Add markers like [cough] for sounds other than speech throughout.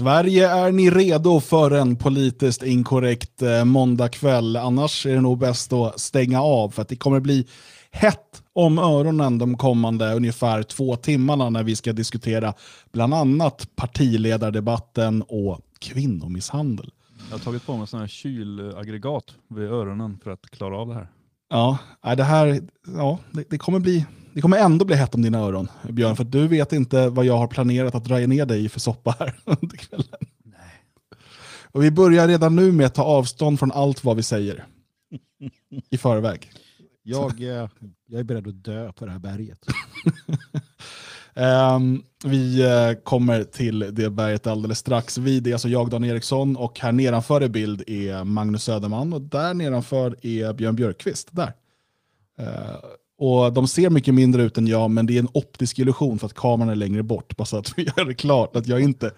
Sverige, är ni redo för en politiskt inkorrekt eh, måndagkväll? Annars är det nog bäst att stänga av för att det kommer bli hett om öronen de kommande ungefär två timmarna när vi ska diskutera bland annat partiledardebatten och kvinnomisshandel. Jag har tagit på mig sådana här kylaggregat vid öronen för att klara av det här. Ja, det här ja, det, det kommer bli det kommer ändå bli hett om dina öron, Björn, för du vet inte vad jag har planerat att dra ner dig i för soppa här [laughs] under kvällen. Nej. Och vi börjar redan nu med att ta avstånd från allt vad vi säger i förväg. Jag, eh, jag är beredd att dö på det här berget. um, [laughs] vi uh, kommer till det berget alldeles strax. Vi, det är alltså jag, Dan Eriksson, och här nedanför i bild är Magnus Söderman och där nedanför är Björn Björkqvist. Där. Uh, och De ser mycket mindre ut än jag, men det är en optisk illusion för att kameran är längre bort. Bara så att vi [laughs] gör det klart att jag inte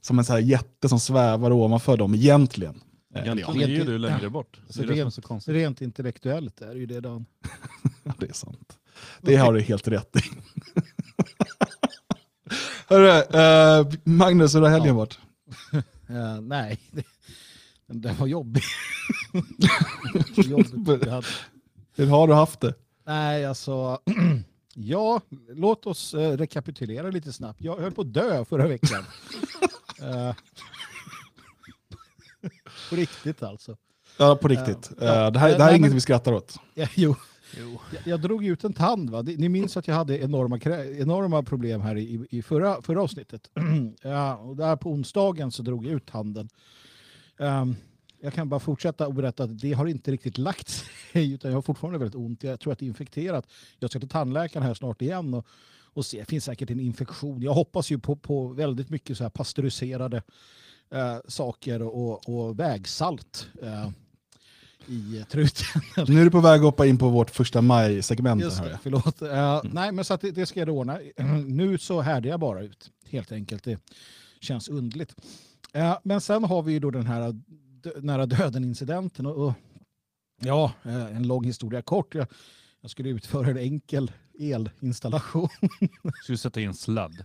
som en så här jätte som svävar ovanför dem egentligen. Egentligen är ju du längre bort. Det är rent, så konstigt. rent intellektuellt är det ju det Dan. [laughs] det är sant. Det har du helt rätt i. [laughs] Hörru, uh, Magnus, hur har helgen ja. varit? Uh, nej, det, var jobbigt. Hur har du haft det? Nej, alltså... [clears throat] ja, låt oss uh, rekapitulera lite snabbt. Jag höll på att dö förra veckan. uh, [laughs] på riktigt alltså. Ja, på riktigt. Uh, ja. det här, det här är inget men, vi skrattar åt. [laughs] Ja, jo. jo. Jag, jag, drog ut en tand. Va? Ni minns att jag hade enorma, enorma problem här i, i förra, förra avsnittet. [clears throat] ja, och där på onsdagen så drog jag ut tanden. Um, jag kan bara fortsätta och berätta att det har inte riktigt lagt sig [laughs] utan jag har fortfarande väldigt ont. Jag tror att det är infekterat. Jag ska till tandläkaren här snart igen och, och se. Det finns säkert en infektion. Jag hoppas ju på, på väldigt mycket så här pasteuriserade äh, saker och, och vägsalt. Äh, i truten. [laughs] Nu är du på väg att hoppa in på vårt första maj-segment. Just det, förlåt. Uh, mm. Nej, men så det, det, ska jag ordna. [clears throat] nu så härde jag bara ut, helt enkelt. Det känns undligt. Uh, men sen har vi ju då den här nära döden-incidenten. Och, och, ja, eh, en lång historia kort. Jag, jag skulle utföra en enkel elinstallation. [laughs] Skulle sätta in sladd?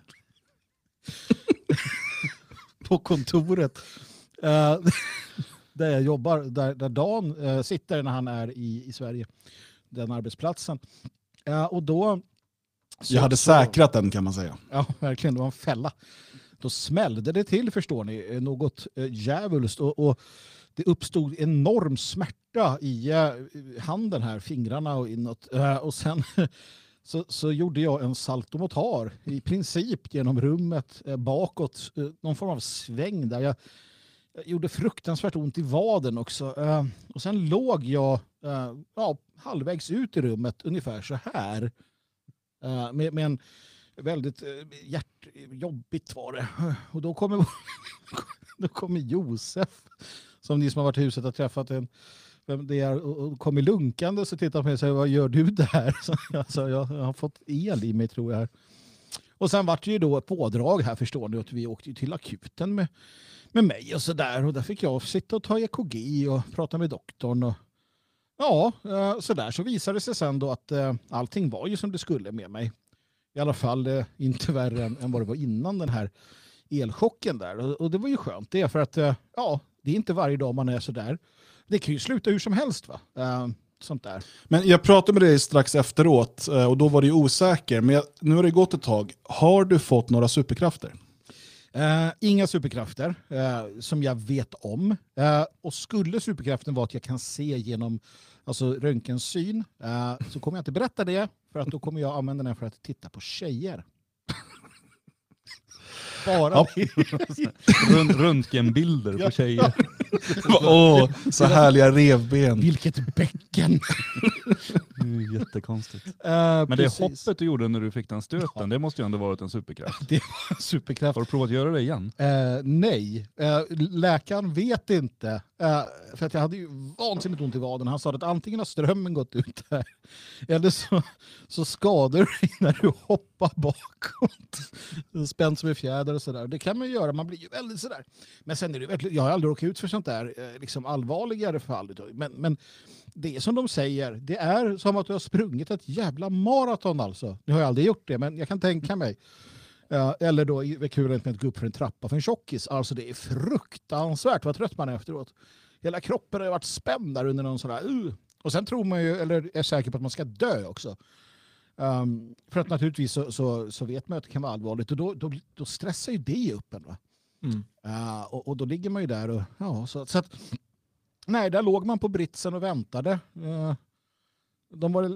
[laughs] på kontoret. Uh, [laughs] där jag jobbar, där, där Dan uh, sitter när han är i, i Sverige. Den arbetsplatsen. Uh, och då... Så, jag hade säkrat den kan man säga. Ja, verkligen. Det var en fälla då smällde det till förstår ni, eh, något eh, djävulskt och, och det uppstod enorm smärta i eh, handen här, fingrarna och inåt. Och sen [laughs] så, så gjorde jag en saltomotar i princip genom rummet bakåt, någon form av sväng där. Jag, jag gjorde fruktansvärt ont i vaden också. Och sen låg jag ja, halvvägs ut i rummet, ungefär så här. Med, med en väldigt eh, hjärt... hjärtjobbigt var det. Och då kommer, [laughs] då kommer Josef, som ni som har varit i huset har träffat en, vem det är, och kommer lunkande och tittar på mig och säger vad gör du där? [laughs] alltså, jag, jag har fått el i mig tror jag. Och sen vart det ju då ett pådrag här förstår ni att vi åkte till akuten med, med mig och så där och där fick jag sitta och ta EKG och prata med doktorn och ja, sådär så där så visade det sig sen då att eh, allting var ju som det skulle med mig i alla fall eh, inte värre än, än vad det var innan den här elchocken där. Och, och, det var ju skönt det för att eh, ja, det är inte varje dag man är så där. Det kan ju sluta hur som helst va. Uh, sånt där. Men jag pratade med dig strax efteråt eh, och då var du osäker. Men jag, nu har det gått ett tag. Har du fått några superkrafter? Uh, inga superkrafter uh, som jag vet om. Uh, och skulle superkraften vara att jag kan se genom alltså röntgensyn, så kommer jag inte berätta det för att då kommer jag använda den för att titta på tjejer. [laughs] Bara ja. Röntgenbilder på tjejer. [laughs] Åh, oh, så härliga revben. Vilket bäcken. Det är jättekonstigt. Uh, [laughs] Men precis. det hoppet du gjorde när du fick den stöten, ja. det måste ju ändå varit en superkraft. [laughs] Det var en superkraft. Har du provat att göra det igen? Uh, nej. Uh, läkaren vet inte. för att jag hade ju vansinnigt ont i vaden. Han sa att antingen har strömmen gått ut här, eller så, så skadar du dig när du hoppar bakåt. Spänt som en fjäder och sådär. Det kan man ju göra, man blir ju väldigt sådär. Men sen är det verkligen, jag har aldrig råkat ut för sånt där liksom allvarligare fall. Men, men det är som de säger, det är som att du har sprungit ett jävla maraton alltså. Nu har jag aldrig gjort det, men jag kan tänka mig. eller då ekvivalent med att gå upp för en trappa för en tjockis. Alltså det är fruktansvärt vad trött man är efteråt. Hela kroppen har varit spänd där under någon sån här... Uh. Och sen tror man ju, eller är säker på att man ska dö också. Um, för att naturligtvis så, så, så, vet man att det kan vara allvarligt och då, då, då stressar ju det upp en. Va? Mm. Uh, och, och, då ligger man ju där och ja, så, så att, nej, där låg man på britsen och väntade. Uh, de var,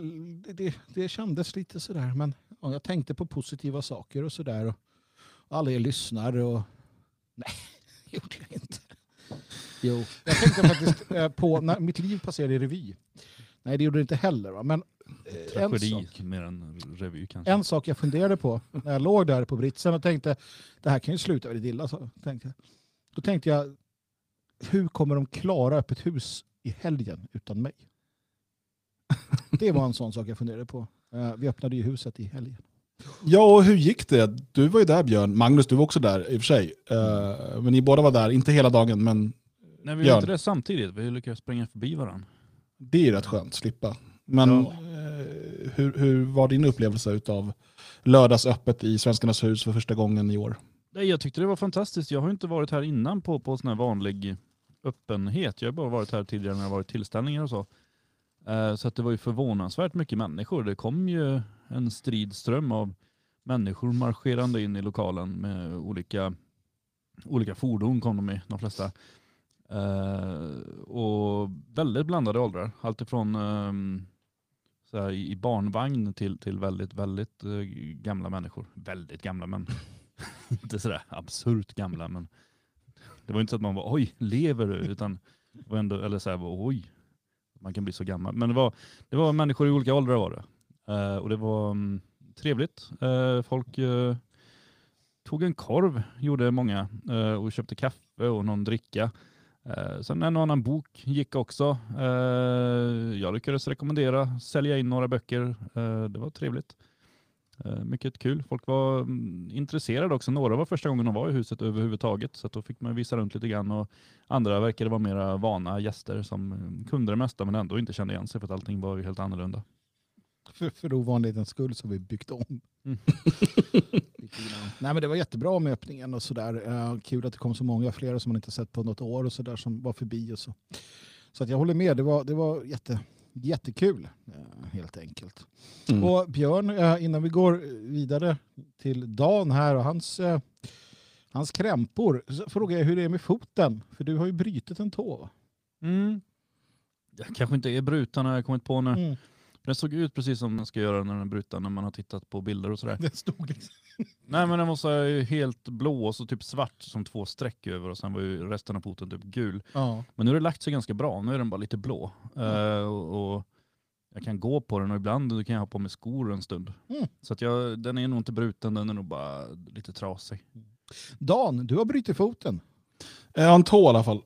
det, det kändes lite sådär, men ja, jag tänkte på positiva saker och sådär. Alla er lyssnar och nej, det [laughs] gjorde jag inte. Jo, jag tänkte faktiskt eh, på när mitt liv passerade i revy. Nej, det gjorde det inte heller. Va? Men eh, Tragedi en sak, mer än revy kanske. En sak jag funderade på när jag låg där på britsen och tänkte det här kan ju sluta väldigt illa. Så tänkte, då tänkte jag, hur kommer de klara öppet hus i helgen utan mig? [laughs] Det var en sån sak jag funderade på. Eh, vi öppnade ju huset i helgen. Ja, och hur gick det? Du var ju där Björn. Magnus, du var också där i och för sig. Uh, men ni båda var där, inte hela dagen, men Nej, vi var inte det samtidigt. Vi lyckades springa förbi varandra. Det är rätt skönt, slippa. Men ja. uh, hur, hur var din upplevelse av lördagsöppet i Svenskarnas hus för första gången i år? Jag tyckte det var fantastiskt. Jag har inte varit här innan på, på sån här vanlig öppenhet. Jag har bara varit här tidigare när det varit tillställningar och så. Eh, så att det var ju förvånansvärt mycket människor. Det kom ju en stridström av människor marscherande in i lokalen med olika, olika fordon kom de i, de flesta. Eh, och väldigt blandade åldrar. Alltifrån ehm, så här, i barnvagn till, till väldigt, väldigt uh, gamla människor. Väldigt gamla men [laughs] inte sådär absurt gamla. Men det var inte så att man var oj, lever du? Utan var ändå, eller så här, oj, man kan bli så gammal. Men det var, det var människor i olika åldrar var det. Eh, och det var um, trevligt. Eh, folk eh, tog en korv, gjorde många, eh, och köpte kaffe och någon dricka. Eh, sen en och annan bok gick också. jag lyckades rekommendera, sälja in några böcker. det var trevligt mycket kul. Folk var um, intresserade också. Några var första gången de var i huset överhuvudtaget, så då fick man visa runt lite grann. Och andra verkade vara mera vana gäster som kunde det mesta, men ändå inte kände igen sig för att allting var ju helt annorlunda för, för ovanlighetens skull så har vi byggt om. Mm. [laughs] Nej, men det var jättebra med öppningen och sådär. Uh, kul att det kom så många, flera som man inte sett på något år och sådär som var förbi och så. Så att jag håller med, det var, det var jätte, jättekul uh, helt enkelt. Mm. Och Björn, uh, innan vi går vidare till Dan här och hans, hans krämpor, så frågar jag hur det är med foten. För du har ju brutit en tå. Mm. Jag kanske inte är bruten har jag kommit på nu. Mm. Den såg ut precis som den ska göra när den är bruten när man har tittat på bilder och sådär. [laughs] Den stod liksom. Nej men den var så helt blå och så typ svart som två streck över och sen var ju resten av foten typ gul. Ja. Men nu har det lagt sig ganska bra, nu är den bara lite blå. Mm. Uh, och, och, jag kan gå på den och ibland kan jag ha på mig skor en stund. Mm. Så att jag, den är nog inte bruten, den är nog bara lite trasig. Dan, du har brutit foten. Jag har en tå i alla fall.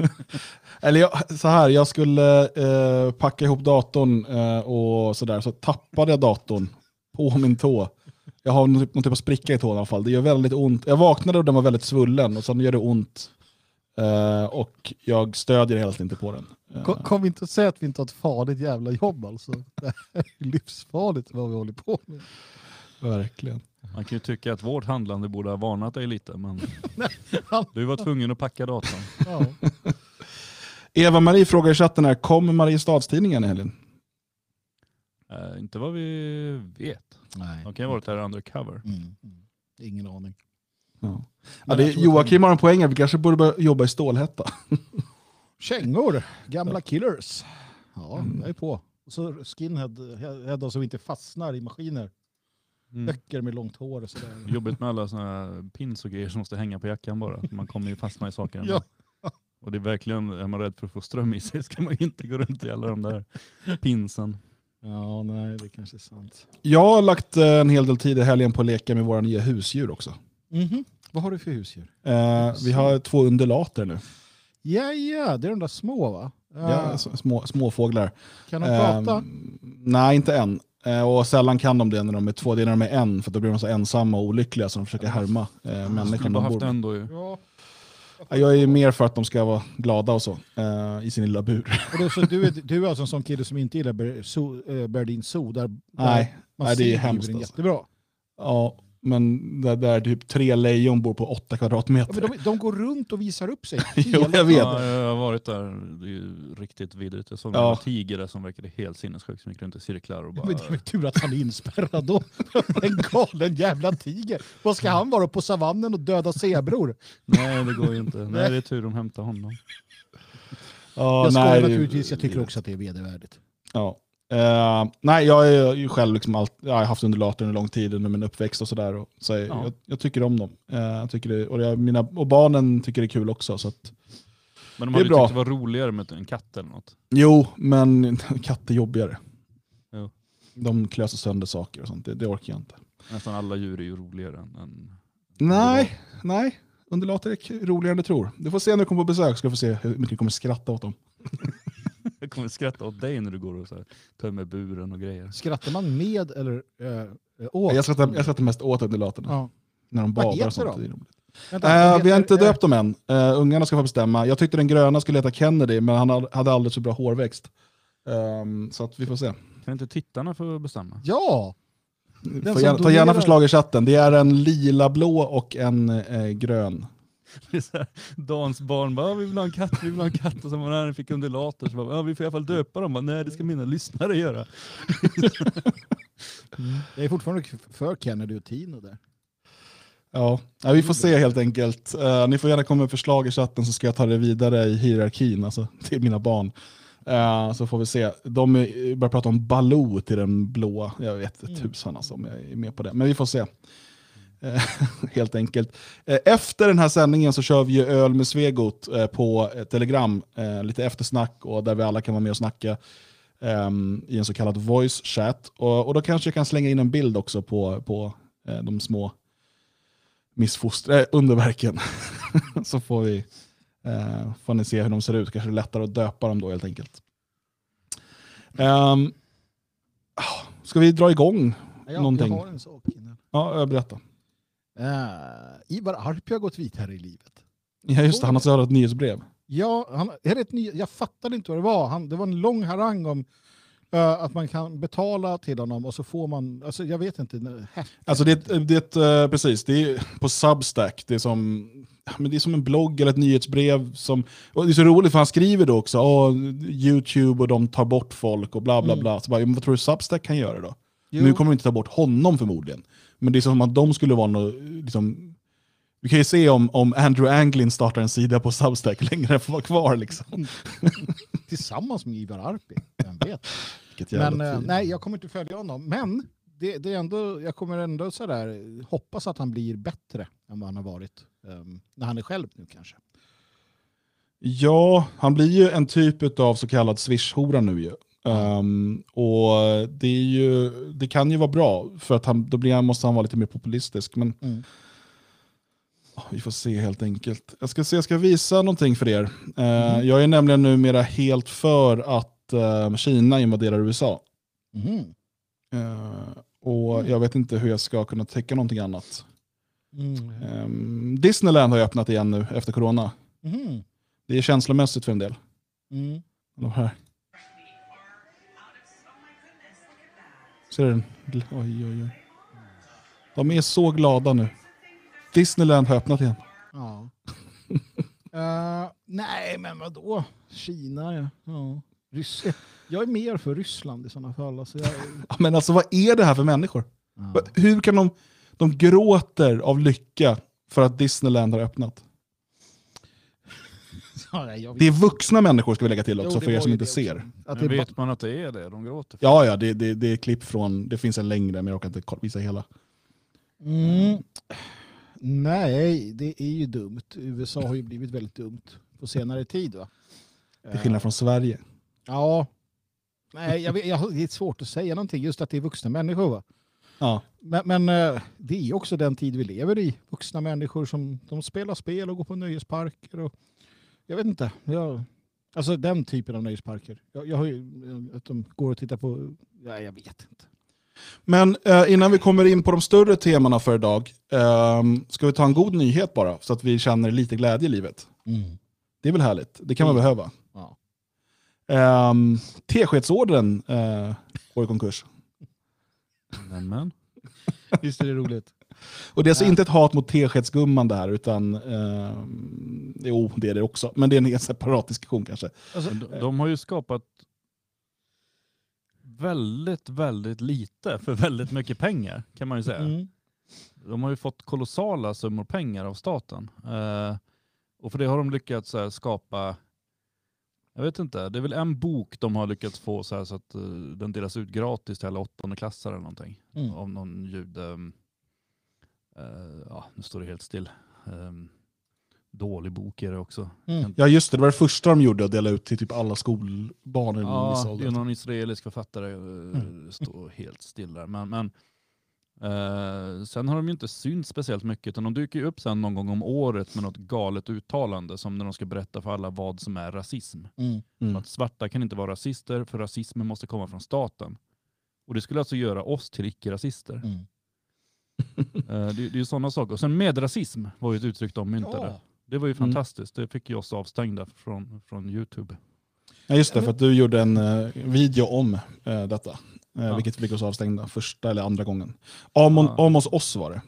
[laughs] Eller jag, så här, jag skulle eh, packa ihop datorn eh, och sådär, så tappade jag datorn på min tå. Jag har någon typ, någon typ av spricka i tån i alla fall. Det gör väldigt ont. Jag vaknade och den var väldigt svullen och sen gör det ont. Eh, och jag stödjer helt inte på den. Kom, kom inte att säga att vi inte har ett farligt jävla jobb alltså. Det är livsfarligt vad vi håller på med. Verkligen. Man kan ju tycka att vårt handlande borde ha varnat dig lite, men [laughs] du var tvungen att packa datorn. Ja. [laughs] Eva-Marie frågar i chatten här, kommer Mariestadstidningen i helgen? Uh, inte vad vi vet. Nej. De kan ha varit här undercover. Mm. Mm. Ingen aning. Ja. Ja, det, Joakim har en poäng här, vi kanske borde börja jobba i Stålhätta. [laughs] Kängor, gamla killers. Ja, mm. jag är på. Och så skinhead som inte fastnar i maskiner. Mm. Böcker med långt hår och sådär. [laughs] Jobbigt med alla sådana pins och grejer som måste hänga på jackan bara. Man kommer ju fastna i saker. [laughs] ja. Och det är verkligen, är man rädd för att få ström i sig ska man inte gå runt i alla de där pinsen. Ja, nej, det kanske är sant. Jag har lagt eh, en hel del tid i helgen på att leka med våra nya husdjur också. Mm -hmm. Vad har du för husdjur? Eh, vi har två undulater nu. Ja, ja, det är de där små va? Ja, små, små fåglar. Kan de prata? Eh, nej, inte än. Eh, och sällan kan de det när de är två, det är när de är en, för då blir de så ensamma och olyckliga så de försöker härma eh, människan de bor med. Ja. Jag är mer för att de ska vara glada och så, eh, i sin lilla bur. Och då, så du, är, du är alltså en sån kille som inte gillar eh, Berdin Zoo, där, nej, man nej, det är hemskt. Alltså. Jättebra. Ja, Men där, där typ tre lejon bor på åtta Ja, kvadratmeter. men de, de går runt och visar upp sig. [laughs] Jo, jag vet. Ja, jag har varit där. Det är ju riktigt vidrigt. Jag såg Ja. en tiger där som verkade helt sinnessjuk som gick runt i cirklar och bara... Men det är väl tur att han är inspärrad då. [laughs] En galen jävla tiger. Vad ska han vara på savannen och döda zebror? Nej, det går ju inte. [laughs] Nej, det är tur de hämtar honom. Ja, Jag skojar nej, det- naturligtvis, jag tycker också att det är vedervärdigt. Ja. Eh, nej, jag är ju själv liksom allt, jag har haft undulater under lång tid under min uppväxt och sådär. Så jag, Ja. jag, jag tycker om dem. Eh, jag tycker det, och, jag, mina, och barnen tycker det är kul också. Så att, Men de hade bra. tyckt det var roligare med en katt eller något. jo, men [laughs] katt är jobbigare. Jo. De klöser sönder saker och sånt. Det, det orkar jag inte. Nästan alla djur är ju roligare än... än Nej, nej. Undulater är roligare än du tror. Du får se när du kommer på besök ska du få se hur mycket du kommer skratta åt dem. [laughs] Jag kommer skratta åt dig när du går och så här, tar med buren och grejer. Skrattar man med eller äh, åt? Jag skrattar, jag skrattar mest åt undulaterna. Ja. När de badar heter och sånt. de? Vänta, Eh, vad vi har heter- inte döpt dem än. Uh, ungarna ska få bestämma. Jag tyckte den gröna skulle heta Kennedy, men han hade- alldeles för bra hårväxt. Ehm, så att vi får se. Kan inte tittarna få bestämma? Ja! Gärna, ta gärna förslag i chatten. Det är en lila blå och en eh, grön. [laughs] Dans barn bara, "Ja, vi vill ha en katt, vi vill ha en katt. Och så när han fick undulater så bara, vi får i alla fall döpa dem. Bara, Nej, det ska mina lyssnare göra. [laughs] Jag är fortfarande för Kennedy och Tino där. Ja. ja, vi får se helt enkelt. Eh, ni får gärna komma med förslag i chatten så ska jag ta det vidare i hierarkin, alltså till mina barn. Eh, så får vi se. De börjar prata om Baloo till den blåa. Jag vet inte tusan alltså, om jag är med på det. Men vi får se. Eh, [laughs] helt enkelt. Eh, Efter den här sändningen så kör vi ju öl med Svegot eh, på Telegram. Lite eftersnack och där vi alla kan vara med och snacka ehm, i en så kallad voice chat. Och, då kanske jag kan slänga in en bild också på, på de små missfoster, äh, underverken. [laughs] så får, vi, eh, får ni se hur de ser ut. Kanske är det lättare att döpa dem då helt enkelt. Um, ska vi dra igång? Ja, Någonting. Jag har en sak. Ja, jag berättar. Uh, Ivar Arpi har gått vidare i livet. Ja, just det, han har svarat ett nyhetsbrev. Ja, han, är det ett ny, jag fattade inte vad det var. Han, det var en lång harang om eh, att man kan betala till honom och så får man, alltså jag vet inte. Alltså det, är- det, eh, precis, det är på Substack. Det är, som, men det är som en blogg eller ett nyhetsbrev. Som, och det är så roligt för han skriver då också, "Åh, Youtube och de tar bort folk och bla bla Mm. bla. Så bara, "Ja, men vad tror du Substack kan göra då? Jo. Nu kommer de inte ta bort honom förmodligen. Men det är som att de skulle vara något, liksom, vi kan ju se om, om Andrew Anglin startar en sida på Substack, länge den får vara kvar. Liksom. [laughs] Tillsammans med Ivar Arpi, vem vet. [laughs] Men eh, nej, jag kommer inte följa honom. Men det, det är ändå, jag kommer ändå sådär, hoppas att han blir bättre än vad han har varit. ehm, när han är själv nu kanske. Ja, han blir ju en typ av så kallad swish-hora nu ju. Ehm, och det, ju, det kan ju vara bra, för att han, då blir måste han vara lite mer populistisk. Men Mm. Ja, vi får se helt enkelt. Jag ska se, jag ska visa någonting för er. Eh, Mhm. Jag är nämligen numera helt för att eh, Kina invaderar USA. Mhm. Eh, och Mm. jag vet inte hur jag ska kunna täcka någonting annat. Mm. Ehm, Disneyland har öppnat igen nu efter corona. Mhm. Det är känslomässigt för en del. Mm. De här. Ser du den? Oj, oj, oj. De är så glada nu. Disneyland har öppnat igen. Ja. [laughs] Eh, nej, men vadå? Kina, ja. ja. Ryss jag är mer för Ryssland i sådana fall. Alltså jag, [laughs] Ja, Men alltså vad är det här för människor? ja. Hur kan de, de gråter av lycka för att Disneyland har öppnat? Ja, nej, jag vet- [laughs] Det är vuxna människor ska vi lägga till också Jo, för er som inte ser. Att Men det vet man att det är det de gråter? Ja, ja, det, det, det är klipp från, det finns en längre men jag kan inte visa hela. mm. Nej, det är ju dumt. USA har ju blivit väldigt dumt på senare tid. Va? Till skillnad från Sverige. Ja. Nej, jag vet, jag, har- det är svårt att säga någonting, just att det är vuxna människor. Va? Ja. Men, men eh, det är också den tid vi lever i. Vuxna människor som de spelar spel och går på nöjesparker. Och, jag vet inte. Jag, alltså den typen av nöjesparker. Jag, jag har ju, att de går och tittar på... Ja, jag vet inte. Men eh, innan vi kommer in på de större temana för idag, ehm, ska vi ta en god nyhet bara så att vi känner lite glädje i livet. Det är väl härligt? Det kan man Mm. behöva. Ja. Um, Teskedsorden uh, går i konkurs. Nämen. Visst är det roligt? Och det är alltså Ja. inte ett hat mot teskedsgumman det här, utan eh, jo, det är det också. Men det är en separat diskussion kanske. Alltså, de, de har ju skapat väldigt, väldigt lite för väldigt mycket pengar kan man ju säga. mm. De har ju fått kolossala summor pengar av staten. Eh, och för det har de lyckats här, skapa, jag vet inte, det är väl en bok de har lyckats få så, här, så att eh, den delas ut gratis till alla åttonde klassare eller någonting. Mm. Av någon jude, eh, ja nu står det helt still. Eh, dålig bok är det också. Mm. Ja just det, det var det första de gjorde, att dela ut till typ alla skolbarn Ja, det är någon israelisk författare, eh, Mm. står helt still där. Men, men eh, sen har de ju inte synts speciellt mycket, utan de dyker ju upp sen någon gång om året med något galet uttalande, som när de ska berätta för alla vad som är rasism. Mm. Mm. Att svarta kan inte vara rasister, för rasismen måste komma från staten. Och det skulle alltså göra oss till icke-rasister. Mm. [laughs] Eh, det, det är ju sådana saker. Och sen medrasism var ju ett uttryck de myntade. Ja. Det var ju Mm. fantastiskt. Det fick ju oss avstängda från, från Youtube. Ja just det, för att du gjorde en eh, video om eh, detta. Eh, Ja. Vilket fick oss avstängda första eller andra gången. Amon, Ja. Amos oss var det.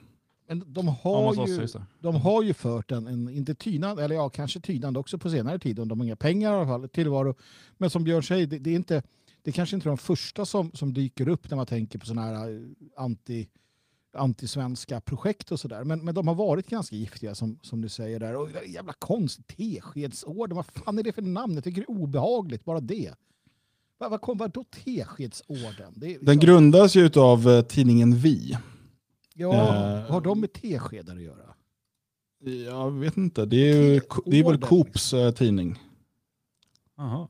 Men de har, hos oss, ju, det. de har ju fört en, en inte tynande, eller ja kanske tynande också på senare tid, om de har inga pengar i alla fall, tillvaro. Men som Björn säger, det, det är inte det är kanske inte de första som, som dyker upp när man tänker på sådana här anti, antisvenska projekt och sådär. Men, men de har varit ganska giftiga som, som du säger där. Och jävla konstigt, teskedsorden, vad fan är det för namn? Jag tycker det är obehagligt, bara det. Vad, vad kom vadå teskedsorden? Det är, Den grundas ju av eh, tidningen Vi. ja, eh, vad har de med teskedar att göra? Jag vet inte, det är, ju, det är väl Coops eh, tidning. Jaha.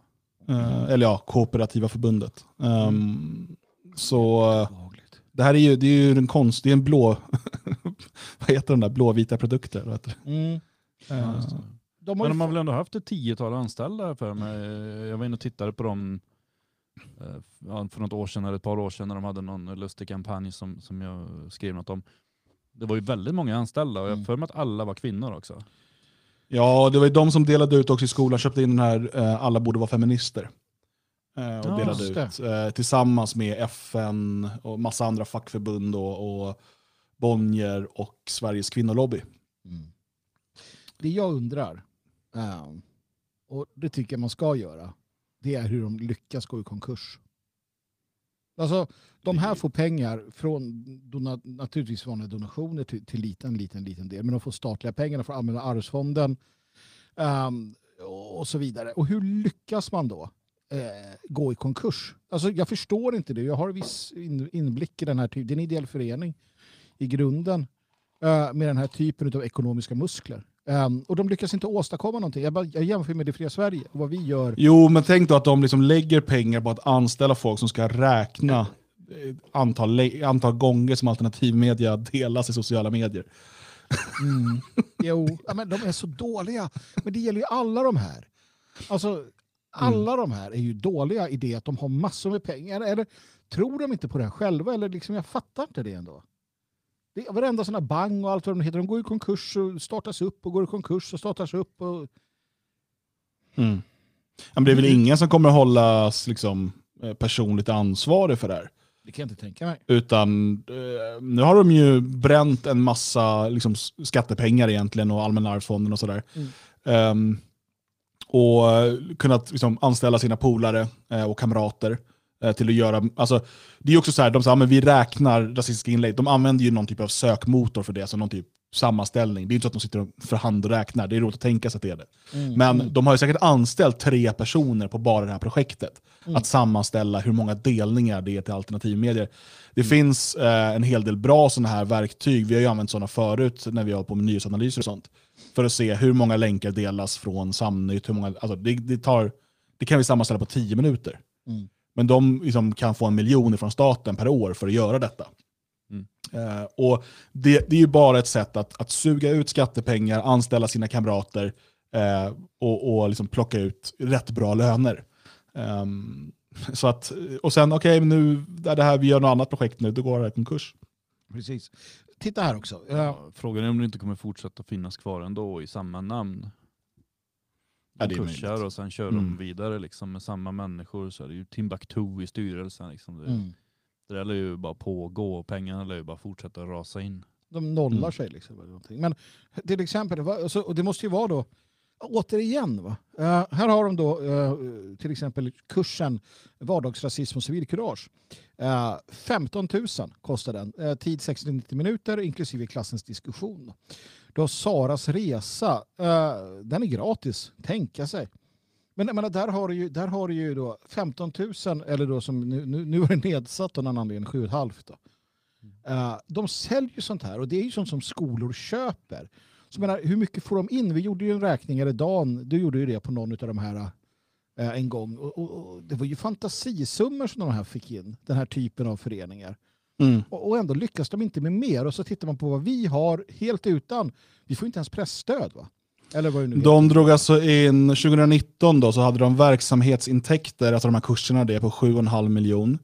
Eh, eller ja, Kooperativa förbundet. Um, så eh. Det här är ju, det är ju en konst, det är en blå, [laughs] vad heter den där, blåvita produkter. Mm. Ja, Eh. De har Men de har väl ändå haft ett tiotal anställda för mig. Jag var inne och tittade på dem eh, för något år sedan, eller ett par år sedan, när de hade någon lustig kampanj som, som jag skrev något om. Det var ju väldigt många anställda och jag har Mm. för mig att alla var kvinnor också. Ja, det var ju de som delade ut också i skolan, köpte in den här eh, Alla borde vara feminister. Eh, och Ja, delade ut eh, tillsammans med FN och massa andra fackförbund och, och Bonnier och Sveriges kvinnolobby. Mm. Det jag undrar, och det tycker jag man ska göra, det är hur de lyckas gå i konkurs. Alltså, de här får pengar från dona, naturligtvis vanliga donationer till, till liten, liten, liten del, men de får statliga pengar, de får använda arvsfonden ehm, och så vidare. Och hur lyckas man då eh, gå i konkurs? Alltså, jag förstår inte det. Jag har viss in, inblick i den här typen. Det är en ideell förening i grunden eh, med den här typen av ekonomiska muskler. Ehm, och de lyckas inte åstadkomma någonting. Jag, bara, jag jämför med det fria Sverige och vad vi gör. Jo, men tänk då att de liksom lägger pengar på att anställa folk som ska räkna eh, antal, antal gånger som alternativmedia delas i sociala medier. Mm. Jo, ja, men de är så dåliga. Men det gäller ju alla de här. Alltså, alla de här är ju dåliga i det att de har massor med pengar. Eller tror de inte på det här själva? Eller liksom, jag fattar inte det ändå. Det är varenda sån här bang och allt vad de heter. De går i konkurs och startas upp och går i konkurs och startas upp. Och... Ja, men det är väl ingen som kommer hållas liksom, eh, personligt ansvarig för det här. Det kan jag inte tänka mig. Utan eh, nu har de ju bränt en massa liksom, skattepengar egentligen och allmänna arvsfonden och sådär. Mm. Ehm, och eh, kunnat liksom, anställa sina polare eh, och kamrater eh, till att göra, alltså, det är också så här, de säger att vi räknar rasistiska inlägg, de använder ju någon typ av sökmotor för det, så någon typ sammanställning. Det är inte så att de sitter för hand och räknar, det är roligt att tänka sig att det är det. Mm. Men de har ju säkert anställt tre personer på bara det här projektet. Mm. Att sammanställa hur många delningar det är till alternativmedier. Det finns eh, en hel del bra sådana här verktyg. Vi har ju använt sådana förut när vi har på med nyhetsanalyser och sånt. För att se hur många länkar delas från Samnytt. Hur många, alltså det, det, tar, det kan vi sammanställa på tio minuter. Mm. Men de liksom kan få en miljon från staten per år för att göra detta. Mm. Eh, och det, det är ju bara ett sätt att, att suga ut skattepengar, anställa sina kamrater eh, och, och liksom plocka ut rätt bra löner. Ehm, så att, och sen, okej, men nu är det här, vi gör något annat projekt nu, då går det här konkurs. Precis. Titta här också. Ja. Ja, frågan är om det inte kommer fortsätta finnas kvar ändå i samma namn. Ja, är Konkursar möjligt. och sen kör Mm. de vidare liksom, med samma människor. Så är det ju Timbuktu i styrelsen. Liksom. Det, Mm. det där lär ju bara pågå och pengarna lär ju bara fortsätta rasa in. De nollar Mm. sig. Liksom, eller någonting. Men till exempel, och det måste ju vara då, återigen, va? Eh, här har de då eh, till exempel kursen vardagsrasism och civilkurage. Uh, 15 000 kostar den. Eh, tid 60-90 minuter inklusive klassens diskussion. Har Saras resa. Den är gratis, tänka sig. Men menar, där har du ju, där har du ju då 15 000, eller då som nu, nu, nu är det nedsatt av någon anledning, 7,5. Då. Eh, de säljer sånt här och det är ju sånt som skolor köper. Så menar, hur mycket får de in? Vi gjorde ju en räkning, eller Dan, du gjorde ju det på någon av de här eh, en gång. Och, och, och det var ju fantasisummor som de här fick in, den här typen av föreningar. Mm. Och, och ändå lyckas de inte med mer. Och så tittar man på vad vi har helt utan. Vi får inte ens pressstöd va? Eller vad det nu heter. De drog alltså in, 2019 då, så hade de verksamhetsintäkter, alltså de här kurserna, det på 7,5 miljon.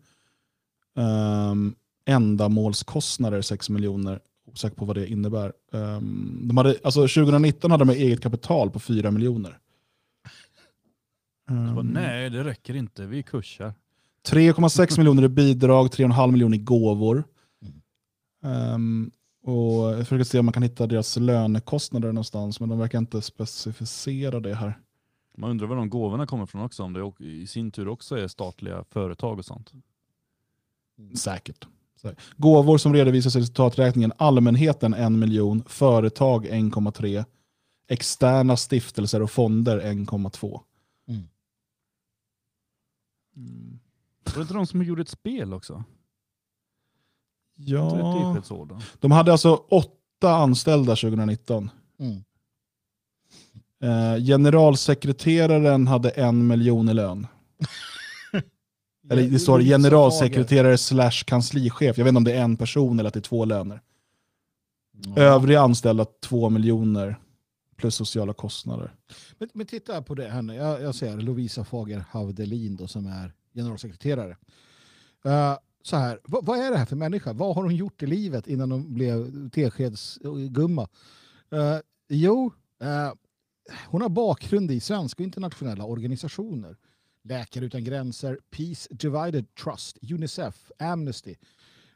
Um, ändamålskostnader 6 miljoner. Osäker på vad det innebär. Ehm, de hade, alltså 2019 hade de eget kapital på 4 miljoner. Ehm, nej, det räcker inte. Vi kursar. 3,6 [laughs] miljoner i bidrag, 3,5 miljoner i gåvor. Ehm, och jag försöker se om man kan hitta deras lönekostnader någonstans, men de verkar inte specificera det här. Man undrar var de gåvorna kommer från också, om det i sin tur också är statliga företag och sånt. Säkert. Gåvor som redovisas i resultaträkningen, allmänheten 1 miljon, företag 1,3, externa stiftelser och fonder 1,2. Mm. Mm. Var det inte de som gjorde ett spel också? Ja, Teskedsorden. de hade alltså åtta anställda 2019. Mm. Eh, generalsekreteraren hade en miljon i lön. [laughs] Eller det står generalsekreterare slash kanslichef. Jag vet inte om det är en person eller att det är två löner. Ja. Övriga anställda två miljoner plus sociala kostnader. Men, men titta på det här nu. Jag, jag ser Lovisa Fager Havdelin då, som är generalsekreterare. Eh, så här, vad, vad är det här för människa? Vad har hon gjort i livet innan hon blev teskedsgumma? Uh, jo, eh, hon har bakgrund i svenska och internationella organisationer. Läkare utan gränser, Peace Divided Trust, Unicef, Amnesty.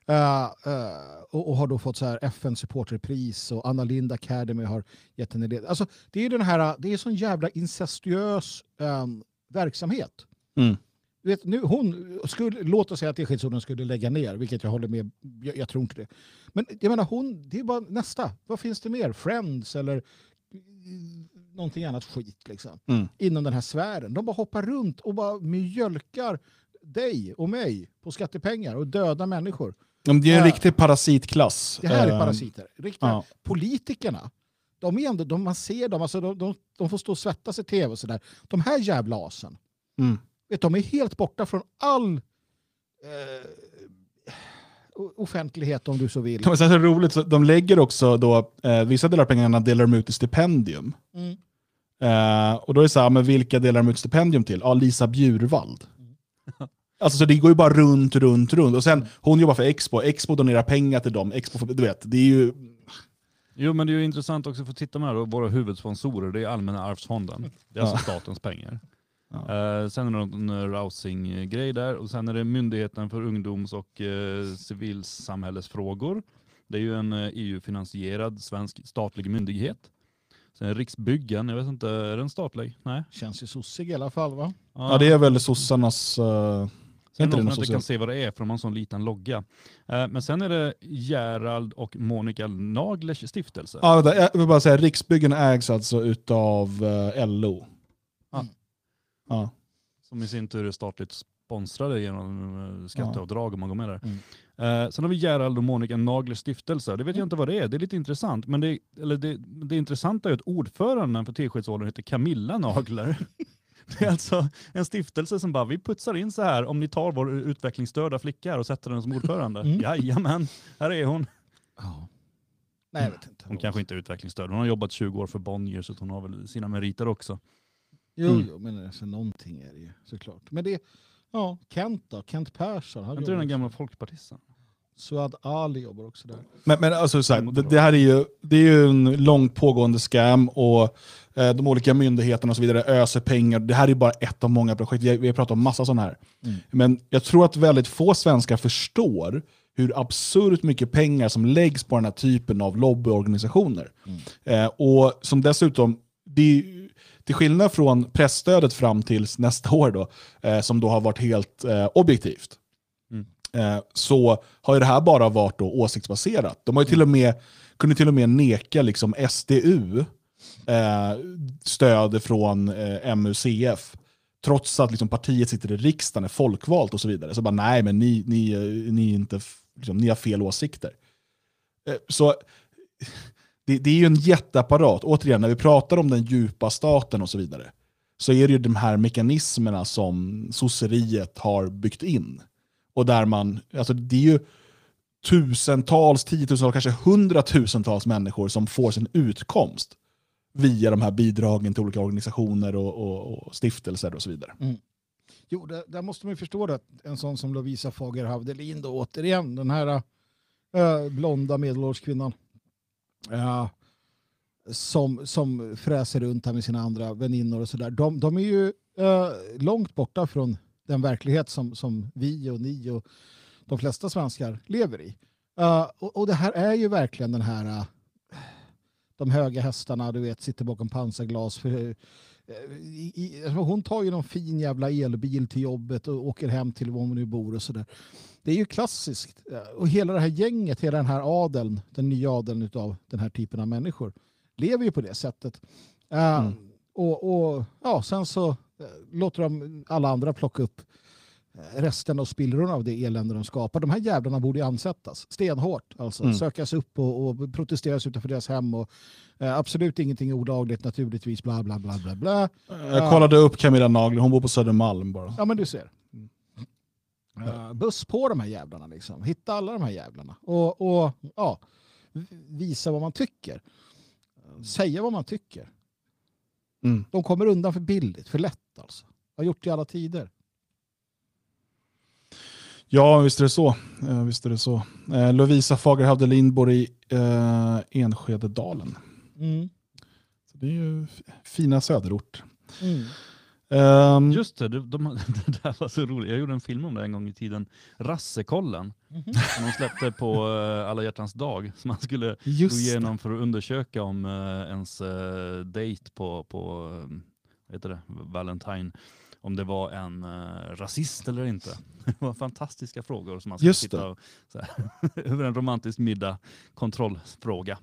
Eh, eh, och, och har då fått så här FN-supporterpris och Anna Lind Academy har gett henne det. Alltså, det är den här, det är sån jävla incestuös um, verksamhet. Mm. Du vet, nu, hon skulle, låt oss säga att Teskedsorden skulle lägga ner, vilket jag håller med, jag, jag tror inte det. Men jag menar, hon, det är bara nästa. Vad finns det mer? Friends eller någonting annat skit liksom. Mm. Inom den här sfären. De bara hoppar runt och bara mjölkar dig och mig på skattepengar och döda människor. Det är en Ja. riktig parasitklass. Det här är Eh, parasiter. Riktiga ja. politikerna. De är ändå, de, man ser dem, alltså de, de, de får stå och svettas i tv och sådär. De här jävla asen, Mm. vet, de är helt borta från all eh, offentlighet om du så vill. Men sen är det roligt, så de lägger också då, eh, vissa delar av pengarna delar de ut i stipendium. Mm. Eh, och då är det så här, men vilka delar de ut stipendium till? Ja, Lisa Bjurvald. [laughs] Alltså så det går ju bara runt, runt, runt. Och sen, hon jobbar för Expo, Expo donerar pengar till dem. Expo, du vet, det är ju... Jo men det är ju intressant också för att titta med här, våra huvudsponsorer, det är Allmänna arvsfonden. Det är alltså statens pengar. [laughs] Ja. Eh, sen är det en rousing-grej där och sen är det Myndigheten för ungdoms och eh, civilsamhällesfrågor. Det är ju en eh, EU-finansierad svensk statlig myndighet. Sen är det Riksbyggen, jag vet inte, är den statlig? Nej? Känns ju sossig i alla fall va? Ja, det är väl sossarnas... Uh, Sen någon som inte kan se vad det är för de har en sån liten logga. Men sen är det Gerald och Monica Naglers stiftelse. Ja, vänta, jag vill bara säga, Riksbyggen ägs alltså utav LO. Ja. Som i sin tur är statligt sponsrade genom eh, skatteavdrag om man går med där. Mm. Eh, sen har vi Gerald och Monica Naglers stiftelse. Det vet jag inte vad det är. Det är lite intressant. Men det, eller det, det intressanta är att ordföranden för Teskedsorden heter Camilla Nagler. [laughs] Det är alltså en stiftelse som bara, vi putsar in så här om ni tar vår utvecklingsstörda flicka här och sätter den som ordförande. [laughs] Mm. Jajamän, här är hon. Ja. Nej, jag vet inte. Hon kanske inte är utvecklingsstörd. Hon har jobbat 20 år för Bonnier så hon har väl sina meriter också. Jo, Mm. jo men alltså, någonting är det ju såklart. Men det, ja, Kent då? Kent Persson. Han Är inte det den gamla folkpartisten? Suad Ali jobbar också där. Men, men alltså, så här, det, det här är ju, det är ju en långt pågående scam och eh, de olika myndigheterna och så vidare öser pengar. Det här är bara ett av många projekt. Vi, har- vi har pratat om massa sådana här. Mm. Men jag tror att väldigt få svenskar förstår hur absurt mycket pengar som läggs på den här typen av lobbyorganisationer. Mm. Eh, och som dessutom, det är, ju- till skillnad från pressstödet fram till nästa år då, eh, som då har varit helt eh, objektivt, Mm. eh, så har ju det här bara varit då åsiktsbaserat. De har ju till och med, kunde till och med neka liksom SDU eh, stöd från eh, MUCF, trots att liksom partiet sitter i riksdagen, är folkvalt och så vidare. Så bara nej, men ni, ni, eh, ni, inte, liksom, ni har fel åsikter. Så det, det är ju en jätteapparat. Återigen, när vi pratar om den djupa staten och så vidare, så är det ju de här mekanismerna som sosseriet har byggt in. Och där man, alltså det är ju tusentals, tiotusentals, kanske hundratusentals människor som får sin utkomst via de här bidragen till olika organisationer och, och, och stiftelser och så vidare. Mm. Jo, där, där måste man ju förstå att En sån som Lovisa Fager Havdelin då återigen, den här äh, blonda medelålders kvinnan uh, som, som fräser runt här med sina andra väninnor och sådär. De, de är ju uh, långt borta från den verklighet som, som vi och ni och de flesta svenskar lever i. Uh, och, och det här är ju verkligen den här eh, de höga hästarna, du vet, sitter bakom pansarglas. För, i, i, alltså hon tar ju någon fin jävla elbil till jobbet och åker hem till var hon nu bor och sådär. Det är ju klassiskt. Eh, Och hela det här gänget, hela den här adeln, den nya adeln av den här typen av människor, lever ju på det sättet. Eh, Mm. och, och ja, sen så eh, låter de alla andra plocka upp resten och spillrorna av det elände de skapar. De här jävlarna borde ju ansättas stenhårt. Alltså Mm. sökas upp och, och protesteras utanför deras hem. Och, eh, absolut ingenting olagligt naturligtvis. Bla bla bla bla bla. Jag kollade upp Camilla Nagler, hon bor på Södermalm bara. Ja men du ser. Eh, buss på de här jävlarna liksom. Hitta alla de här jävlarna. Och, och ja, visa vad man tycker. Säga vad man tycker. Mm. De kommer undan för billigt, för lätt alltså. Har gjort det i alla tider. Ja, visst är det så. Eh, visst är det så. Eh, Lovisa Fager Havdelin bor i eh, Enskededalen. Mm. Så det är ju fina söderort. Mm. Ehm, Just det, de, de, [laughs] det där var så roligt. Jag gjorde en film om det en gång i tiden. Rassekollen, Mhm. som de släppte på eh, alla hjärtans dag. [laughs] Som man skulle gå just det. igenom för att undersöka om eh, ens uh, dejt på, på eh, vad heter det, Valentine, om det var en eh, rasist eller inte. [laughs] Det var fantastiska frågor som man skulle sitta det. och, så här, över en romantisk middag, kontrollfråga.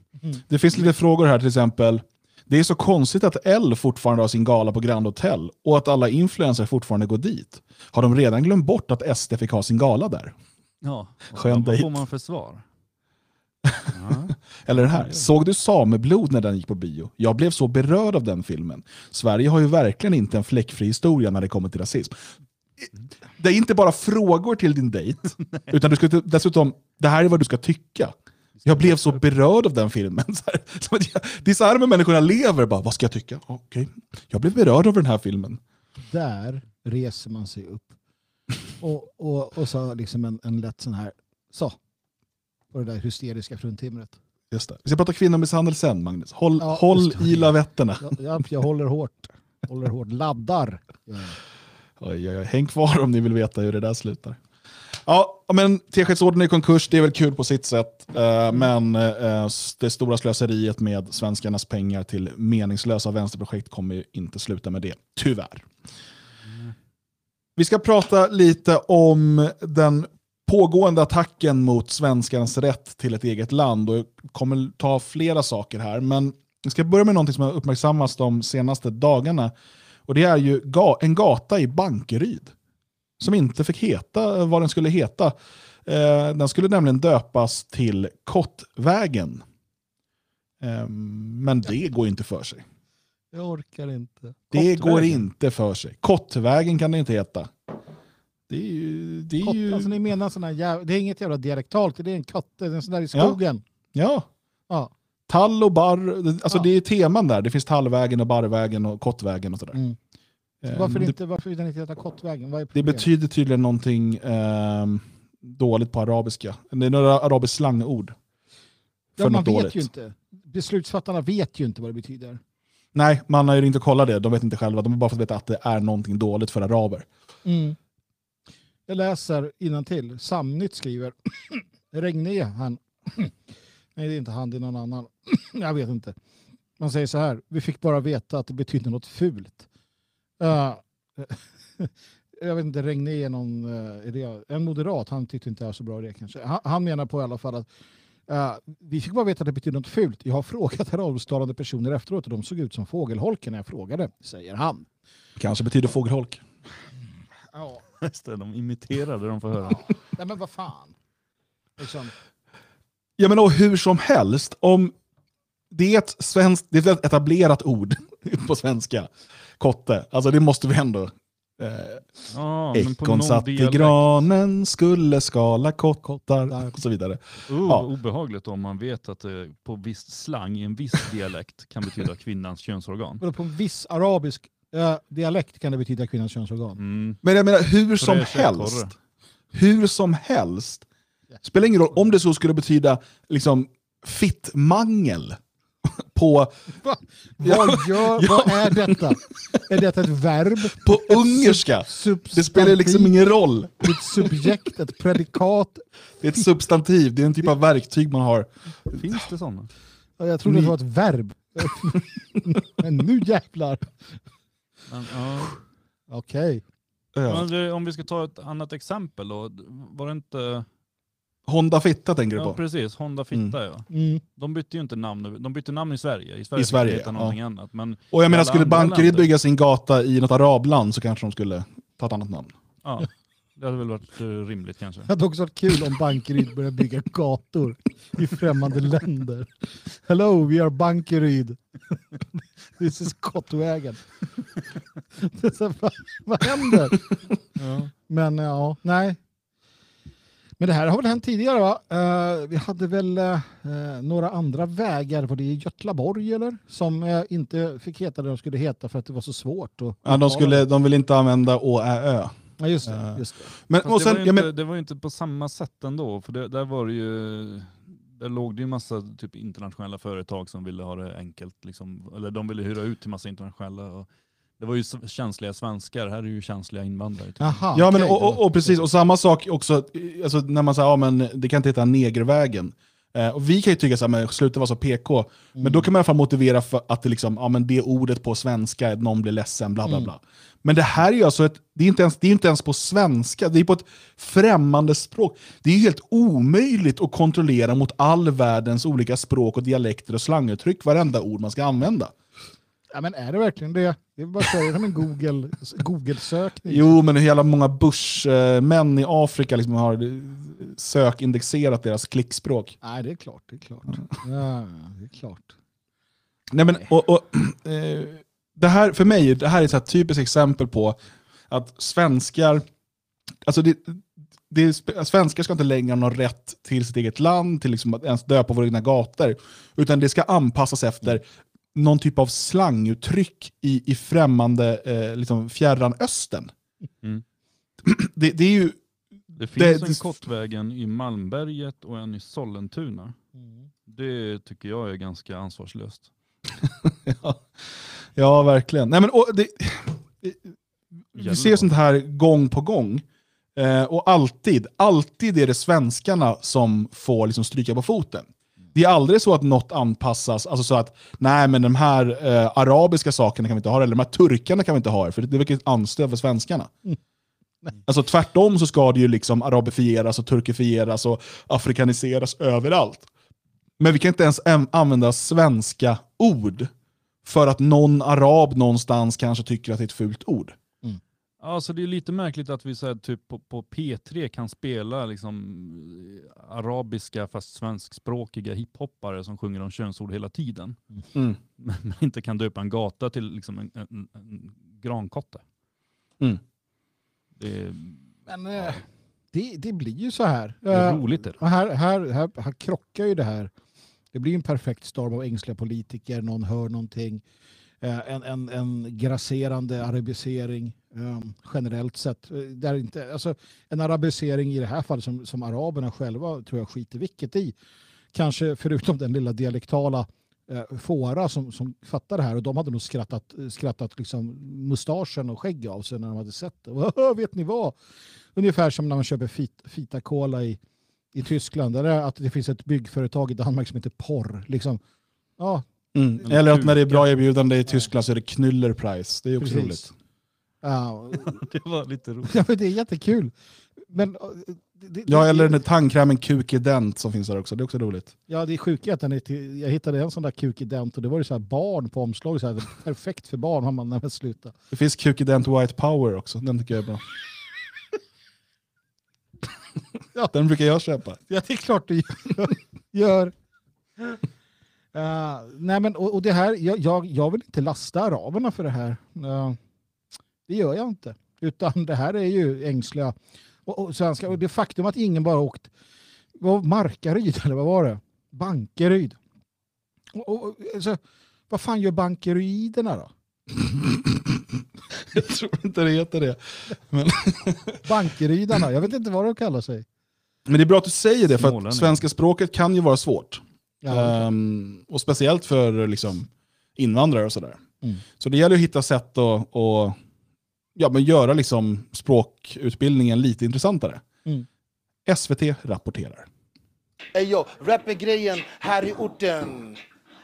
Det finns lite frågor här till exempel. Det är så konstigt att L fortfarande har sin gala på Grand Hotel och att alla influencers fortfarande går dit. Har de redan glömt bort att SD fick ha sin gala där? Ja, Skön vad får man för svar? Ja. [laughs] Eller den här. Såg du Sameblod när den gick på bio? Jag blev så berörd av den filmen. Sverige har ju verkligen inte en fläckfri historia när det kommer till rasism. Det är inte bara frågor till din dejt, [laughs] utan du ska dessutom, det här är vad du ska tycka. Jag blev så berörd av den filmen. [laughs] Det är så här med människorna lever. Bara, vad ska jag tycka? Okej. Jag blev berörd av den här filmen. Där reser man sig upp. Och, och, och så liksom en, en lätt sån här, så. På det där hysteriska fruntimret. Just det. Vi ska prata kvinnomisshandel sen, Magnus. Håll, Ja, håll i lavetterna. Jag, jag, jag håller hårt. Håller hårt. Laddar. Ja. Oj, oj, oj. Häng kvar om ni vill veta hur det där slutar. Ja, men Teskedsorden är i konkurs, det är väl kul på sitt sätt. Eh, men eh, det stora slöseriet med svenskarnas pengar till meningslösa vänsterprojekt kommer inte sluta med det, tyvärr. Vi ska prata lite om den pågående attacken mot svenskarnas rätt till ett eget land. Och jag kommer ta flera saker här, men vi ska börja med något som har uppmärksammats de senaste dagarna. Och det är ju ga- en gata i Bankeryd som inte fick heta vad den skulle heta. Eh, den skulle nämligen döpas till Kottvägen. Eh, men det går inte för sig. Jag orkar inte. Det går inte för sig. Kottvägen kan det inte heta. Det är ju... Det är Kott, ju alltså ni menar sån här jävla, det är inget jävla dialektalt, det är en katt, en sån där i Ja. skogen. ja, Ja. tall och barr. Alltså Ja. det är teman där. Det finns tallvägen och barrvägen och kottvägen och sådär. Mm. Eh, Varför, det, inte, varför vill den inte heta Kottvägen? Det betyder tydligen någonting ehm, dåligt på arabiska. Det är några arabiskt slangord. För ja, man vet dåligt. ju inte. Beslutsfattarna vet ju inte vad det betyder. Nej, man har ju inte kollat det. De vet inte själva. De har bara fått veta att det är någonting dåligt för araber. Mm. Jag läser till. Samnytt skriver [clears throat] Regné, han. [clears throat] Nej, det är inte han, det är någon annan. [clears throat] Jag vet inte. Man säger så här, vi fick bara veta att det betyder något fult. Uh, [laughs] jag vet inte, Regné är någon, uh, är det, en moderat, han tyckte inte det var så bra det kanske. Han, han menar på i alla fall att uh, vi fick bara veta att det betyder något fult. Jag har [laughs] frågat arabisktalande personer efteråt och de såg ut som fågelholken när jag frågade, säger han. Kanske betyder fågelholk. Ja, Just det, de imiterade de får höra. nej men vad fan. Liksom. Ja, men och hur som helst, om det är ett, svenskt, det är ett etablerat ord [laughs] på svenska, kotte, alltså det måste vi ändå... Eh, på Ekon satt i granen, skulle skala kottar och så vidare. Uh, Ja. Obehagligt om man vet att det på viss slang i en viss dialekt kan betyda kvinnans könsorgan. På en viss arabisk eh, dialekt kan det betyda kvinnans könsorgan. Mm. Men jag menar hur som helst, korre. hur som helst, spelar ingen roll om det så skulle betyda liksom fittmangel på, Va? Ja, Vad, gör, ja. vad är detta? Är detta ett verb? på ungerska. Substantiv, Det spelar liksom ingen roll. Ett subjekt, ett predikat. Det är ett substantiv, det är en typ av verktyg man har. Finns det sådana? Ja, Jag trodde Ni- det var ett verb. Men nu jävlar. Ja. Okej. Ja. Men det, om vi ska ta ett annat exempel då. Var det inte... Honda Fitta tänker du Ja på? precis, Honda Fitta ja. Mm. De bytte ju inte namn, de bytte namn i Sverige. I Sverige, I Sverige, ja. någonting annat. Men Och jag menar, skulle Bankeryd länder. bygga sin gata i något arabland så kanske de skulle ta ett annat namn. ja, det hade väl varit eh, rimligt kanske. Det hade också varit kul om Bankeryd började bygga gator i främmande länder. Hello, we are Bankeryd. This is Kottvägen. Det är så, vad, vad händer? Ja. Men ja, nej. Men det här har väl hänt tidigare va? Eh, vi hade väl eh, några andra vägar, var det i Götlaborg eller? Som eh, inte fick heta det de skulle heta för att det var så svårt. att Ja, de, skulle, de vill inte använda å, ä, ö. Ja, just det. Just det. Men, Fast och det, var sen, ju jag inte, men, det var ju inte på samma sätt ändå. För det, där var det ju... Där låg det ju massa typ, internationella företag som ville ha det enkelt. Liksom, eller de ville hyra ut till massa internationella. Och det var ju känsliga svenskar, här är ju känsliga invandrare. Aha, ja, men, okej. och, och, och precis, och samma sak också, alltså, när man säger ja, men det kan inte heta negervägen. Eh, och vi kan ju tycka men sluta vara så PK, men då kan man i alla fall motivera för att det, liksom, ja, men det ordet på svenska, någon blir ledsen, bla bla Mm. bla. Men det här är ju alltså ett, det är inte ens, det är inte ens på svenska, det är på ett främmande språk. Det är ju helt omöjligt att kontrollera mot all världens olika språk och dialekter och slanguttryck, varenda ord man ska använda. Ja, men är det verkligen det? Det är bara säga som en Google, [laughs] Google-sökning. Jo, men hur jävla många börsmän i Afrika liksom har sökindexerat deras klickspråk. Nej, det är klart. Det är klart. Ja, det är klart. Nej, men, och, och, eh, det här, för mig det här är ett typiskt exempel på att svenskar, alltså det, det är, svenskar ska inte längre ha någon rätt till sitt eget land, till liksom att ens dö på våra egna gator, utan det ska anpassas efter någon typ av slanguttryck i, i främmande, eh, liksom fjärran östern. Mm. [clears throat] Det, det är ju Det finns Det- en det- Kottvägen i Malmberget och en i Sollentuna. Det tycker jag är ganska ansvarslöst. [laughs] ja, ja, verkligen. Nej, men, och det, vi ser sånt här gång på gång. Eh, och alltid, alltid är det svenskarna som får liksom stryka på foten. Det är aldrig så att något anpassas, alltså så att nej men de här eh, arabiska sakerna kan vi inte ha, eller de här turkarna kan vi inte ha, för det verkar anstöd för svenskarna. Alltså tvärtom så ska det ju liksom arabifieras och turkifieras och afrikaniseras överallt. Men vi kan inte ens använda svenska ord för att någon arab någonstans kanske tycker att det är ett fult ord. Alltså det är lite märkligt att vi så här, typ på, på P3 kan spela liksom, eh, arabiska fast svenskspråkiga hiphoppare som sjunger om könsord hela tiden. Mm. [laughs] Men men inte kan döpa en gata till liksom en, en, en grankotte. Mm. Det Men eh, det, det blir ju så här. det är Eh, roligt. Det. här, här, här, här krockar ju det här. Det blir en perfekt storm av ängsliga politiker, någon hör någonting. Eh, en, en, en grasserande arabisering eh, generellt sett. Eh, Där inte, alltså, en arabisering i det här fallet som, som araberna själva tror jag skiter vilket i. Kanske förutom den lilla dialektala eh, fåra som, som fattar det här och de hade nog skrattat, eh, skrattat liksom mustaschen och skägg av sig när de hade sett det. [laughs] Vet ni vad? Ungefär som när man köper fit, fita cola i, i Tyskland. Där det att det finns ett byggföretag i Danmark som heter Porr. Liksom. Ja, Mm. Eller Eller att när det är bra erbjudande i Tyskland så är det knullerprice. Det är också Precis. roligt. ja, [laughs] Det var lite roligt. ja, men det är jättekul. Men, äh, det, det, Ja, det- eller den där tandkrämen Kukident som finns där också. Det är också roligt. Ja, det är sjukt. Jag hittade en sån där kukident och det var ju så här barn på omslaget. Så här, perfekt för barn har man när man slutar. Det finns Kukident White Power också. Den tycker jag är bra. [laughs] Ja. Den brukar jag köpa. Ja, det är klart du gör. Uh, nej men, och, och det här, jag, jag, jag vill inte lasta araberna för det här. Uh, det gör jag inte. Utan det här är ju ängsliga. Och, och, svenska, och det faktum att ingen bara åkt vad, Markaryd, eller vad var det? Bankeryd. Och, och, alltså, vad fan gör bankeroiderna då? [laughs] Jag tror inte det heter det. [laughs] Bankerydarna, jag vet inte vad de kallar sig. Men det är bra att du säger det, för att svenska språket kan ju vara svårt. Ja, Ehm, och speciellt för liksom, invandrare och sådär. Mm. Så det gäller att hitta sätt att och, ja, men göra liksom, språkutbildningen lite intressantare. Mm. SVT rapporterar. Eyo, rap är grejen här i orten.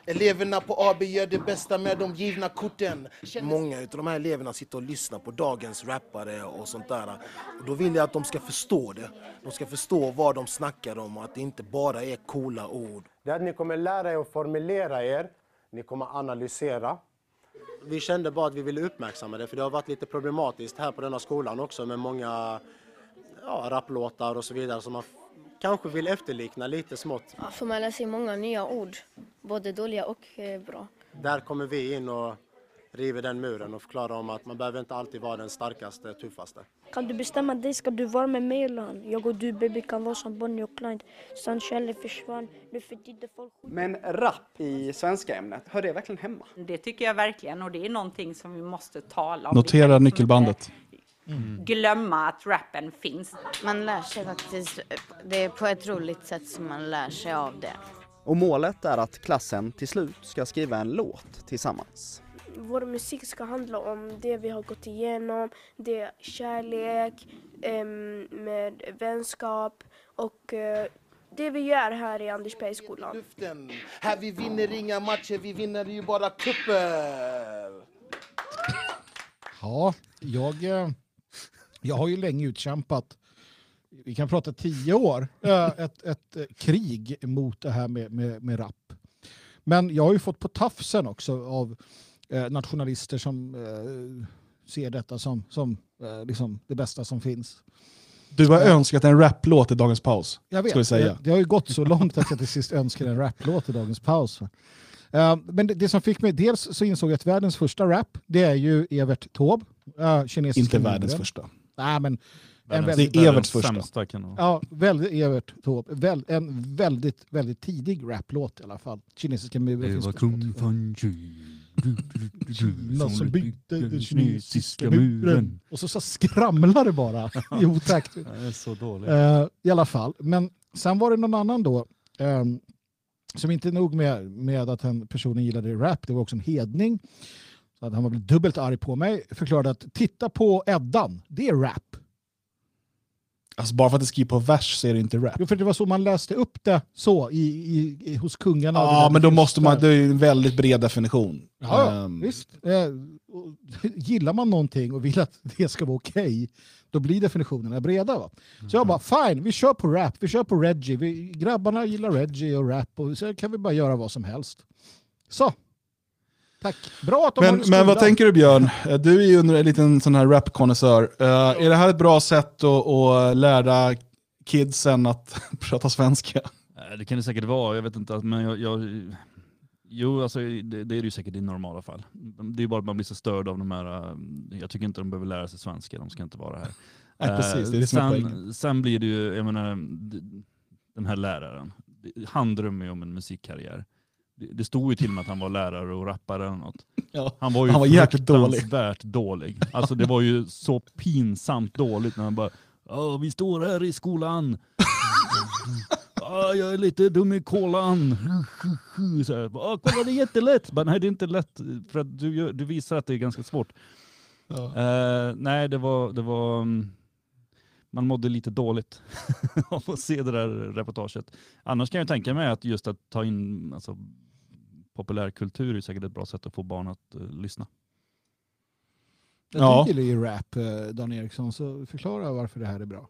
Eleverna på AB gör det bästa med de givna korten. Många av de här eleverna sitter och lyssnar på dagens rappare och sånt där. Och då vill jag att de ska förstå det. De ska förstå vad de snackar om och att det inte bara är coola ord. Det att ni kommer lära er att formulera er, ni kommer analysera. Vi kände bara att vi ville uppmärksamma det, för det har varit lite problematiskt här på denna skolan också med många ja, rapplåtar och så vidare som f- kanske vill efterlikna lite smått. Ja, För man lär sig många nya ord, både dåliga och eh, bra. Där kommer vi in och river den muren och förklarar om att man behöver inte alltid vara den starkaste, tuffaste. Kan du bestämma dig, ska du vara med mig eller han? Jag och du baby kan vara som Bonnie och Clyde. Sen kärlek försvann, nu för tiden folk Men rap i svenska ämnet, hör det verkligen hemma? Det tycker jag verkligen och det är någonting som vi måste tala om. Notera nyckelbandet. inte Glömma att rappen finns. Man lär sig faktiskt, det är på ett roligt sätt som man lär sig av det. Och målet är att klassen till slut ska skriva en låt tillsammans. Vår musik ska handla om det vi har gått igenom, det är kärlek, med vänskap och eh, det vi gör här i Andersbergsskolan. Luften. Här vi vinner inga matcher, vi vinner ju bara kupper. Ja, jag, eh, jag har ju länge utkämpat, vi kan prata tio år, eh, ett, ett eh, krig mot det här med, med, med rap. Men jag har ju fått på tafsen också av eh, nationalister som ser detta som, som liksom det bästa som finns. Du har önskat en raplåt i dagens paus. Jag vet, säga. Det, det har ju gått så långt att jag till sist önskar en raplåt i dagens paus. Men det, det som fick mig, dels så insåg jag att världens första rap, det är ju Evert Taube. Uh, Inte världens första. Nej, men en väldigt, Det är Everts första. Sämsta det ja, väldigt Evert Taube. Väl, en väldigt, väldigt tidig raplåt i alla fall. Kinesiska muren finns på Spotify. Kina som byggde den kinesiska muren. Och så, så skramlar det bara [laughs] i otakt. Det är så dåligt. Eh, I alla fall. Men sen var det någon annan då. ehm, som inte nog med, med att den personen gillade rap, det var också en hedning. Så att han var dubbelt arg på mig. Förklarade att titta på Eddan, det är rap. Alltså bara för att det skrivs på vers så är det inte rap. Jo, för det var så man läste upp det så i, i, i, hos kungarna. Ja, men då måste man, det är en väldigt bred definition. Ja, Ehm, visst. Eh, och gillar man någonting och vill att det ska vara okej, då blir definitionerna breda. Va? Så jag bara, fine, vi kör på rap, vi kör på reggae. Vi, grabbarna gillar reggae och rap och så kan vi bara göra vad som helst. Så. Tack. Bra att de Men, men vad tänker du Björn? Eh, Du är ju en liten sån här rap-konnässör. Eh, är det här ett bra sätt att, att lära kidsen att [laughs] prata svenska? Eh, Det kan det säkert vara, jag vet inte. Men jag, jag, jo, alltså, det, det är det ju säkert i normala fall. Det är bara att man blir så störd av de här, jag tycker inte de behöver lära sig svenska, de ska inte vara här. Nej, precis, det är det som sen, sen blir det ju, jag menar, den här läraren, han drömmer ju om en musikkarriär. Det, stod ju till och med att han var lärare och rappare eller något. [laughs] Ja. Han var ju Han var jäkligt dålig. fruktansvärt [laughs] dålig. Alltså det var ju så pinsamt dåligt när han bara Ja, vi står här i skolan. [laughs] Ja, jag är lite dum i kolan. Så här, "Ja, kolla det är jättelätt. Bara, nej det är inte lätt för att du, du visar att det är ganska svårt. Eh, nej det var, det var mm, man mådde lite dåligt av att se det där reportaget. Annars kan jag tänka mig att just att ta in alltså, populärkultur är säkert ett bra sätt att få barn att uh, lyssna. Jag gillar ju rap, eh, Dan Eriksson, så förklara varför det här är bra.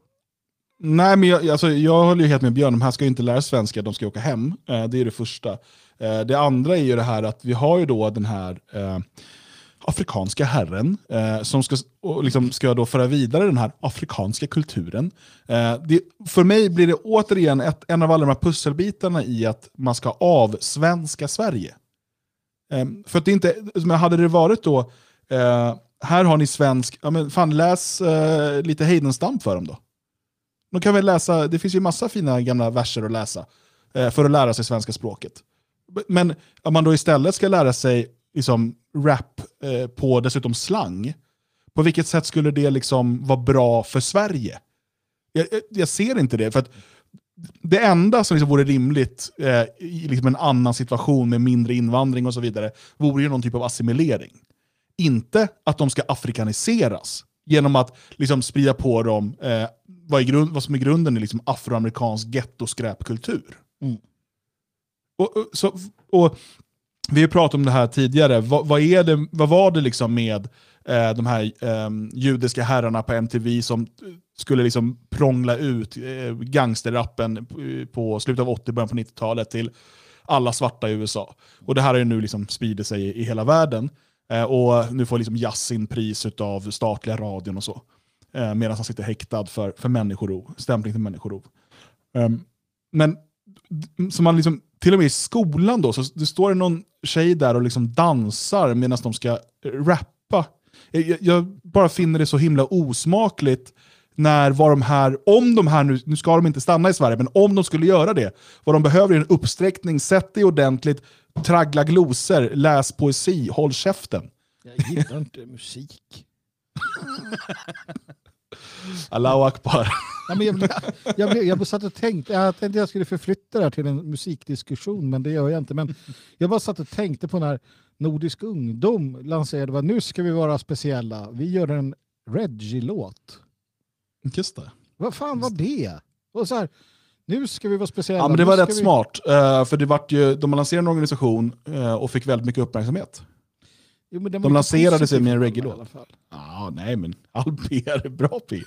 Nej, men jag, alltså, jag håller ju helt med Björn, de här ska ju inte lära svenska, de ska åka hem. Eh, det är det första. Det andra är ju det här att vi har ju då den här eh, afrikanska herren eh, som ska, och liksom ska då föra vidare den här afrikanska kulturen. Eh, det, för mig blir det återigen ett, en av alla de här pusselbitarna i att man ska avsvenska Sverige. Eh, för att det inte, men hade det varit då, eh, här har ni svensk, ja men fan läs eh, lite Heidenstam för dem då. De kan väl läsa, det finns ju massa fina gamla verser att läsa eh, för att lära sig svenska språket. Men om man då istället ska lära sig liksom, rap eh, på dessutom slang, på vilket sätt skulle det liksom vara bra för Sverige? Jag, jag, jag ser inte det. för att det enda som liksom vore rimligt eh, i liksom en annan situation med mindre invandring och så vidare, vore ju någon typ av assimilering. Inte att de ska afrikaniseras genom att liksom sprida på dem eh, vad, grund, vad som är grunden i liksom afroamerikansk gettoskräpkultur. Mm. Och, och, så, och vi har pratat om det här tidigare, vad, vad, är det, vad var det liksom med eh, de här eh, judiska herrarna på MTV som skulle liksom prångla ut eh, gangsterrappen på slutet av 80 början på 90-talet till alla svarta i USA. Och det här har ju nu liksom spridit sig i, i hela världen. Eh, och nu får liksom Yasin pris av statliga radion och så. Eh, medan han sitter häktad för, för människorov, stämpling till människorov. Um, men så man liksom, till och med i skolan då, så det står det någon tjej där och liksom dansar medan de ska rappa. Jag, jag, bara finner det så himla osmakligt när var de här, om de här nu, nu ska de inte stanna i Sverige, men om de skulle göra det, vad de behöver är en uppsträckning, sätt dig ordentligt, traggla glosor, läs poesi, håll käften. Jag gillar inte musik. [laughs] Allahu akbar. Ja, men jag, jag, jag, jag satt och tänkte, jag tänkte jag skulle förflytta det här till en musikdiskussion, men det gör jag inte. Men jag bara satt och tänkte på när Nordisk ungdom lanserade, vad nu ska vi vara speciella, vi gör en Reggie-låt. Just det. Vad fan var det? Och så här, nu ska vi vara speciella. Ja, men det var rätt vi... smart, uh, för det vart ju, de lanserade en organisation uh, och fick väldigt mycket uppmärksamhet. Jo, de lanserade sig med en reggae-låt. Ja, nej men all [laughs] PR är bra PR.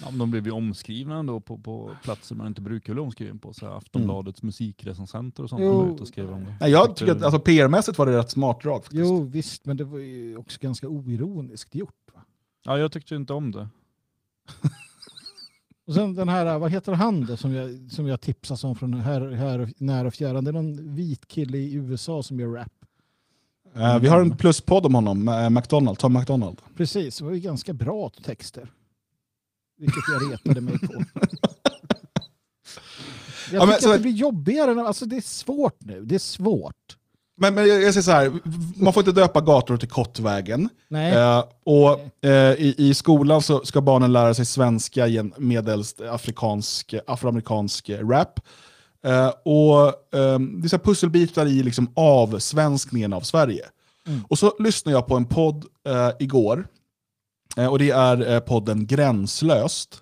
Ja, men de blev ju omskrivna ändå på, på platser man inte brukar bli omskriven på. Så Aftonbladets mm. musikrecensenter och sånt. Jo. Ut och skrev om det. Nej, jag tycker att alltså, PR-mässigt var det rätt smart drag. Faktiskt. Jo visst, men det var ju också ganska oironiskt gjort. Va? Ja, jag tyckte inte om det. [laughs] och sen den här, vad heter han då som jag, som jag tipsas om från här, här nära och fjärran? Det är någon vit kille i USA som gör rap. Uh, vi har en pluspodd om honom, uh, McDonald, Tom McDonald. Precis, det var ju ganska bra texter. Vilket jag retade mig på. [laughs] Jag ja, men, tycker att det blir jobbigare. Alltså det är svårt nu. Det är svårt. Men, men jag, jag säger så här, man får inte döpa gator till Kottvägen. Nej. Uh, och uh, i, i skolan så ska barnen lära sig svenska medelst afrikansk, afroamerikansk rap. Uh, och um, Det är så pusselbitar i liksom avsvenskningen av Sverige. Mm. Och så lyssnade jag på en podd uh, igår, uh, och det är podden Gränslöst.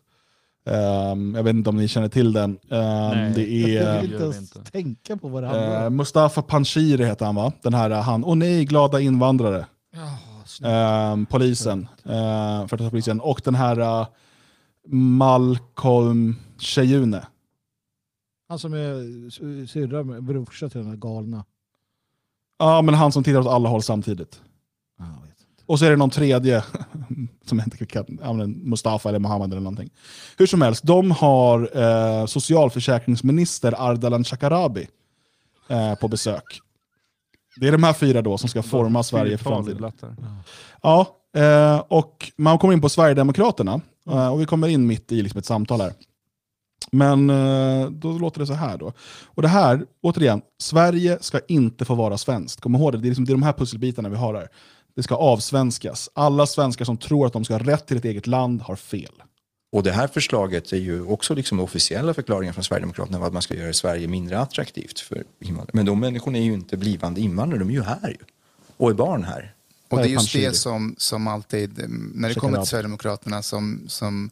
Um, jag vet inte om ni känner till den. Um, Nej, det är, jag vill inte ens tänka på vad det handlar om. Mustafa Panshiri heter han va? Den här, han, åh nej, glada invandrare. Oh, polisen, uh, för polisen. Och den här Malcolm Shejune. Han som är syrra, brorsa till den här galna. Ja, men han som tittar åt alla håll samtidigt. Ah, och så är det någon tredje, [laughs] som inte kan, Mustafa eller Mohammed eller någonting. Hur som helst, de har eh, socialförsäkringsminister Ardalan Shekarabi eh, på besök. Det är de här fyra då som ska forma Sverige för framtiden. Ja, eh, och man kommer in på Sverigedemokraterna, eh, och vi kommer in mitt i liksom ett samtal här. Men eh, då låter det så här då. Och det här, återigen, Sverige ska inte få vara svenskt. Kom ihåg det, det är, liksom, det är de här pusselbitarna vi har här. Det ska avsvenskas. Alla svenskar som tror att de ska ha rätt till ett eget land har fel. Och det här förslaget är ju också liksom officiella förklaringar från Sverigedemokraterna av att man ska göra Sverige mindre attraktivt för invandrare. Men de människorna är ju inte blivande invandrare, de är ju här ju. Och är barn här. Och det är just det som, som alltid, när det kommer till Sverigedemokraterna, som, som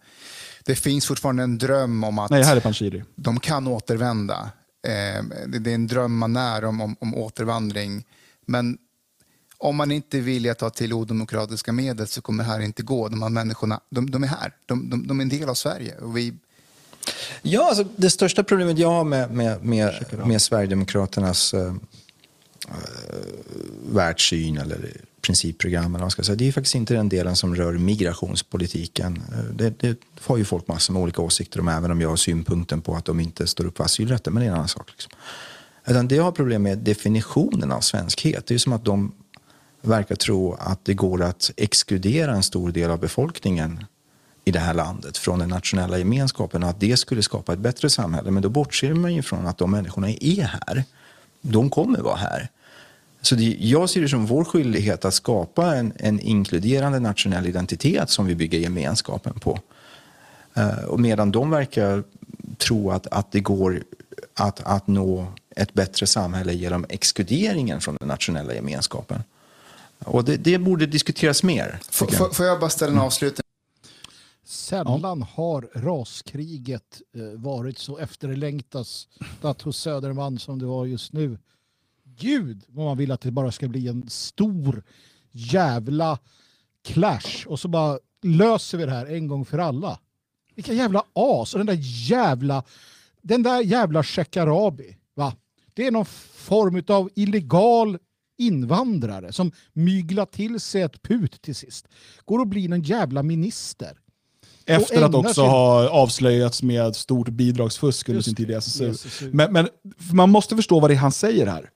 det finns fortfarande en dröm om att Nej, här är Panshiri. de kan återvända. Eh, det, är en dröm man när om, om, om återvandring. Men om man inte är villig att ta till odemokratiska medel så kommer det här inte gå. De här människorna, de, de är här. De, de, de är en del av Sverige. Och vi, Ja, alltså, det största problemet jag har med, med, med, med Sverigedemokraternas eh, eh, världssyn eller principprogram, eller vad man ska säga, det är faktiskt inte den delen som rör migrationspolitiken. Eh, det, det har ju folk massor med olika åsikter om, även om jag har synpunkten på att de inte står upp för asylrätten, men det är en annan sak. Liksom. Utan det jag har problem med är definitionen av svenskhet. Det är som att de verkar tro att det går att exkludera en stor del av befolkningen i det här landet från den nationella gemenskapen och att det skulle skapa ett bättre samhälle. Men då bortser man ju från att de människorna är här. De kommer vara här. Så det, jag ser det som vår skyldighet att skapa en, en inkluderande nationell identitet som vi bygger gemenskapen på. Eh, och medan de verkar tro att, att det går att, att nå ett bättre samhälle genom exkluderingen från den nationella gemenskapen. Och det, det borde diskuteras mer. får, tycker jag. får, jag bara ställa en avslutning? Sällan har raskriget eh, varit så efterlängtat hos Söderman som det var just nu. Gud vad man vill att det bara ska bli en stor jävla clash och så bara löser vi det här en gång för alla. Vilka jävla as och den där jävla den där jävla Shekarabi, va? Det är någon form av illegal invandrare som myglar till sig ett put till sist. Går och blir någon jävla minister. Efter att också sig- ha avslöjats med stort bidragsfusk under Just sin tid i SSU. Men, men man måste förstå vad det är han säger här.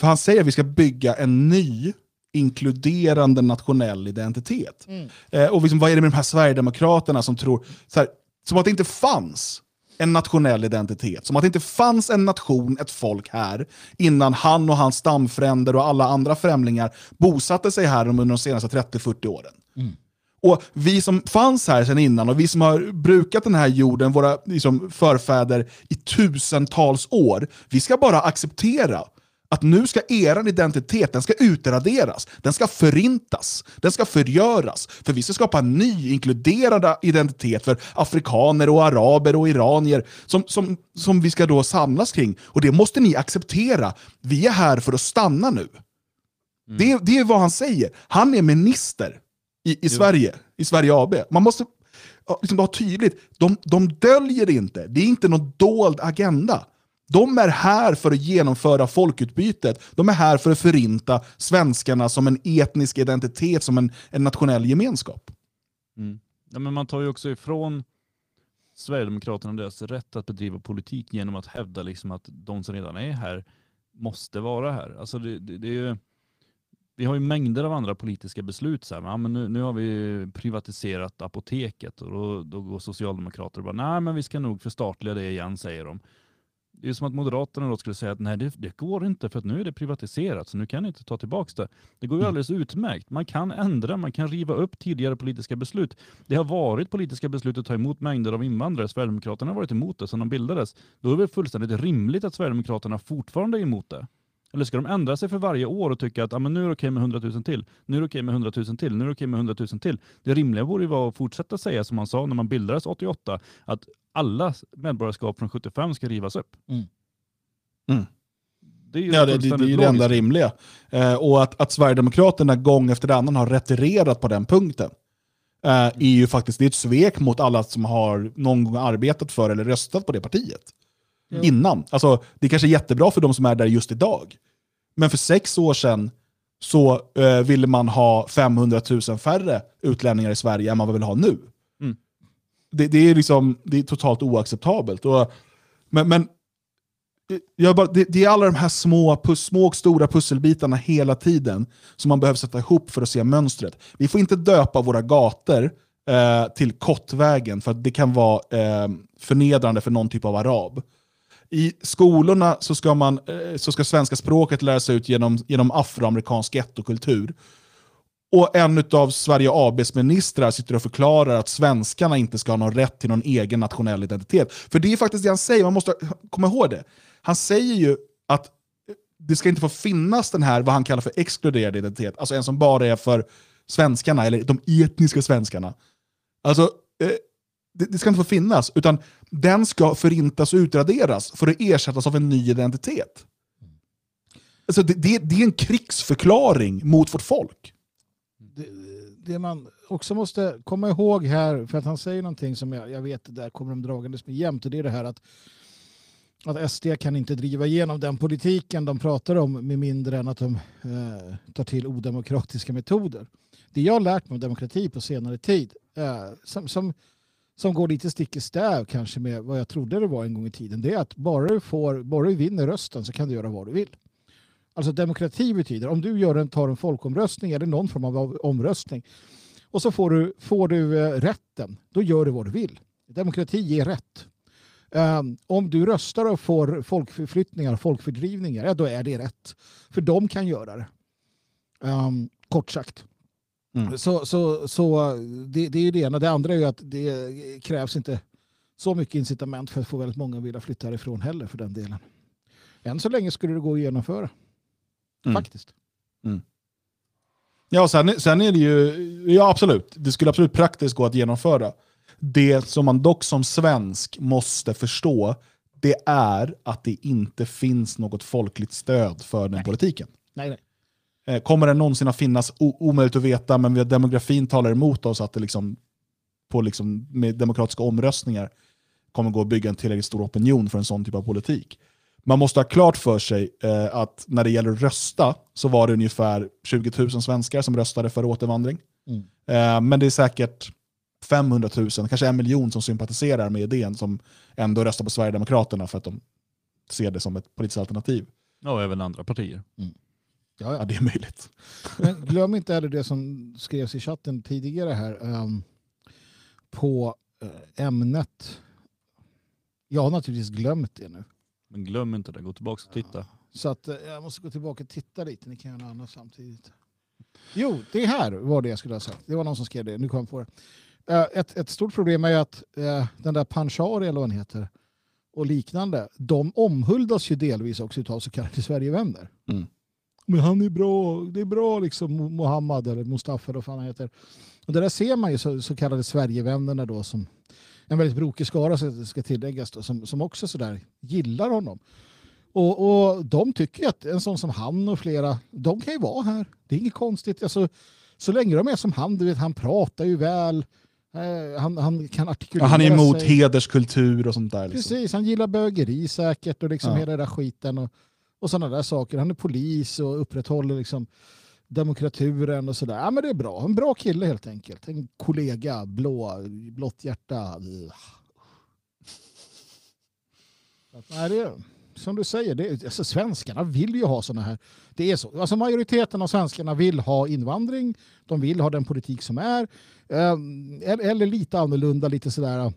För han säger att vi ska bygga en ny inkluderande nationell identitet. Mm. Eh, och liksom, vad är det med de här Sverigedemokraterna som tror, så här, som att det inte fanns en nationell identitet, som att det inte fanns en nation, ett folk här, innan han och hans stamfränder och alla andra främlingar bosatte sig här under de senaste 30-40 åren. Och vi som fanns här sedan innan och vi som har brukat den här jorden, våra liksom, förfäder, i tusentals år, vi ska bara acceptera att nu ska er identitet den ska utraderas, den ska förintas, den ska förgöras. För vi ska skapa en ny inkluderande identitet för afrikaner och araber och iranier som, som, som vi ska då samlas kring. Och det måste ni acceptera. Vi är här för att stanna nu. Det, det är vad han säger. Han är minister i, i Sverige, i Sverige AB. Man måste liksom vara tydligt, de, de döljer inte. Det är inte någon dold agenda. De är här för att genomföra folkutbytet. De är här för att förinta svenskarna som en etnisk identitet, som en, en nationell gemenskap. Mm. Ja, men man tar ju också ifrån Sverigedemokraterna deras rätt att bedriva politik genom att hävda liksom att de som redan är här måste vara här. Alltså det, det, det är ju, vi har ju mängder av andra politiska beslut. Så här, ja, men nu, nu har vi privatiserat apoteket och då, då går Socialdemokrater och bara nej men vi ska nog förstatliga det igen säger de. Det är som att Moderaterna då skulle säga att nej det, det går inte för att nu är det privatiserat så nu kan ni inte ta tillbaka det. Det går ju alldeles utmärkt. Man kan ändra, man kan riva upp tidigare politiska beslut. Det har varit politiska beslut att ta emot mängder av invandrare. Sverigedemokraterna har varit emot det sedan de bildades. Då är det väl fullständigt rimligt att Sverigedemokraterna fortfarande är emot det. Eller ska de ändra sig för varje år och tycka att ah, men nu är det okej med 100 000 till, nu är det okej med 100 000 till, nu är det okej med 100 000 till. Det rimliga borde ju vara att fortsätta säga som man sa när man bildades 88, att alla medborgarskap från 75 ska rivas upp. Det är ju Ja, det, det, det är det enda rimliga. Eh, och att, att Sverigedemokraterna gång efter annan har retirerat på den punkten eh, är ju faktiskt det är ett svek mot alla som har någon gång arbetat för eller röstat på det partiet. Ja. Innan. Alltså, det kanske är jättebra för de som är där just idag. Men för sex år sedan så eh, ville man ha 500 000 färre utlänningar i Sverige än man vill ha nu. Mm. Det, det, är liksom, det är totalt oacceptabelt. Och, men, men jag bara, det, det är alla de här små, pus, små och stora pusselbitarna hela tiden som man behöver sätta ihop för att se mönstret. Vi får inte döpa våra gator eh, till Kottvägen för att det kan vara eh, förnedrande för någon typ av arab. I skolorna så ska, man, eh, så ska svenska språket läras ut genom, genom afroamerikansk gettokultur. Och en av Sverige ABs ministrar sitter och förklarar att svenskarna inte ska ha någon rätt till någon egen nationell identitet. För det är faktiskt det han säger, man måste komma ihåg det. Han säger ju att eh, det ska inte få finnas den här, vad han kallar för exkluderad identitet, alltså en som bara är för svenskarna, eller de etniska svenskarna. Alltså, eh, det, det ska inte få finnas, utan den ska förintas och utraderas för att ersättas av en ny identitet. Alltså det, det, det är en krigsförklaring mot vårt folk. Det, det man också måste komma ihåg här, för att han säger någonting som jag, jag vet, där kommer de dragandes med jämt, och det är det här att att SD kan inte driva igenom den politiken de pratar om med mindre än att de eh, tar till odemokratiska metoder. Det jag har lärt mig om demokrati på senare tid, eh, som, som, som går lite stick i stäv kanske med vad jag trodde det var en gång i tiden, det är att bara du, får, bara du vinner rösten så kan du göra vad du vill. Alltså demokrati betyder, om du gör en, tar en folkomröstning eller någon form av omröstning och så får du, får du eh, rätten, då gör du vad du vill. Demokrati ger rätt. Um, om du röstar och får folkförflyttningar, folkfördrivningar, ja då är det rätt. För de kan göra det. Um, kort sagt. Mm. Så, så, så det, det är det ena. Det andra är ju att det krävs inte så mycket incitament för att få väldigt många att vilja flytta härifrån heller för den delen. Än så länge skulle det gå att genomföra. Mm. Faktiskt. Mm. Ja, sen, sen är det ju, ja absolut, det skulle absolut praktiskt gå att genomföra. Det som man dock som svensk måste förstå, det är att det inte finns något folkligt stöd för den nej. politiken. Nej, nej. Eh, kommer det någonsin att finnas? O omöjligt att veta, men demografin talar emot oss att det liksom, på liksom, med demokratiska omröstningar kommer gå att bygga en tillräckligt stor opinion för en sån typ av politik. Man måste ha klart för sig eh, att när det gäller att rösta så var det ungefär 20 000 svenskar som röstade för återvandring. Mm. Eh, men det är säkert 500 000, kanske en miljon som sympatiserar med idén som ändå röstar på Sverigedemokraterna för att de ser det som ett politiskt alternativ. Ja, och även andra partier. Mm. Ja, ja, det är möjligt. Men glöm inte heller det som skrevs i chatten tidigare här um, på uh, ämnet. Jag har naturligtvis glömt det nu. Men glöm inte det, gå tillbaka och titta. Så att, uh, jag måste gå tillbaka och titta lite, ni kan göra något annat samtidigt. Jo, det här var det jag skulle ha sagt. Det var någon som skrev det, nu kom jag på det. Uh, ett, ett stort problem är att den där Panchari, eller vad han heter, och liknande, de omhuldas ju delvis också av så kallade Sverigevänner. Mm men han är bra, det är bra liksom Mohammad eller Mustafa eller vad han heter. Och det där ser man ju så, så kallade Sverigevännerna då som en väldigt brokig skara ska, tilläggas då, som, som också sådär gillar honom. Och, och de tycker att en sån som han och flera, de kan ju vara här. Det är inget konstigt. Alltså, så länge de är som han, du vet, han pratar ju väl. Eh, han, han kan artikulera ja, Han är emot sig. hederskultur och sånt där. Liksom. Precis, han gillar bögeri säkert och liksom Ja. hela den där skiten. Och, och sådana där saker. Han är polis och upprätthåller liksom demokraturen och sådär. Ja, men det är bra. En bra kille helt enkelt. En kollega, blå, blått hjärta. Äh. Att, nej, det är, som du säger, det, är- alltså, svenskarna vill ju ha sådana här. Det är så. Alltså, majoriteten av svenskarna vill ha invandring. De vill ha den politik som är. Eh, eller, eller lite annorlunda, lite sådär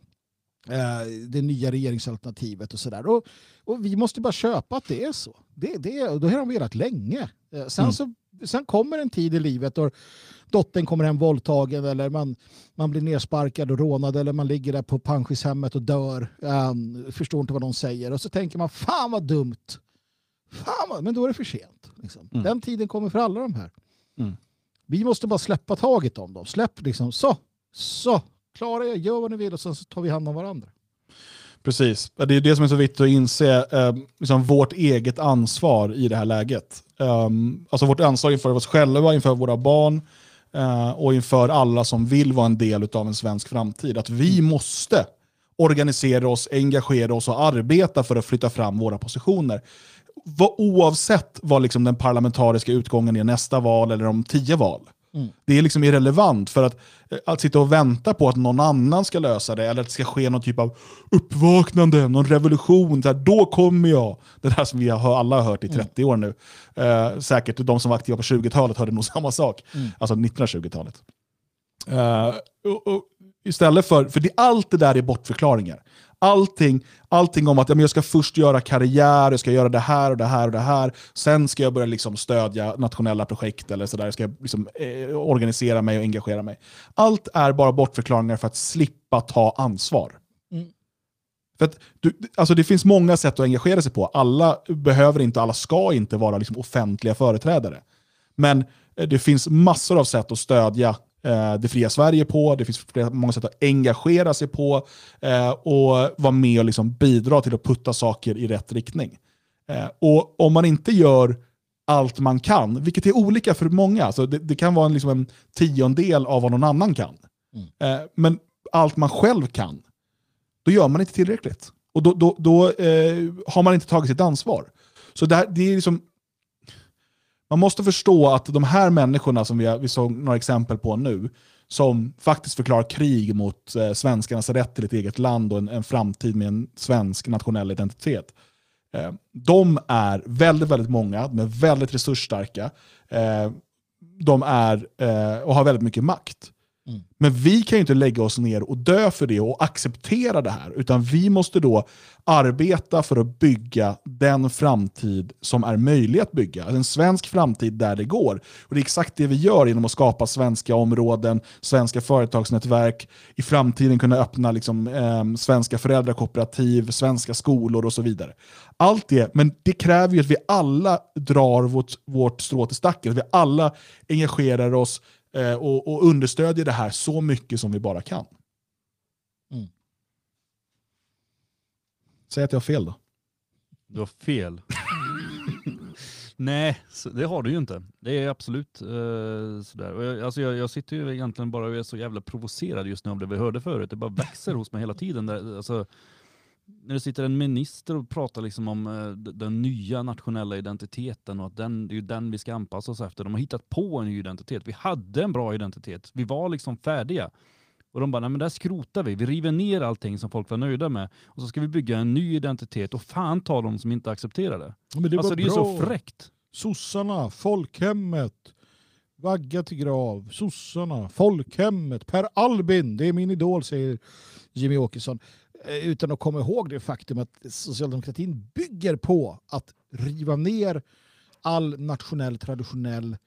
det nya regeringsalternativet och sådär. Och, och vi måste bara köpa att det är så. Det, det, och då har de velat länge. Eh, sen, Mm. så, sen kommer en tid i livet då dottern kommer hem våldtagen eller man, man blir nersparkad och rånad eller man ligger där på pensionshemmet och dör. Um, förstår inte vad de säger. Och så tänker man, fan vad dumt. Fan vad, men då är det för sent. Liksom. Mm. Den tiden kommer för alla de här. Mm. Vi måste bara släppa taget om dem. Släpp liksom, så, så, klara er, gör vad ni vill och sen så tar vi hand om varandra. Precis. Det är det som är så viktigt att inse, eh, liksom vårt eget ansvar i det här läget. Um, alltså vårt ansvar inför oss själva, inför våra barn eh, och inför alla som vill vara en del av en svensk framtid. Att vi måste organisera oss, engagera oss och arbeta för att flytta fram våra positioner. Oavsett vad liksom den parlamentariska utgången är nästa val eller om tio val. Mm. Det är liksom irrelevant för att, eh, att sitta och vänta på att någon annan ska lösa det eller att det ska ske någon typ av uppvaknande, någon revolution. Här, då kommer jag. Det där som vi har, alla har hört i 30 år nu. Eh, säkert de som var aktiva på 20-talet hörde nog [laughs] samma sak. Mm. Alltså 1920-talet. Eh, och, och, istället för, för det, allt det där är bortförklaringar. Allting, allting om att ja, men jag ska först göra karriär, jag ska göra det här och det här och det här. Sen ska jag börja liksom stödja nationella projekt eller sådär. Jag ska liksom, eh, organisera mig och engagera mig. Allt är bara bortförklaringar för att slippa ta ansvar. Mm. För att du, alltså det finns många sätt att engagera sig på. Alla behöver inte, alla ska inte vara liksom offentliga företrädare. Men eh, det finns massor av sätt att stödja eh, det fria Sverige på, det finns flera, många sätt att engagera sig på eh, och vara med och liksom bidra till att putta saker i rätt riktning. Eh, och om man inte gör allt man kan, vilket är olika för många, så det, det kan vara en, liksom en tiondel av vad någon annan kan. Eh, men allt man själv kan, då gör man inte tillräckligt. Och då, då, då eh, har man inte tagit sitt ansvar. Så det, här, det är liksom, man måste förstå att de här människorna som vi, vi såg några exempel på nu, som faktiskt förklarar krig mot eh, svenskarnas rätt till ett eget land och en, en framtid med en svensk nationell identitet. Eh, de är väldigt, väldigt många, de är väldigt resursstarka, eh, de är, eh, och har väldigt mycket makt. Mm. Men vi kan ju inte lägga oss ner och dö för det och acceptera det här, utan vi måste då arbeta för att bygga den framtid som är möjlig att bygga. Alltså en svensk framtid där det går. Och Det är exakt det vi gör genom att skapa svenska områden, svenska företagsnätverk, i framtiden kunna öppna liksom, eh, svenska föräldrakooperativ, svenska skolor och så vidare. Allt det, men det kräver ju att vi alla drar vårt, vårt strå till stacken, att vi alla engagerar oss, eh, och, och understödjer det här så mycket som vi bara kan. Mm. Säg att jag har fel då. Du har fel. [laughs] Nej, det har du ju inte. Det är absolut eh, sådär. Och jag, alltså jag, jag sitter ju egentligen bara och är så jävla provocerad just nu av det vi hörde förut. Det bara växer hos mig hela tiden. Där, alltså, när det sitter en minister och pratar liksom om eh, den nya nationella identiteten och att den, det är den vi ska anpassa oss efter. De har hittat på en ny identitet. Vi hade en bra identitet. Vi var liksom färdiga. Och de bara, nej men där skrotar vi. Vi river ner allting som folk var nöjda med. Och så ska vi bygga en ny identitet och fan ta dem som inte accepterar det. Men det alltså det är ju så fräckt. Sossarna, folkhemmet, vagga till grav, sossarna, folkhemmet, Per Albin, det är min idol, säger Jimmy Åkesson. Eh, Utan att komma ihåg det faktum att socialdemokratin bygger på att riva ner all nationell, traditionell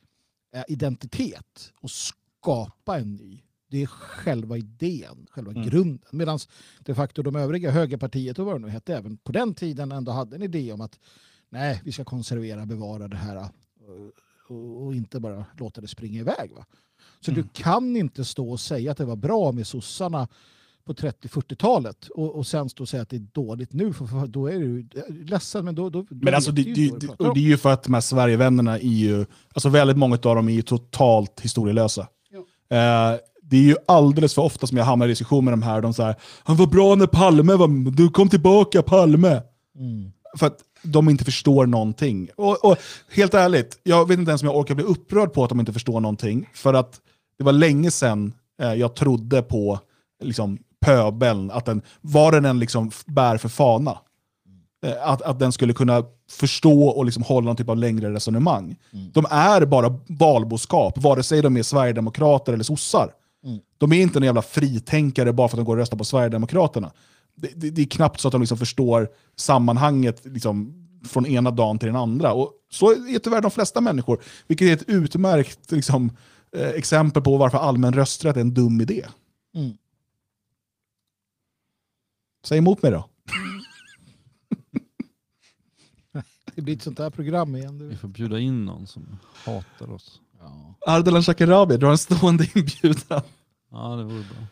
eh, identitet och skapa en ny. Det är själva idén, själva Mm. grunden. Medan de facto de övriga högerpartiet och vad det nu hette även på den tiden ändå hade en idé om att nej, vi ska konservera, bevara det här eh, och, och inte bara låta det springa iväg. Va? Så Mm. du kan inte stå och säga att det var bra med sossarna på 30-40-talet och, och sen stå och säga att det är dåligt nu, för, då är du ledsen. Men, då, då, Men alltså, det, det, det, det är ju för att de här Sverigevännerna är ju, alltså väldigt många av dem är ju totalt historielösa. Eh, det är ju alldeles för ofta som jag hamnar i diskussion med de här, de säger han var bra när Palme var, du kom tillbaka Palme. Mm. För att de inte förstår någonting. Och, och helt ärligt, jag vet inte ens om jag orkar bli upprörd på att de inte förstår någonting. För att det var länge sedan eh, jag trodde på liksom, pöbeln, att den, vad den än liksom bär för fana, eh, att, att den skulle kunna förstå och liksom hålla någon typ av längre resonemang. De är bara valboskap, vare sig de är sverigedemokrater eller sossar. Mm. De är inte en jävla fritänkare bara för att de går och röstar på Sverigedemokraterna. Det, det, det är knappt så att de liksom förstår sammanhanget liksom, från ena dagen till den andra. Och så är tyvärr de flesta människor, vilket är ett utmärkt liksom, eh, exempel på varför allmän rösträtt är en dum idé. Mm. Säg emot mig då. [laughs] Det blir ett sånt här program igen. Vi Du. får bjuda in någon som hatar oss. Ardalan Shekarabi, du har en stående inbjudan. Ja, det vore bra.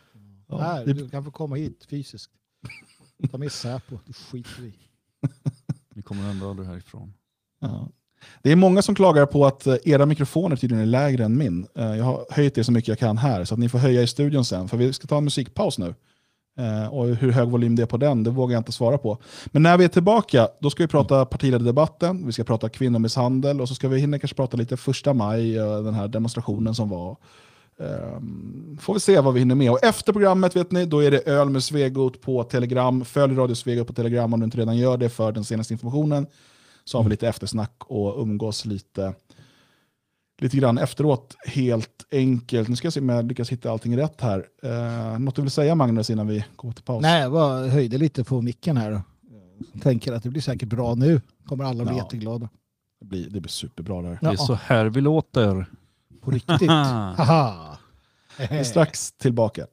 Ja, Nej, du kan få komma hit fysiskt. Ta med Säpo, det skiter vi. Vi kommer ändå aldrig härifrån. Ja. Det är många som klagar på att eh, era mikrofoner tydligen är lägre än min. Eh, Jag har höjt det så mycket jag kan här, så att ni får höja i studion sen. För vi ska ta en musikpaus nu. Eh, Och hur hög volym det är på den, det vågar jag inte svara på. Men när vi är tillbaka, då ska vi prata partiledardebatten, vi ska prata kvinnomisshandel och så ska vi hinna kanske prata lite första maj, eh, den här demonstrationen som var. Ehm, Får vi se vad vi hinner med. Och efter programmet vet ni, då är det öl med Svegot på Telegram. Följ Radio Svegot på Telegram om du inte redan gör det för den senaste informationen. Så har vi lite eftersnack och umgås lite, lite grann efteråt. Helt enkelt. Nu ska jag se om jag lyckas hitta allting rätt här. Uh, något du vill säga Magnus innan vi går till paus? Nej, jag bara höjde lite på micken här. Tänker att det blir säkert bra nu. Kommer alla bli Ja. jätteglada. Det blir, det blir superbra där. Det är så här vi låter. På riktigt. [laughs] Haha. Vi är strax tillbaka.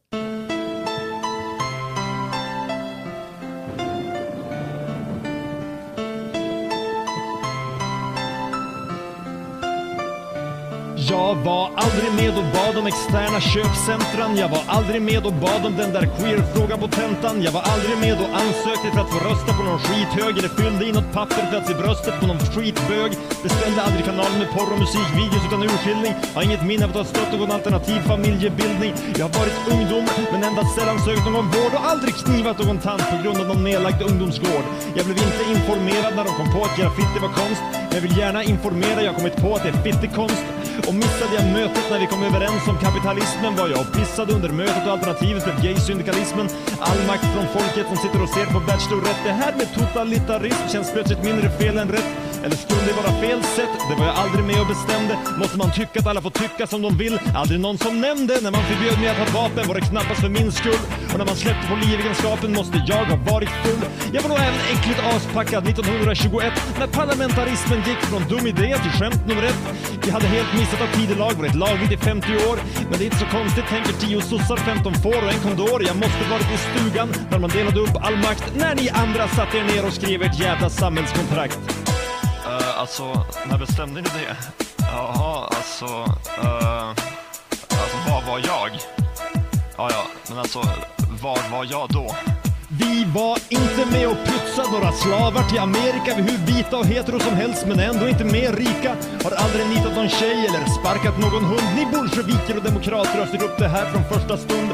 Jag var aldrig med och bad om externa köpcentran. Jag var aldrig med och bad om den där queer-frågan på tentan. Jag var aldrig med och ansökte för att få rösta på någon skithög eller fyllde i något papper för att se bröstet på någon skitbög. Beställde aldrig kanalen med porr och musikvideos utan urskiljning. Har inget minne av att ha stött någon alternativ familjebildning. Jag har varit ungdom men endast sällan sökt någon vård och aldrig knivat någon tant på grund av någon nedlagd ungdomsgård. Jag blev inte informerad när de kom på att graffiti var konst. Men jag vill gärna informera, jag har kommit på att det är fittekonst. Och missade jag mötet när vi kom överens om kapitalismen var jag och pissade under mötet och alternativet blev gay-syndikalismen. All makt från folket som sitter och ser på Bachelorette. Det här med totalitarism känns plötsligt mindre fel än rätt. Eller skulle det vara fel sätt? Det var jag aldrig med och bestämde. Måste man tycka att alla får tycka som de vill? Aldrig någon som nämnde. När man förbjöd mig att ha vapen var det knappast för min skull. Och när man släppte på livegenskapen måste jag ha varit full. Jag var nog även äckligt aspackad 1921 när parlamentarismen gick från dum idé till skämt nummer ett. Vi hade helt missat att tidelag varit lagligt i 50 år. Men det är inte så konstigt, tänker 10 sossar, 15 får och en kondor. Jag måste varit i stugan när man delade upp all makt. När ni andra satte er ner och skrev ert jävla samhällskontrakt. Uh, alltså, när bestämde ni det? Jaha, alltså... Uh, alltså, vad var jag? Ja, ja, men alltså, var var jag då? Vi var inte med och pytsade några slavar till Amerika. Vi hur vita och hetero som helst men ändå inte mer rika. Har aldrig nitat någon tjej eller sparkat någon hund. Ni bolsjeviker och demokrater har styrt upp det här från första stund.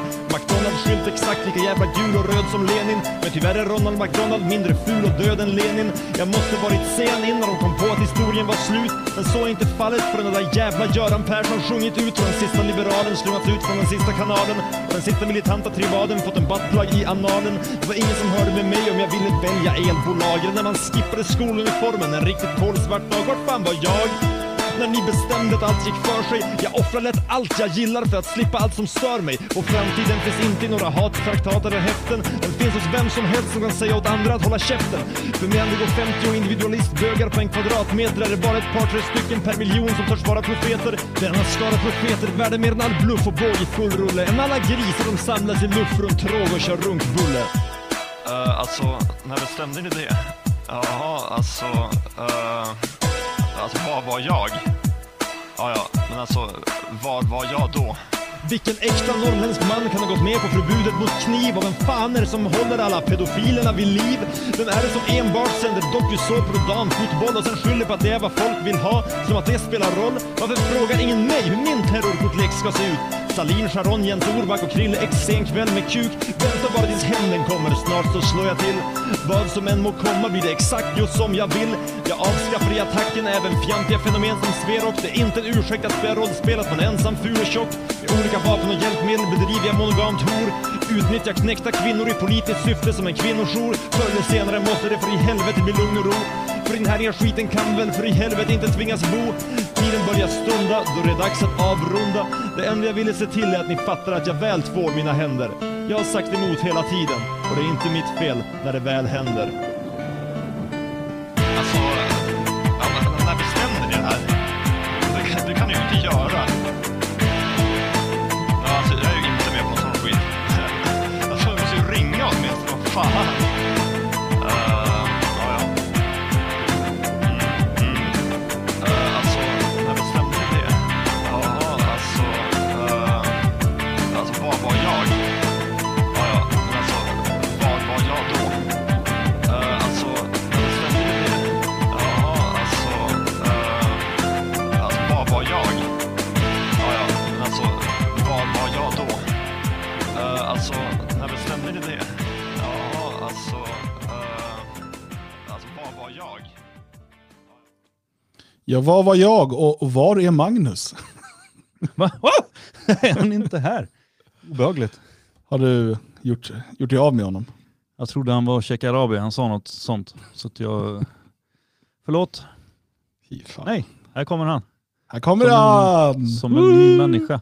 McDonalds skylt exakt lika jävla gul och röd som Lenin. Men tyvärr är Ronald McDonald mindre ful och död än Lenin. Jag måste varit sen innan de kom på att historien var slut. Men så är inte fallet för den där jävla Göran Persson sjungit ut och den sista liberalen slungats ut från den sista kanalen. Och den sista militanta tribaden, fått en buttplug i analen. Det var ingen som hörde med mig om jag ville välja elbolag. Eller när man skippade skoluniformen en riktigt kolsvart dag. Vart fan var jag? När ni bestämde att allt gick för sig. Jag offrar lätt allt jag gillar för att slippa allt som stör mig. Och framtiden finns inte i några hattraktat eller häften. Den finns hos vem som helst som kan säga åt andra att hålla käften. För mig det går 50 individualistbögar på en kvadratmeter är det bara ett par tre stycken per miljon som törs vara profeter. Denna skara profeter värde mer än all bluff och båg i full rulle. Än alla grisar som samlas i luft runt tråg och kör runkbulle. Uh, alltså, när bestämde ni det? Jaha, alltså... Uh, alltså, vad var jag? Ja, ja, men alltså, var var jag då? Vilken äkta norrländsk man kan ha gått med på förbudet mot kniv? Och vem fan är det som håller alla pedofilerna vid liv? Vem är det som enbart sänder dokusåpor och damfotboll och sen skyller på att det är vad folk vill ha? Som att det spelar roll? Varför frågar ingen mig hur min terrorkortlek ska se ut? Salin, Sharon, Jens Orback och Krille X sen kväll med kuk. Vänta bara tills hämnden kommer, snart så slår jag till. Vad som än må komma blir det exakt just som jag vill. Jag avskaffar i attacken även fjantiga fenomen som Sverok. Det är inte en ursäkt att spela rollspel att man är ensam, ful och tjock. Med olika vapen och hjälpmedel bedriver jag monogamt hor. Utnyttjar knäckta kvinnor i politiskt syfte som en kvinnojour. Förr eller senare måste det för i helvete bli lugn och ro. För den här skiten kan väl för i helvete inte tvingas bo. Tiden börjar stunda, då det är dags att avrunda. Det enda jag ville se till är att ni fattar att jag väl tvår mina händer. Jag har sagt emot hela tiden och det är inte mitt fel när det väl händer. Ja, vad var jag och, och var är Magnus? [laughs] Va? är han inte här? Obehagligt. Har du gjort, gjort dig av med honom? Jag trodde han var och checkade Arabi. Han sa något sånt. Så att jag... Förlåt. Nej, här kommer han. Här kommer som han! En, som en ny människa.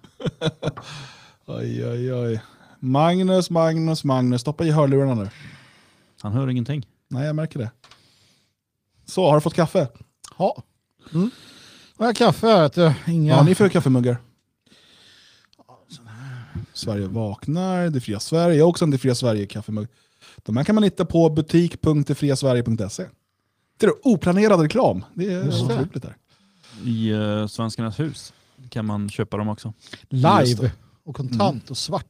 [laughs] Oj, oj, oj. Magnus, Magnus, Magnus. Stoppa i hörlurarna nu. Han hör ingenting. Nej, jag märker det. Så, har du fått kaffe? Ja. Mm. Jag har kaffe här. vet du. Inga... Ja, ni får kaffemuggar. Sverige vaknar, Det fria Sverige. Jag har också en Det fria Sverige kaffemugg. De här kan man hitta på butik.detfriasverige.se. Det är oplanerad reklam. Det är Ja. otroligt där. I uh, Svenskarnas hus. kan man köpa dem också. Just Live och kontant och svart.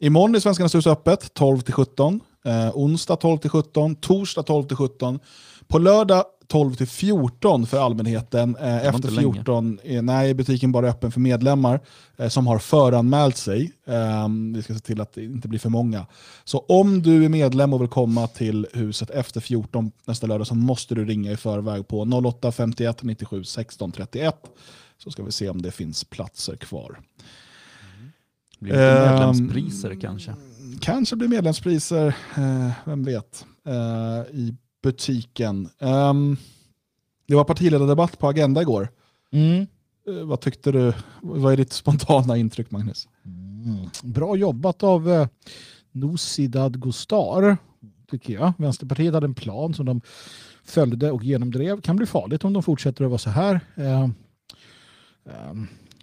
Imorgon är Svenskarnas hus öppet 12-17. Eh, onsdag 12-17. Torsdag 12-17. På lördag 12-14 för allmänheten. Eh, efter inte länge. 14 är nej, butiken bara öppen för medlemmar eh, som har föranmält sig. Eh, vi ska se till att det inte blir för många. Så om du är medlem och vill komma till huset efter 14 nästa lördag så måste du ringa i förväg på 08 51 97 16 31. Så ska vi se om det finns platser kvar. Blir det Ehm, medlemspriser kanske? Kanske blir medlemspriser, eh, vem vet, eh, i butiken. Ehm, det var partiledardebatt på Agenda igår. Mm. Eh, vad tyckte du? Vad är ditt spontana intryck Magnus? Mm. Bra jobbat av eh, Nooshi Dadgostar, tycker jag. Vänsterpartiet hade en plan som de följde och genomdrev. Kan bli farligt om de fortsätter att vara så här. Eh, eh,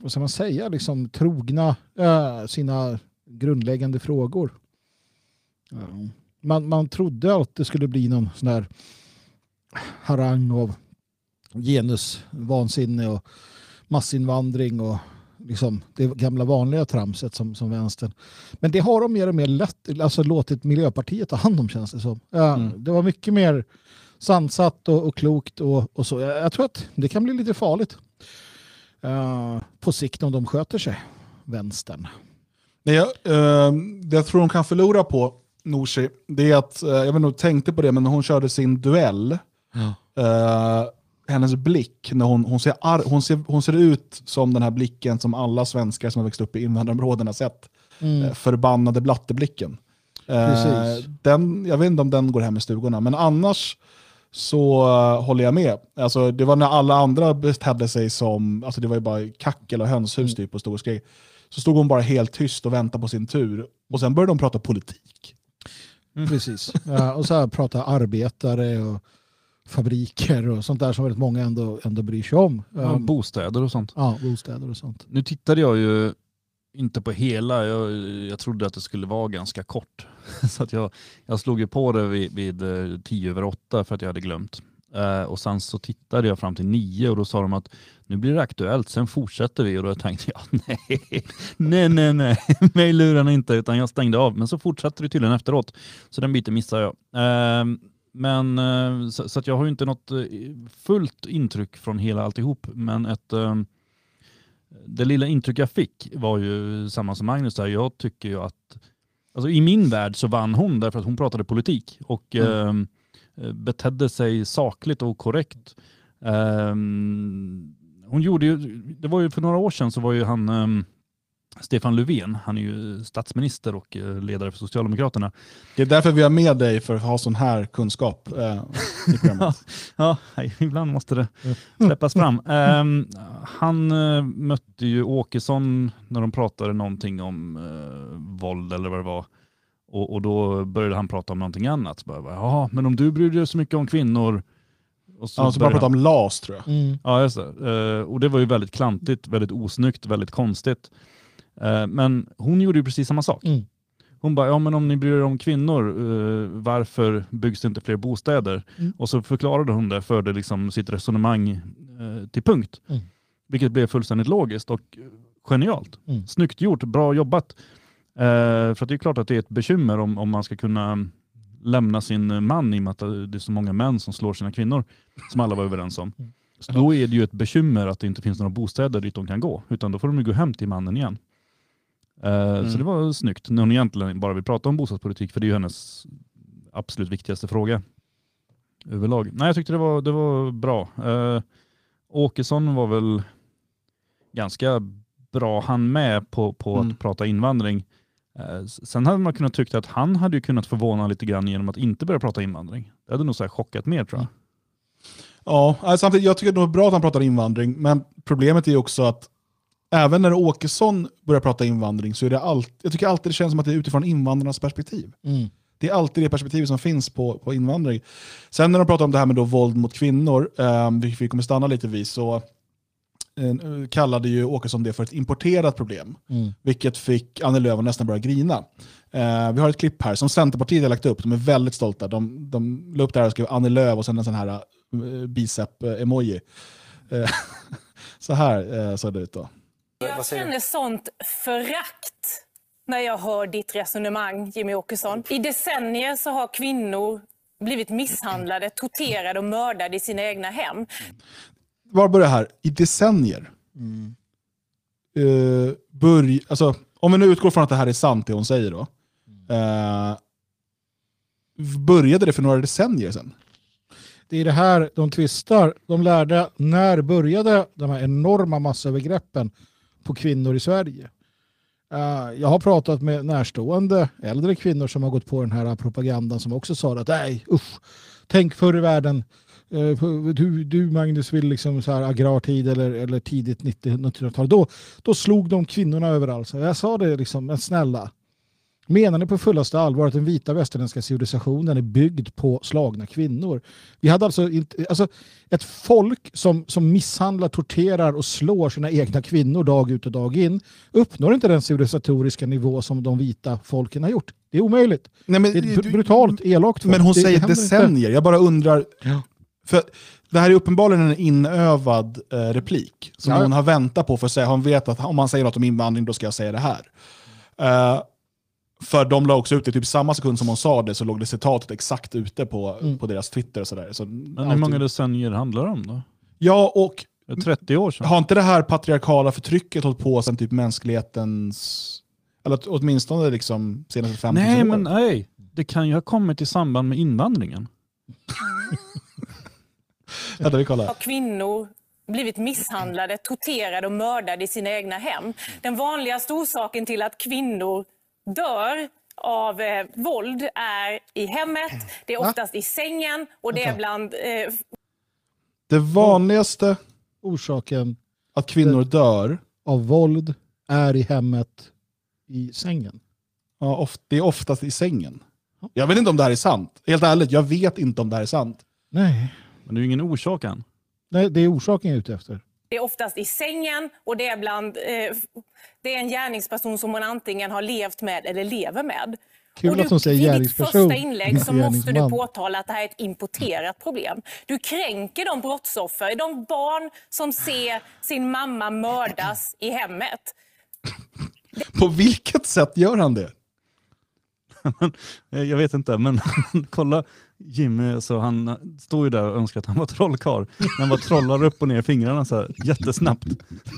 vad ska man säga? Liksom trogna eh, sina grundläggande frågor. Ja. Man, man trodde att det skulle bli någon sån här harang av genusvansinne och massinvandring och liksom det gamla vanliga tramset som, som vänstern. Men det har de mer och mer lätt, alltså låtit Miljöpartiet ta hand om känns det som. Ja, Det var mycket mer sansat och, och klokt och, och så. Jag, jag tror att det kan bli lite farligt eh, på sikt om de sköter sig, vänstern. Det jag, det jag tror de kan förlora på, Nooshi, det är att, eh, jag vet inte tänkte på det, men när hon körde sin duell, eh, hennes blick, när hon, hon, ser ar- hon, ser, hon ser ut som den här blicken som alla svenskar som har växt upp i invandrarområden har sett. Mm. Eh, förbannade blatteblicken. Eh, den, jag vet inte om den går hem i stugorna, men annars så eh, håller jag med. Alltså, det var när alla andra betedde sig som, alltså det var ju bara kackel och hönshus typ och storskrek. Så stod hon bara helt tyst och väntade på sin tur. Och sen började de prata politik. Precis. Ja, och så här prata arbetare och fabriker och sånt där som väldigt många ändå, ändå bryr sig om. Ja, Um, bostäder och sånt. ja, bostäder och sånt. Nu tittade jag ju inte på hela, jag, jag trodde att det skulle vara ganska kort. [laughs] Så att jag, jag slog ju på det vid, vid eh, tio över åtta för att jag hade glömt. Eh, och sen så tittade jag fram till nio och då sa de att nu blir det aktuellt, sen fortsätter vi och då tänkte jag [laughs] nej, nej, nej, nej, mig lurar ni inte utan jag stängde av. Men så fortsatte det tydligen efteråt, så den biten missade jag. Eh, men eh, så, så att jag har ju inte något eh, fullt intryck från hela alltihop, men ett eh, det lilla intryck jag fick var ju samma som Magnus där. Jag tycker ju att, alltså i min värld så vann hon därför att hon pratade politik och Mm. Eh, betedde sig sakligt och korrekt. Ehm, hon gjorde ju, det var ju för några år sedan så var ju han ehm, Stefan Löfven, han är ju statsminister och eh, ledare för Socialdemokraterna. Det är därför vi har med dig för att ha sån här kunskap eh, i programmet. [laughs] ja, ibland måste det släppas fram. Ehm, han eh, mötte ju Åkesson när de pratade någonting om eh, våld eller vad det var. Och, och då började han prata om någonting annat. Så Bara, Jaha, men om du bryr dig så mycket om kvinnor. Och Ja, så bara prata om LAS tror jag. Mm. Ja, just det. Eh, och det var ju väldigt klantigt, väldigt osnyggt, väldigt konstigt. Eh, men hon gjorde ju precis samma sak. Mm. Hon bara, ja men om ni bryr er om kvinnor, eh, varför byggs det inte fler bostäder? Mm. Och så förklarade hon det, förde liksom sitt resonemang eh, till punkt. Mm. Vilket blev fullständigt logiskt och genialt. Mm. Snyggt gjort, bra jobbat. Eh, för att det är klart att det är ett bekymmer om, om man ska kunna lämna sin man i och med att det är så många män som slår sina kvinnor, som alla var överens om. Så då är det ju ett bekymmer att det inte finns några bostäder dit de kan gå, utan då får de gå hem till mannen igen. Eh, Så det var snyggt, när hon egentligen bara vill prata om bostadspolitik, för det är ju hennes absolut viktigaste fråga överlag. Nej, jag tyckte det var, det var bra. Uh, Åkesson var väl ganska bra han med på, på Mm. att prata invandring. Eh, sen hade man kunnat tycka att han hade ju kunnat förvåna lite grann genom att inte börja prata invandring. Det hade nog så här chockat mer tror jag. Ja, alltså, samtidigt, jag tycker det är bra att han pratar invandring, men problemet är också att även när Åkesson börjar prata invandring så är det alltid, jag tycker alltid det känns som att det är utifrån invandrarnas perspektiv. Mm. Det är alltid det perspektivet som finns på, på invandring. Sen när de pratar om det här med då våld mot kvinnor, eh, vilket vi kommer stanna lite vid, så eh, kallade ju Åkesson det för ett importerat problem. Mm. Vilket fick Annie Lööf att nästan börja grina. Eh, vi har ett klipp här som Centerpartiet har lagt upp, de är väldigt stolta. De, de la upp det här och skrev Annie Lööf och sen en sån här uh, bicep-emoji. Eh, [laughs] Så här eh, såg det ut då. Jag känner sånt förakt när jag hör ditt resonemang, Jimmy Åkesson. I decennier så har kvinnor blivit misshandlade, torterade och mördade i sina egna hem. Var börjar här? I decennier. Eh, börj, alltså, om vi nu utgår från att det här är sant, det hon säger då. Eh, började det för några decennier sedan? Det är det här de tvistar. De lärde när började de här enorma massövergreppen på kvinnor i Sverige. Eh, jag har pratat med närstående äldre kvinnor som har gått på den här propagandan som också sa att nej usch, tänk förr i världen du, du Magnus vill liksom så här agrartid eller, eller tidigt 1900-tal. Då, då slog de kvinnorna överallt. Så jag sa det liksom, men snälla. Menar ni på fullaste allvar att den vita västerländska civilisationen är byggd på slagna kvinnor? Vi hade alltså, inte, alltså ett folk som, som misshandlar, torterar och slår sina egna kvinnor dag ut och dag in uppnår inte den civilisatoriska nivå som de vita folken har gjort. Det är omöjligt. Nej, men, det är brutalt, elakt. Men hon Det- säger decennier. inte. Jag bara undrar. För det här är uppenbarligen en inövad eh, replik som Ja. hon har väntat på för att säga. Hon vet att om man säger något om invandring då ska jag säga det här. Eh, för de la också ut det, typ samma sekund som hon sa det så låg det citatet exakt ute på, Mm. på deras Twitter. Och sådär. Så Men hur många decennier handlar det om då? Ja, och 30 år sedan. har inte det här patriarkala förtrycket hållit på sedan typ mänsklighetens... Eller åtminstone liksom senaste 50 Nej, år? men nej. Det kan ju ha kommit i samband med invandringen. [laughs] Vänta, vi kollar. har kvinnor blivit misshandlade, torterade och mördade i sina egna hem. Den vanligaste orsaken till att kvinnor dör av eh, våld är i hemmet, det är oftast i sängen och det är bland... Eh, Det vanligaste orsaken att kvinnor dör av våld är i hemmet i sängen. Ja, of, det är oftast i sängen. Jag vet inte om det här är sant. Helt ärligt, jag vet inte om det här är sant. Nej. Men det är ju ingen orsak än. Nej, det är orsaken jag är ute efter. det är oftast i sängen och det är bland... Eh, det är en gärningsperson som hon antingen har levt med eller lever med. Kul och du, att hon säger I ditt gärningsperson, första inlägg så [laughs] måste du påtala att det här är ett importerat problem. Du kränker de brottsoffer, de barn som ser sin mamma mördas i hemmet. [laughs] På vilket sätt gör han det? [laughs] Jag vet inte, men kolla Jimmy, så han står ju där och önskar att han var trollkarl. Han bara trollar upp och ner fingrarna så här, jättesnabbt.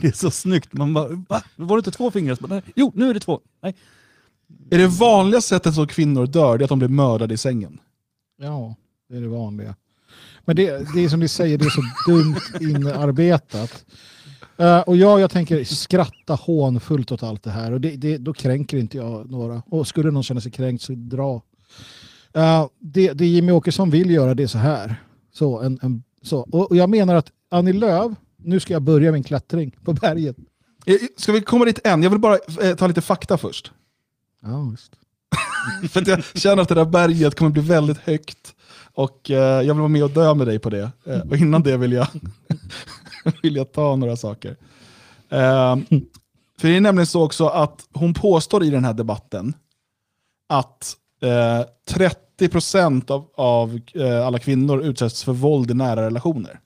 Det är så snyggt. Man bara, va? Var det inte två fingrar? Bara. Jo, nu är det två. Nej. Är det vanliga sättet som kvinnor dör det är att de blir mördade i sängen? Ja, det är det vanliga. Men det, det är som ni säger, det är så dumt inarbetat. Eh, och ja, jag tänker skratta hånfullt åt allt det här. Och det, det, då kränker inte jag några. Och skulle någon känna sig kränkt så dra. Eh, det, det Jimmy Åkesson vill göra det är så här. Så, en, en, så. Och, och jag menar att Annie Lööf, nu ska jag börja min klättring på berget. Eh, Ska vi komma dit än? Jag vill bara eh, ta lite fakta först. Ja, just. [laughs] För att jag känner att det där berget kommer bli väldigt högt. Och eh, jag vill vara med och dö med dig på det. Eh, och innan det vill jag, [laughs] vill jag ta några saker. Eh, för det är nämligen så också att hon påstår i den här debatten att eh, 30% av, av eh, alla kvinnor utsätts för våld i nära relationer.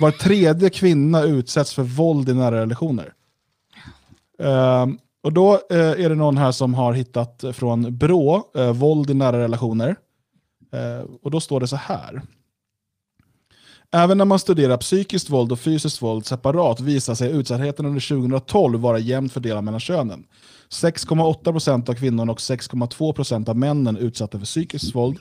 Var tredje kvinna utsätts för våld i nära relationer. Eh, och då eh, är det någon här som har hittat från Brå, eh, våld i nära relationer. Eh, och då står det så här. Även när man studerar psykiskt våld och fysiskt våld separat visar sig utsattheten under 2012 vara jämnt fördelad mellan könen. 6,8% av kvinnorna och 6,2% av männen utsatta för psykiskt våld.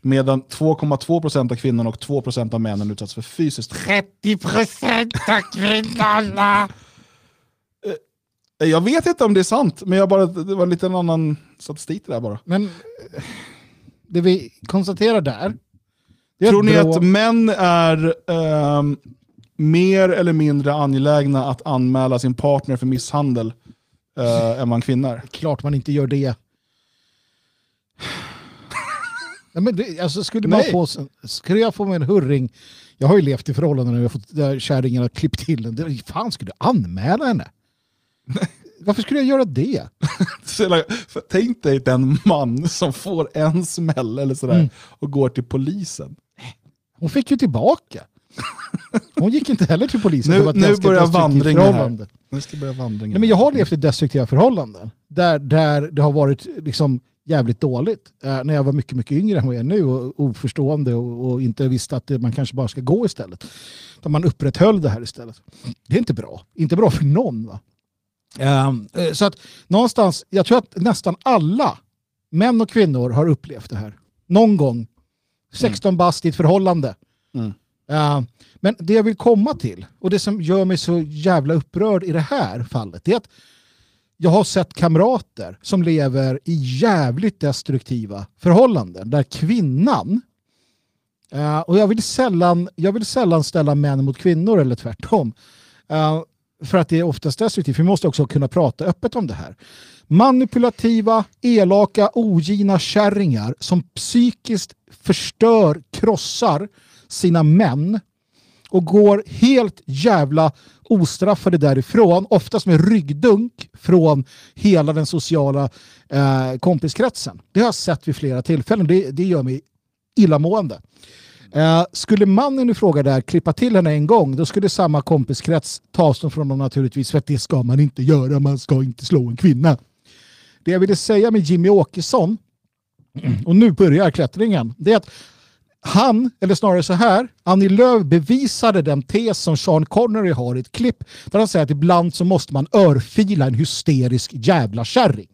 Medan 2,2% av kvinnorna och 2% av männen utsatts för fysiskt våld. 30% av kvinnorna! Eh, Jag vet inte om det är sant, men jag bara, det var en liten annan statistik där bara. Men eh, det vi konstaterar där. Tror ni att män är ehm, mer eller mindre angelägna att anmäla sin partner för misshandel uh, än kvinna är? Klart man inte gör det. Ja, men det, alltså, skulle, man Nej. få, skulle jag få mig en hurring, jag har ju levt i förhållanden där, jag fått, där kärringen har klippt till en. Det- Fan, skulle du anmäla henne? Varför skulle jag göra det? [laughs] Tänk dig den man som får en smäll eller sådär Mm. och går till polisen. Hon fick ju tillbaka. Hon gick inte heller till polisen. Det Nu, nu börjar vandringen här. Nu ska börja vandringen. Nej, men jag har levt i destruktiva förhållanden där, där det har varit liksom jävligt dåligt. Eh, när jag var mycket, mycket yngre än vad jag är nu och oförstående och, och inte visste att det, man kanske bara ska gå istället. Utan man upprätthöll det här istället. Det är inte bra. Inte bra för någon. Va? Ehm, eh, så att någonstans, jag tror att nästan alla män och kvinnor har upplevt det här. Någon gång. 16 bast i ett förhållande. Mm. Ja, men det jag vill komma till och det som gör mig så jävla upprörd i det här fallet är att jag har sett kamrater som lever i jävligt destruktiva förhållanden där kvinnan eh, och jag vill, sällan, jag vill sällan ställa män mot kvinnor eller tvärtom. Eh, för att det är oftast destruktivt. Vi måste också kunna prata öppet om det här. Manipulativa, elaka, ogina kärringar som psykiskt förstör, krossar sina män och går helt jävla ostraffade därifrån, oftast med ryggdunk från hela den sociala eh, kompiskretsen. Det har jag sett vid flera tillfällen. Det, det gör mig illamående. Eh, skulle mannen i fråga där klippa till henne en gång, då skulle samma kompiskrets ta avstånd från honom naturligtvis, för att det ska man inte göra, man ska inte slå en kvinna. Det jag ville säga med Jimmy Åkesson, och nu börjar klättringen, det är att han, eller snarare så här, Annie Lööf bevisade den tes som Sean Connery har i ett klipp där han säger att ibland så måste man örfila en hysterisk jävla kärring.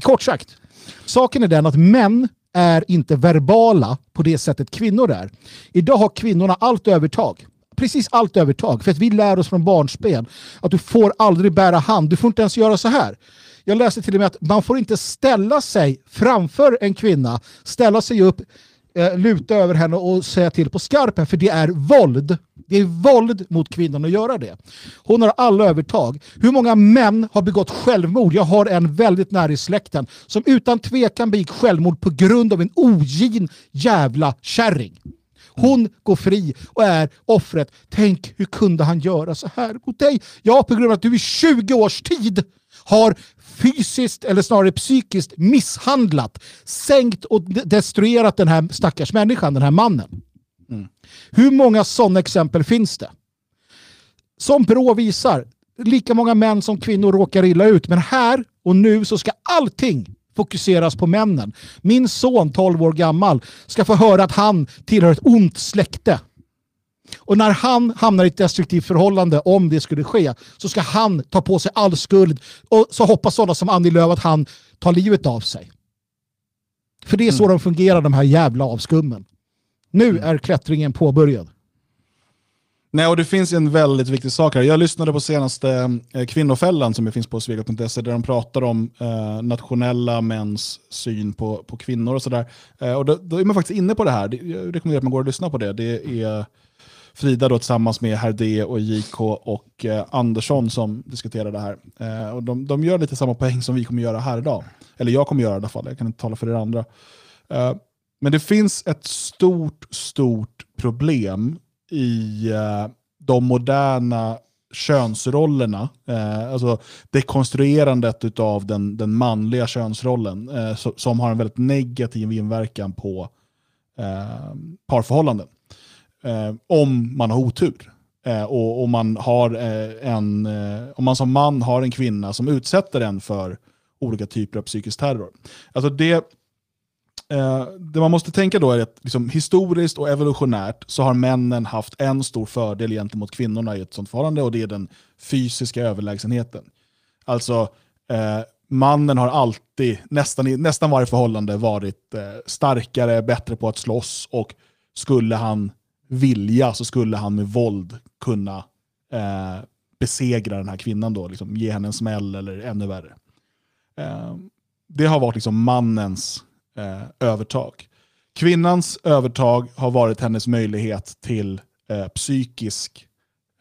Kort sagt, saken är den att män är inte verbala på det sättet kvinnor är. Idag har kvinnorna allt övertag. Precis allt övertag. För att vi lär oss från barnsben att du får aldrig bära hand. Du får inte ens göra så här. Jag läste till och med att man får inte ställa sig framför en kvinna, ställa sig upp, eh, luta över henne och säga till på skarpen, för det är våld. Det är våld mot kvinnan att göra det. Hon har alla övertag. Hur många män har begått självmord? Jag har en väldigt nära i släkten som utan tvekan begick självmord på grund av en ogin jävla kärring. Hon går fri och är offret. Tänk, hur kunde han göra så här mot dig? Ja, på grund av att du i 20 års tid har fysiskt eller snarare psykiskt misshandlat, sänkt och de- destruerat den här stackars människan, den här mannen. Hur många sådana exempel finns det? Som Brå visar, lika många män som kvinnor råkar illa ut. Men här och nu så ska allting fokuseras på männen. Min son, 12 år gammal, ska få höra att han tillhör ett ont släkte. Och när han hamnar i ett destruktivt förhållande, om det skulle ske, så ska han ta på sig all skuld. Och så hoppas sådana som Annie Lööf att han tar livet av sig. För det är så de fungerar, de här jävla avskummen. Nu är klättringen påbörjad. Nej, och det finns en väldigt viktig sak här. Jag lyssnade på senaste eh, Kvinnofällan som finns på svegot.se där de pratar om eh, nationella mäns syn på, på kvinnor och sådär. Eh, och då, då är man faktiskt inne på det här. Jag rekommenderar att man går och lyssnar på det. Det är Frida då tillsammans med Herde, och JK och eh, Andersson som diskuterar det här. Eh, och de, de gör lite samma poäng som vi kommer göra här idag. Eller jag kommer göra i alla fall, jag kan inte tala för er andra. Eh, men det finns ett stort, stort problem i eh, de moderna könsrollerna, eh, alltså dekonstruerandet av den, den manliga könsrollen, eh, so, som har en väldigt negativ inverkan på eh, parförhållanden. Eh, om man har otur. Eh, och om man, har, eh, en, eh, om man som man har en kvinna som utsätter en för olika typer av psykisk terror. Alltså det, Eh, det man måste tänka då är att liksom, historiskt och evolutionärt så har männen haft en stor fördel gentemot kvinnorna i ett sånt förhållande och det är den fysiska överlägsenheten. Alltså, eh, mannen har alltid, nästan i nästan varje förhållande, varit eh, starkare, bättre på att slåss och skulle han vilja så skulle han med våld kunna eh, besegra den här kvinnan då, liksom, ge henne en smäll eller ännu värre. Eh, det har varit liksom mannens eh, övertag. Kvinnans övertag har varit hennes möjlighet till eh, psykisk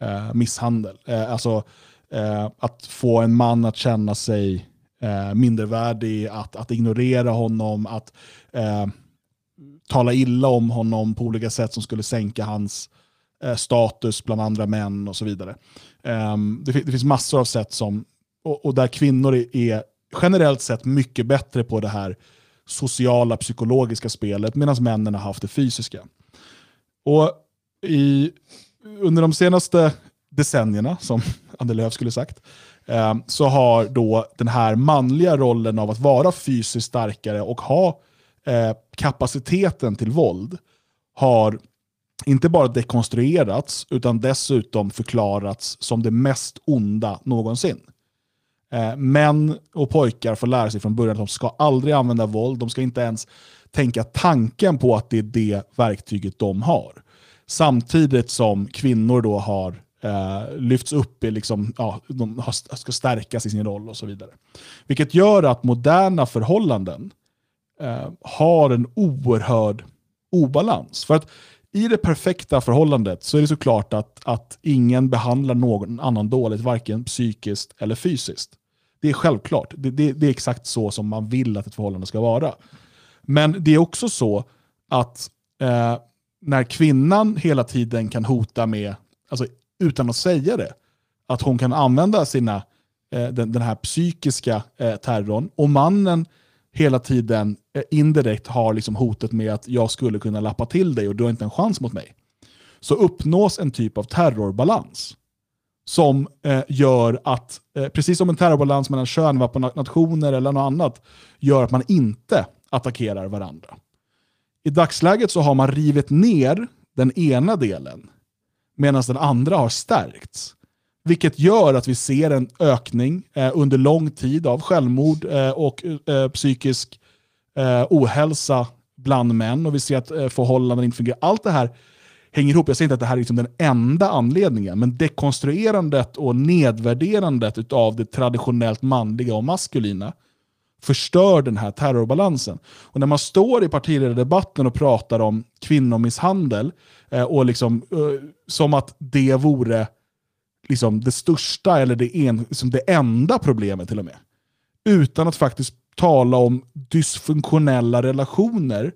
eh, misshandel. Eh, alltså eh, att få en man att känna sig eh, mindervärdig, att, att ignorera honom, att eh, tala illa om honom på olika sätt som skulle sänka hans eh, status bland andra män och så vidare. Ehm, det, det finns massor av sätt som, och, och där kvinnor är, är generellt sett mycket bättre på det här sociala, psykologiska spelet medan männen har haft det fysiska. Och i, under de senaste decennierna, som [laughs] Annie Lööf skulle sagt, eh, så har då den här manliga rollen av att vara fysiskt starkare och ha eh, kapaciteten till våld har inte bara dekonstruerats utan dessutom förklarats som det mest onda någonsin. Eh, män och pojkar får lära sig från början att de ska aldrig använda våld. De ska inte ens tänka tanken på att det är det verktyget de har. Samtidigt som kvinnor då har eh, lyfts upp, i liksom, ja, de har, ska stärkas i sin roll och så vidare. Vilket gör att moderna förhållanden eh, har en oerhörd obalans. För att i det perfekta förhållandet så är det såklart att, att ingen behandlar någon annan dåligt, varken psykiskt eller fysiskt. Det är självklart. Det, det, det, är exakt så som man vill att ett förhållande ska vara. Men det är också så att eh, när kvinnan hela tiden kan hota med, alltså utan att säga det, att hon kan använda sina, eh, den, den, här psykiska eh, terrorn och mannen hela tiden eh, indirekt har liksom hotet med att jag skulle kunna lappa till dig och du har inte en chans mot mig. Så uppnås en typ av terrorbalans som eh, gör att, eh, precis som en terrorbalans mellan könvapennationer eller något annat, gör att man inte attackerar varandra. I dagsläget så har man rivit ner den ena delen medan den andra har stärkts. Vilket gör att vi ser en ökning eh, under lång tid av självmord eh, och eh, psykisk eh, ohälsa bland män. Och vi ser att eh, förhållanden inte fungerar. Allt det här hänger ihop. Jag säger inte att det här är liksom den enda anledningen, men dekonstruerandet och nedvärderandet av det traditionellt manliga och maskulina förstör den här terrorbalansen. Och när man står i partiledardebatten och pratar om kvinnomisshandel, eh, och liksom, eh, som att det vore liksom, det största eller det, en, liksom det enda problemet till och med. Utan att faktiskt tala om dysfunktionella relationer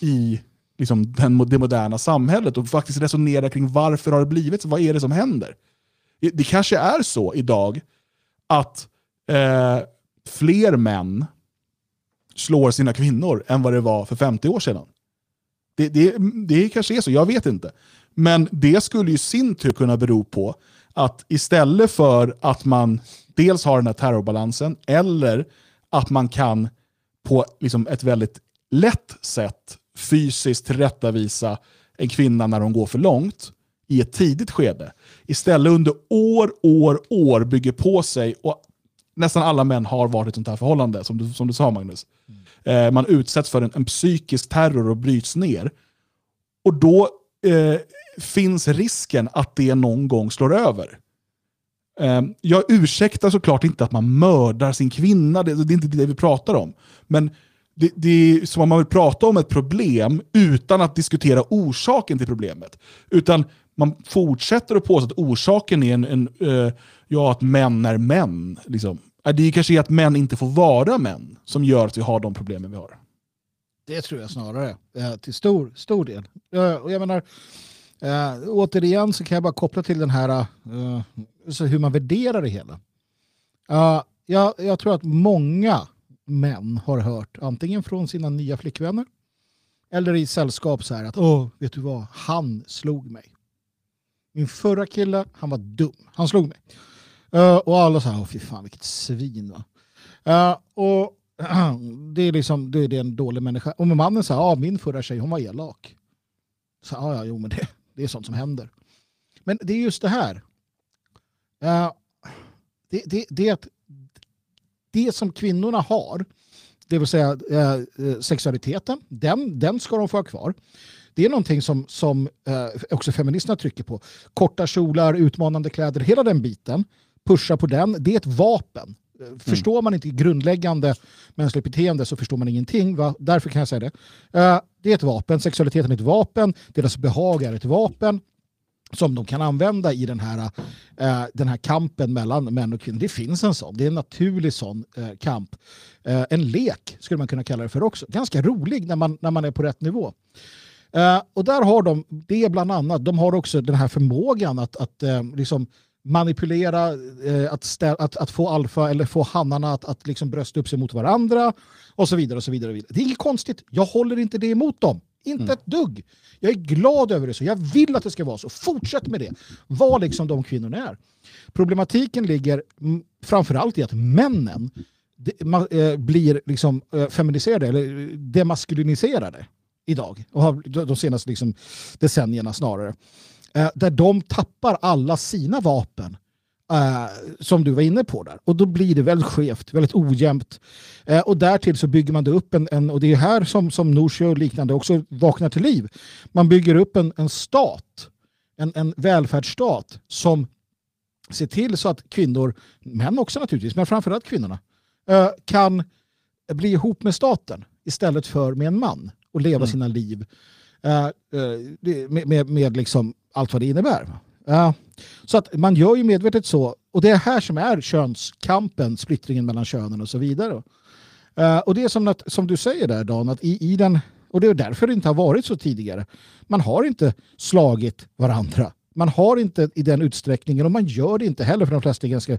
i liksom, den, det moderna samhället och faktiskt resonera kring varför har det blivit så, vad är det som händer? Det kanske är så idag att eh, fler män slår sina kvinnor än vad det var för 50 år sedan. Det, det, det kanske är så, jag vet inte. Men det skulle ju sin tur kunna bero på att istället för att man dels har den här terrorbalansen eller att man kan på liksom ett väldigt lätt sätt fysiskt tillrättavisa en kvinna när hon går för långt i ett tidigt skede. Istället under år, år, år bygger på sig och nästan alla män har varit i ett sånt här förhållande, som du, som du sa Magnus. Mm. Eh, man utsätts för en, en, psykisk terror och bryts ner. Och då eh, finns risken att det någon gång slår över. Eh, jag ursäktar såklart inte att man mördar sin kvinna, det, det är inte det vi pratar om. Men det, det är som om man vill prata om ett problem utan att diskutera orsaken till problemet. Utan man fortsätter att påstå att orsaken är en, en uh, ja, att män är män. Liksom. Det är kanske att män inte får vara män som gör att vi har de problemen vi har. Det tror jag snarare, eh, till stor, stor del. Eh, och jag menar, eh, återigen så kan jag bara koppla till den här eh, så hur man värderar det hela. Eh, jag, jag tror att många män har hört antingen från sina nya flickvänner eller i sällskap så här att åh, vet du vad, han slog mig. Min förra kille, han var dum. Han slog mig. Uh, och alla sa, åh fy fan vilket svin. Va? Uh, och [clears throat] det är liksom, det är en dålig människa. Och mannen sa, ja min förra tjej hon var elak. Så, ja, ja, jo men det, det är sånt som händer. Men det är just det här. Uh, det, det, det är att det som kvinnorna har, det vill säga eh, sexualiteten, den, den ska de få ha kvar. Det är någonting som, som eh, också feministerna trycker på. Korta kjolar, utmanande kläder, hela den biten. Pusha på den. Det är ett vapen. Mm. Förstår man inte grundläggande mänskligt beteende så förstår man ingenting. Va? Därför kan jag säga det. Uh, det är ett vapen. Sexualiteten är ett vapen. Deras behag är ett vapen som de kan använda i den här, eh, den här kampen mellan män och kvinnor. Det finns en sån. Det är en naturlig sån eh, kamp. Eh, en lek skulle man kunna kalla det för också. Ganska rolig när man, när man är på rätt nivå. och där har de det bland annat. De har också den här förmågan att, att liksom manipulera, att, stä, att, att få alfa eller få hannarna att, att liksom brösta upp sig mot varandra och så vidare. och så vidare. och vidare. Det är inget konstigt. Jag håller inte det emot dem. Inte ett dugg. Jag är glad över det så. Jag vill att det ska vara så. Fortsätt med det. Var liksom de kvinnorna är. Problematiken ligger mm, framförallt i att männen eh, blir liksom eh, feminiserade eller demaskuliniserade idag och har de- senaste liksom, decennierna snarare. Eh, där de tappar alla sina vapen eh, som du var inne på där. Och då blir det väldigt skevt, väldigt ojämnt. Eh, och därtill så bygger man det upp en, en och det är här som, som Norsjö och liknande också vaknar till liv. Man bygger upp en, en stat, en, en välfärdsstat som ser till så att kvinnor, män också naturligtvis, men framförallt kvinnorna, eh, kan bli ihop med staten istället för med en man och leva sina liv med, med, med liksom allt vad det innebär. Ja. Så att man gör ju medvetet så. Och det är här som är könskampen, splittringen mellan könen och så vidare. Uh, och det är som, att, som du säger där Dan, att i, i den, och det är därför det inte har varit så tidigare. Man har inte slagit varandra. Man har inte i den utsträckningen och man gör det inte heller för de flesta är ganska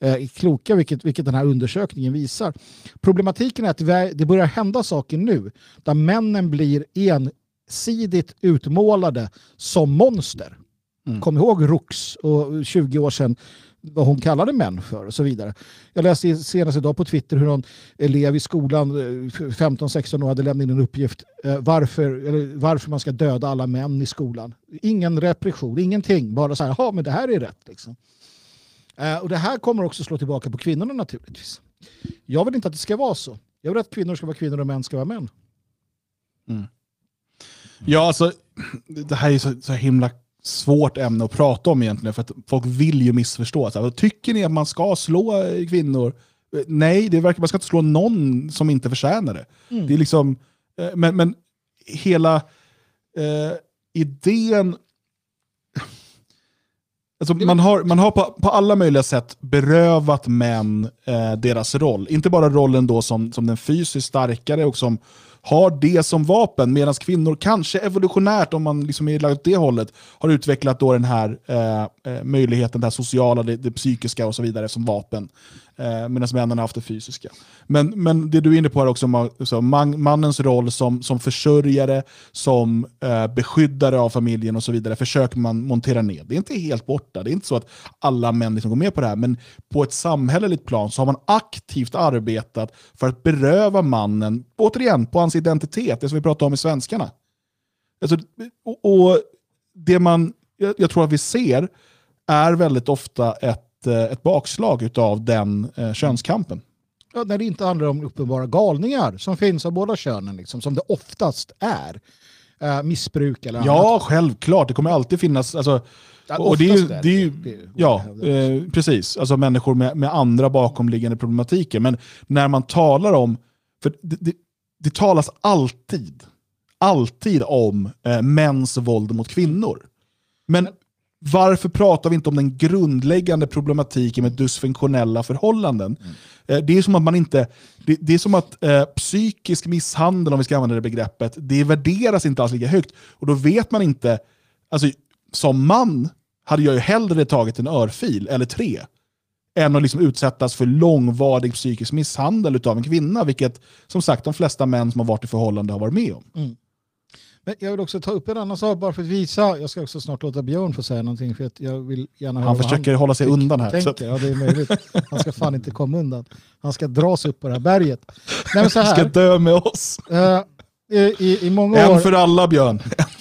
eh, kloka, vilket, vilket den här undersökningen visar. Problematiken är att det börjar hända saker nu där männen blir ensidigt utmålade som monster. Kom ihåg Rox och 20 år sedan vad hon kallade män för och så vidare. Jag läste senast idag på Twitter hur någon elev i skolan, eh, 15-16 år, hade lämnat in en uppgift eh, varför, eller varför man ska döda alla män i skolan. Ingen repression, ingenting. Bara så här, ja men det här är rätt. Liksom. Eh, Och det här kommer också slå tillbaka på kvinnorna naturligtvis. Jag vill inte att det ska vara så. Jag vill att kvinnor ska vara kvinnor och män ska vara män. Ja, alltså, det här är så, så himla svårt ämne att prata om egentligen, för att folk vill ju missförstå. Så här, tycker ni att man ska slå eh, kvinnor? Eh, Nej, det verkar, man ska inte slå någon som inte förtjänar det. Mm. Det är liksom, eh, men, men hela eh, idén... Alltså man har, man har på, på alla möjliga sätt berövat män eh, deras roll. Inte bara rollen då som, som den fysiskt starkare och som har det som vapen, medan kvinnor kanske evolutionärt, om man liksom är lagd åt det hållet, har utvecklat då den här eh, eh, möjligheten, det här sociala, det, det psykiska och så vidare som vapen. Eh, medan männen har haft det fysiska. Men, men det du är inne på här också, man, så man, mannens roll som, som försörjare, som eh, beskyddare av familjen och så vidare, försöker man montera ner. Det är inte helt borta. Det är inte så att alla män liksom går med på det här, men på ett samhälleligt plan så har man aktivt arbetat för att beröva mannen, återigen, på hans identitet, det som vi pratade om i Svenskarna. Alltså, och, och det man, jag, jag tror att vi ser är väldigt ofta ett, eh, ett bakslag av den eh, könskampen. Ja, när det inte handlar om uppenbara galningar som finns av båda könen, liksom, som det oftast är. Eh, missbruk eller Ja, annat. självklart. Det kommer alltid finnas... Alltså, Ja, och det är ju, det är ju, det. Är- ja, eh, precis. Alltså människor med, med andra bakomliggande problematiker. Men när man talar om... För det, det, det talas alltid, alltid om eh, mäns våld mot kvinnor. Men varför pratar vi inte om den grundläggande problematiken med dysfunktionella förhållanden? Eh, Det är som att man inte... Det, det är som att eh, psykisk misshandel, om vi ska använda det begreppet, det värderas inte alls lika högt. Och då vet man inte... Alltså, som man hade jag ju hellre tagit en örfil, eller tre, än att liksom utsättas för långvarig psykisk misshandel av en kvinna, vilket som sagt de flesta män som har varit i förhållande har varit med om. Mm. Men jag vill också ta upp en annan sak bara för att visa. Jag ska också snart låta Björn få säga någonting för att jag vill gärna höra Han försöker hålla sig undan här, Tänker. Ja, det är möjligt. Han ska fan inte komma undan. Han ska dras upp på det här berget. Nej, men så här. Ska dö med oss. Eh, i, i, många En år... för alla, Björn.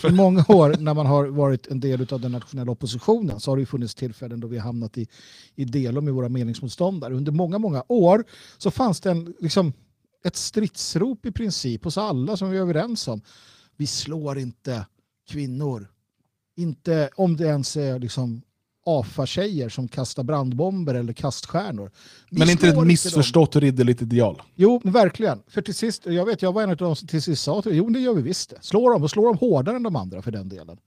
I många år när man har varit en del av den nationella oppositionen så har det funnits tillfällen då vi har hamnat i, i delo med våra meningsmotståndare. Under många, många år så fanns det en, liksom, ett stridsrop i princip hos alla som vi är överens om. Vi slår inte kvinnor. Inte om det ens är liksom AFA-tjejer som kastar brandbomber eller kaststjärnor. Vi Men inte slår ett missförstått ridderligt ideal. Jo, verkligen. För till sist, jag vet, jag var en av de som till sist sa jo det gör vi visst det. Slå dem och slå dem hårdare än de andra för den delen.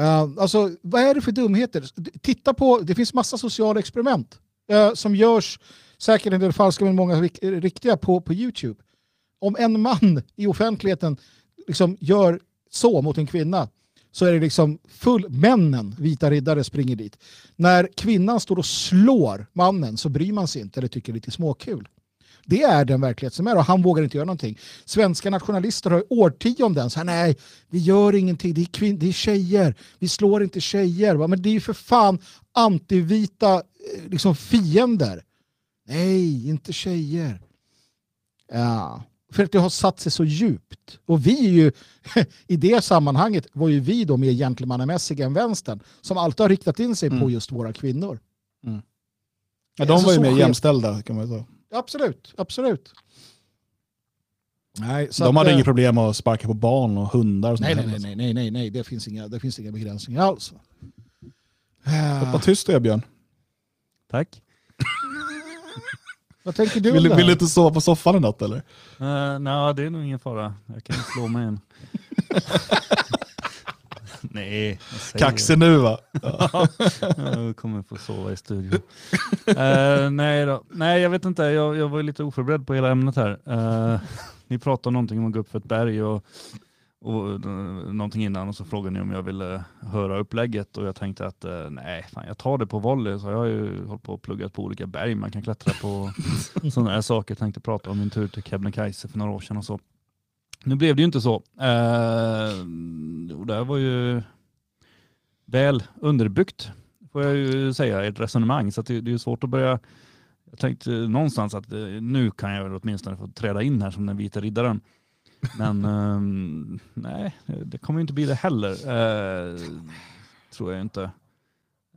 Uh, alltså, vad är det för dumheter? Titta på, det finns massa sociala experiment eh, som görs, säkert en del falska men många rik- riktiga, på, på YouTube. Om en man i offentligheten liksom gör så mot en kvinna så är det liksom full, männen, vita riddare, springer dit. När kvinnan står och slår mannen så bryr man sig inte eller tycker det är lite småkul. Det är den verklighet som är och han vågar inte göra någonting. Svenska nationalister har i årtionden sagt nej, vi gör ingenting, det är, kvin- det är tjejer, vi slår inte tjejer. Men det är ju för fan antivita eh, liksom fiender. Nej, inte tjejer. Ja, för att det har satt sig så djupt. Och vi är ju, [laughs] i det sammanhanget var ju vi då mer gentlemannamässiga än vänstern som alltid har riktat in sig på just våra kvinnor. Ja, de Alltså, var ju mer jämställda kan man säga. Absolut, absolut. Nej, så De att, hade eh, inget problem med att sparka på barn och hundar. Och sånt Nej, nej, nej, nej, nej, nej, nej, det finns inga, det finns inga begränsningar alls. Vad tyst du är Björn. Tack. Vad tänker du Vill, om du- det vill du inte sova på soffan i natt eller? Uh, Nej, det är nog ingen fara. Jag kan slå mig in. [laughs] Nej, säger- Kaxig nu va? [laughs] Ja, jag kommer få sova i studion. [laughs] Eh, nej, då. nej, jag vet inte. Jag, jag var ju lite oförberedd på hela ämnet här. Uh, ni pratade om någonting om att gå upp för ett berg och, och eh, någonting innan och så frågade ni om jag ville höra upplägget och jag tänkte att eh, nej, fan, jag tar det på volley. Så jag har ju hållit på och pluggat på olika berg man kan klättra på. [laughs] Sådana här saker. Jag tänkte prata om min tur till Kebnekaise för några år sedan och så. Nu blev det ju inte så. Eh, och det var ju väl underbyggt får jag ju säga, ett resonemang. Så det, det är ju svårt att börja... Jag tänkte någonstans att eh, nu kan jag väl åtminstone få träda in här som den vita riddaren. Men um, nej, det kommer ju inte bli det heller. Uh, tror jag inte.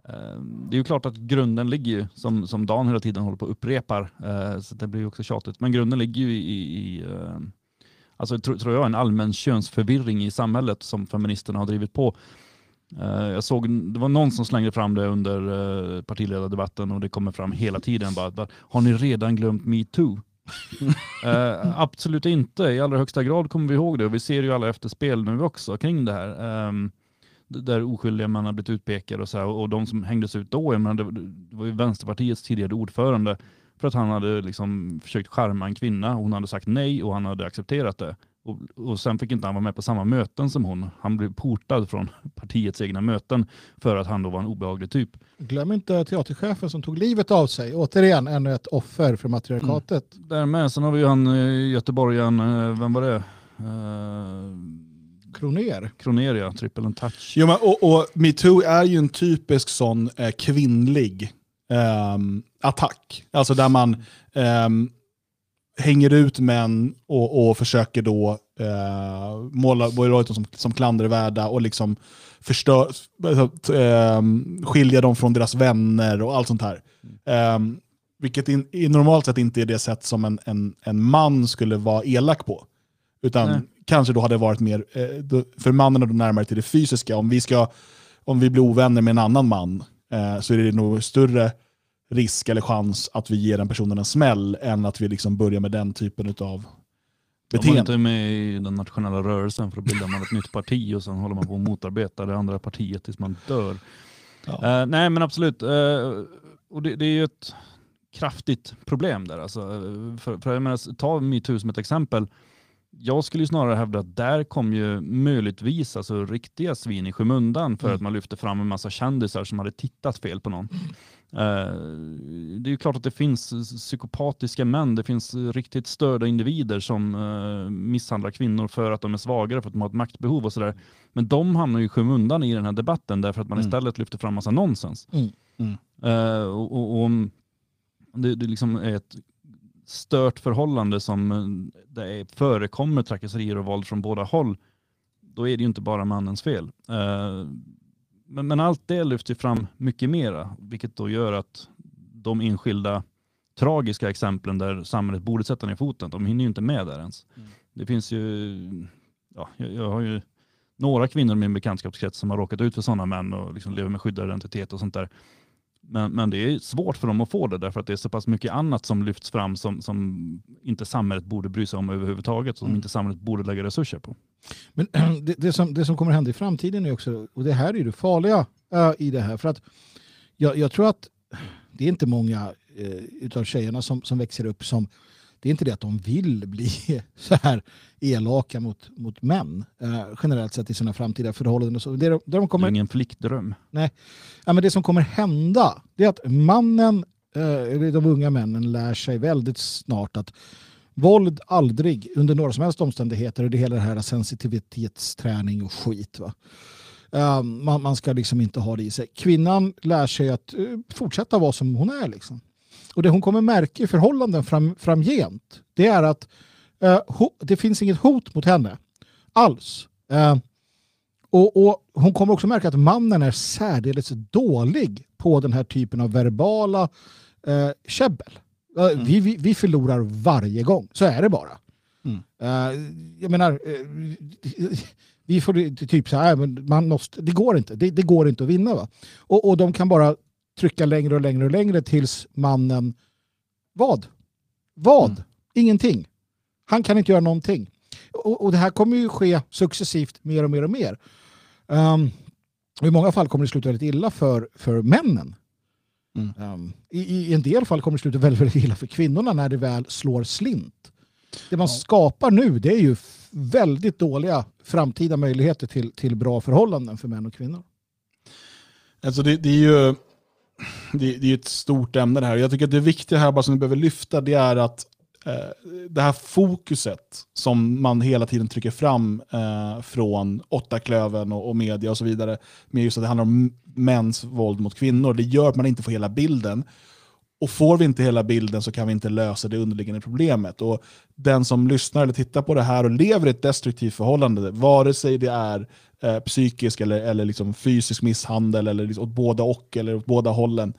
Ehm, det är ju klart att grunden ligger ju, som, som Dan hela tiden håller på och upprepar, eh, så det blir ju också tjatigt, men grunden ligger ju i, i ehm, alltså, tro, tror jag, en allmän könsförvirring i samhället som feministerna har drivit på. Eh, jag såg, det var någon som slängde fram det under partiledardebatten och det kommer fram hela tiden. Bara, har ni redan glömt metoo? [laughs] Eh, absolut inte. I allra högsta grad kommer vi ihåg det och vi ser ju alla efterspel nu också kring det här. Um, där oskyldiga män har blivit utpekade och så här, och de som hängdes ut då, jag menar, det, var ju Vänsterpartiets tidigare ordförande för att han hade liksom försökt charma en kvinna och hon hade sagt nej och han hade accepterat det. Och, och sen fick inte han vara med på samma möten som hon. Han blev portad från [laughs] partiets egna möten för att han då var en obehaglig typ. Glöm inte teaterchefen som tog livet av sig. Återigen, ännu ett offer för matriarkatet. Därmed, sen har vi ju han eh, göteborgaren, eh, vem var det? Uh, Kroner. Kroner ja, triple and touch. Jo, men, och, och metoo är ju en typisk sån eh, kvinnlig ehm, attack. Alltså där man ehm, hänger ut män och, och försöker då eh, måla dem som, som klandervärda och liksom förstör, ehm, skilja dem från deras vänner och allt sånt här. Ehm, vilket in, i normalt sett inte är det sätt som en, en, en man skulle vara elak på. Utan Nej. kanske då hade varit mer, eh, för mannen är då närmare till det fysiska. Om vi, ska, om vi blir ovänner med en annan man eh, så är det nog större risk eller chans att vi ger den personen en smäll än att vi liksom börjar med den typen av Om man beteende. inte är med i den nationella rörelsen för då bildar man ett nytt parti och sen håller man på att motarbeta det andra partiet tills man dör. Eh, nej men absolut. Eh, och det, det är ju ett kraftigt problem där. Alltså, för, för jag menar, ta metoo som ett exempel. Jag skulle ju snarare hävda att där kom ju möjligtvis alltså, riktiga svin i skymundan för Mm. att man lyfte fram en massa kändisar som hade tittat fel på någon. Eh, det är ju klart att det finns psykopatiska män, det finns riktigt störda individer som eh, misshandlar kvinnor för att de är svagare, för att de har ett maktbehov och sådär. Men de hamnar ju i skymundan i den här debatten därför att man Mm. istället lyfter fram massa nonsens. Mm. Mm. Eh, och, och, och det, det liksom är ett stört förhållande som det är, förekommer trakasserier och våld från båda håll, då är det ju inte bara mannens fel. Men, men allt det lyfter fram mycket mera, vilket då gör att de enskilda tragiska exemplen där samhället borde sätta ner foten, de hinner ju inte med där ens. Det finns ju, ja, jag, jag har ju några kvinnor i min bekantskapskrets som har råkat ut för sådana män och liksom lever med skyddad identitet och sånt där. Men, men det är svårt för dem att få det därför att det är så pass mycket annat som lyfts fram som, som inte samhället borde bry sig om överhuvudtaget, som inte samhället borde lägga resurser på. Men [clears throat] det, det, som, det som kommer hända i framtiden är också, och det här är det farliga äh, i det här, för att jag, jag tror att det är inte många eh, utav tjejerna som, som växer upp som Det är inte det att de vill [laughs] bli så här elaka mot, mot män eh, generellt sett i sina framtida förhållanden. Och så. Det, de, de kommer, Det är ingen flickdröm. Nej, ja, men det som kommer hända det är att mannen, eller de unga männen lär sig väldigt snart att våld aldrig under några som helst omständigheter, och det hela det här sensitivitetsträning och skit. Va? Um, man, man ska liksom inte ha det i sig. Kvinnan lär sig att uh, fortsätta vara som hon är. Liksom. Och det hon kommer märka i förhållanden fram, framgent, det är att uh, ho, det finns inget hot mot henne alls. Uh, och, och Hon kommer också märka att mannen är särdeles dålig på den här typen av verbala eh, käbbel. Eh, Vi, vi, vi förlorar varje gång, så är det bara. Eh, jag menar, eh, vi får typ så här, men man måste, det går inte, det, det går inte att vinna. Va? Och, och de kan bara trycka längre och längre och längre tills mannen, vad? Vad? Ingenting. Han kan inte göra någonting. Och, och det här kommer ju ske successivt mer och mer och mer. Um, och I många fall kommer det sluta väldigt illa för, för männen. Um, i, I en del fall kommer det sluta väldigt, väldigt illa för kvinnorna när det väl slår slint. Det man skapar nu det är ju väldigt dåliga framtida möjligheter till, till bra förhållanden för män och kvinnor. Alltså det, det är ju det, det är ett stort ämne det här. Jag tycker att det viktiga här bara som vi behöver lyfta det är att Eh, det här fokuset som man hela tiden trycker fram eh, från åttaklöven och, och media och så vidare, med just att det handlar om mäns våld mot kvinnor, det gör att man inte får hela bilden. Och får vi inte hela bilden så kan vi inte lösa det underliggande problemet. Och den som lyssnar eller tittar på det här och lever i ett destruktivt förhållande, vare sig det är eh, psykisk eller, eller liksom fysisk misshandel, eller liksom åt båda och, eller åt båda hållen.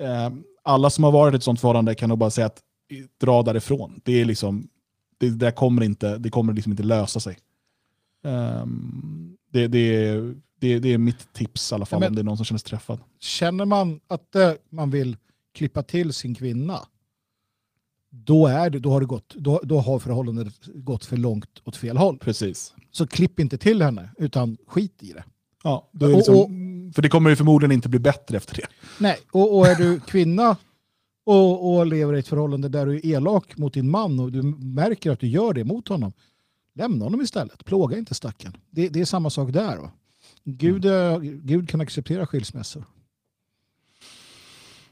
Eh, alla som har varit i ett sånt förhållande kan nog bara säga att dra därifrån. Det, är liksom, det, det kommer inte, det kommer liksom inte lösa sig. Ehm, det, det, är- det, det är mitt tips i alla fall, men- om det är någon som känner sig träffad. Känner man att man vill klippa till sin kvinna, då, är det, då, har det gått, då, då har förhållandet gått för långt åt fel håll. Precis. Så klipp inte till henne, utan skit i det. Ja, det Och- liksom, och- för det kommer ju förmodligen inte bli bättre efter det. Nej, och, och är du kvinna och, och lever i ett förhållande där du är elak mot din man och du märker att du gör det mot honom, lämna honom istället. Plåga inte stackaren. Det, det är samma sak där. Va? Gud, eh, Gud kan acceptera skilsmässor.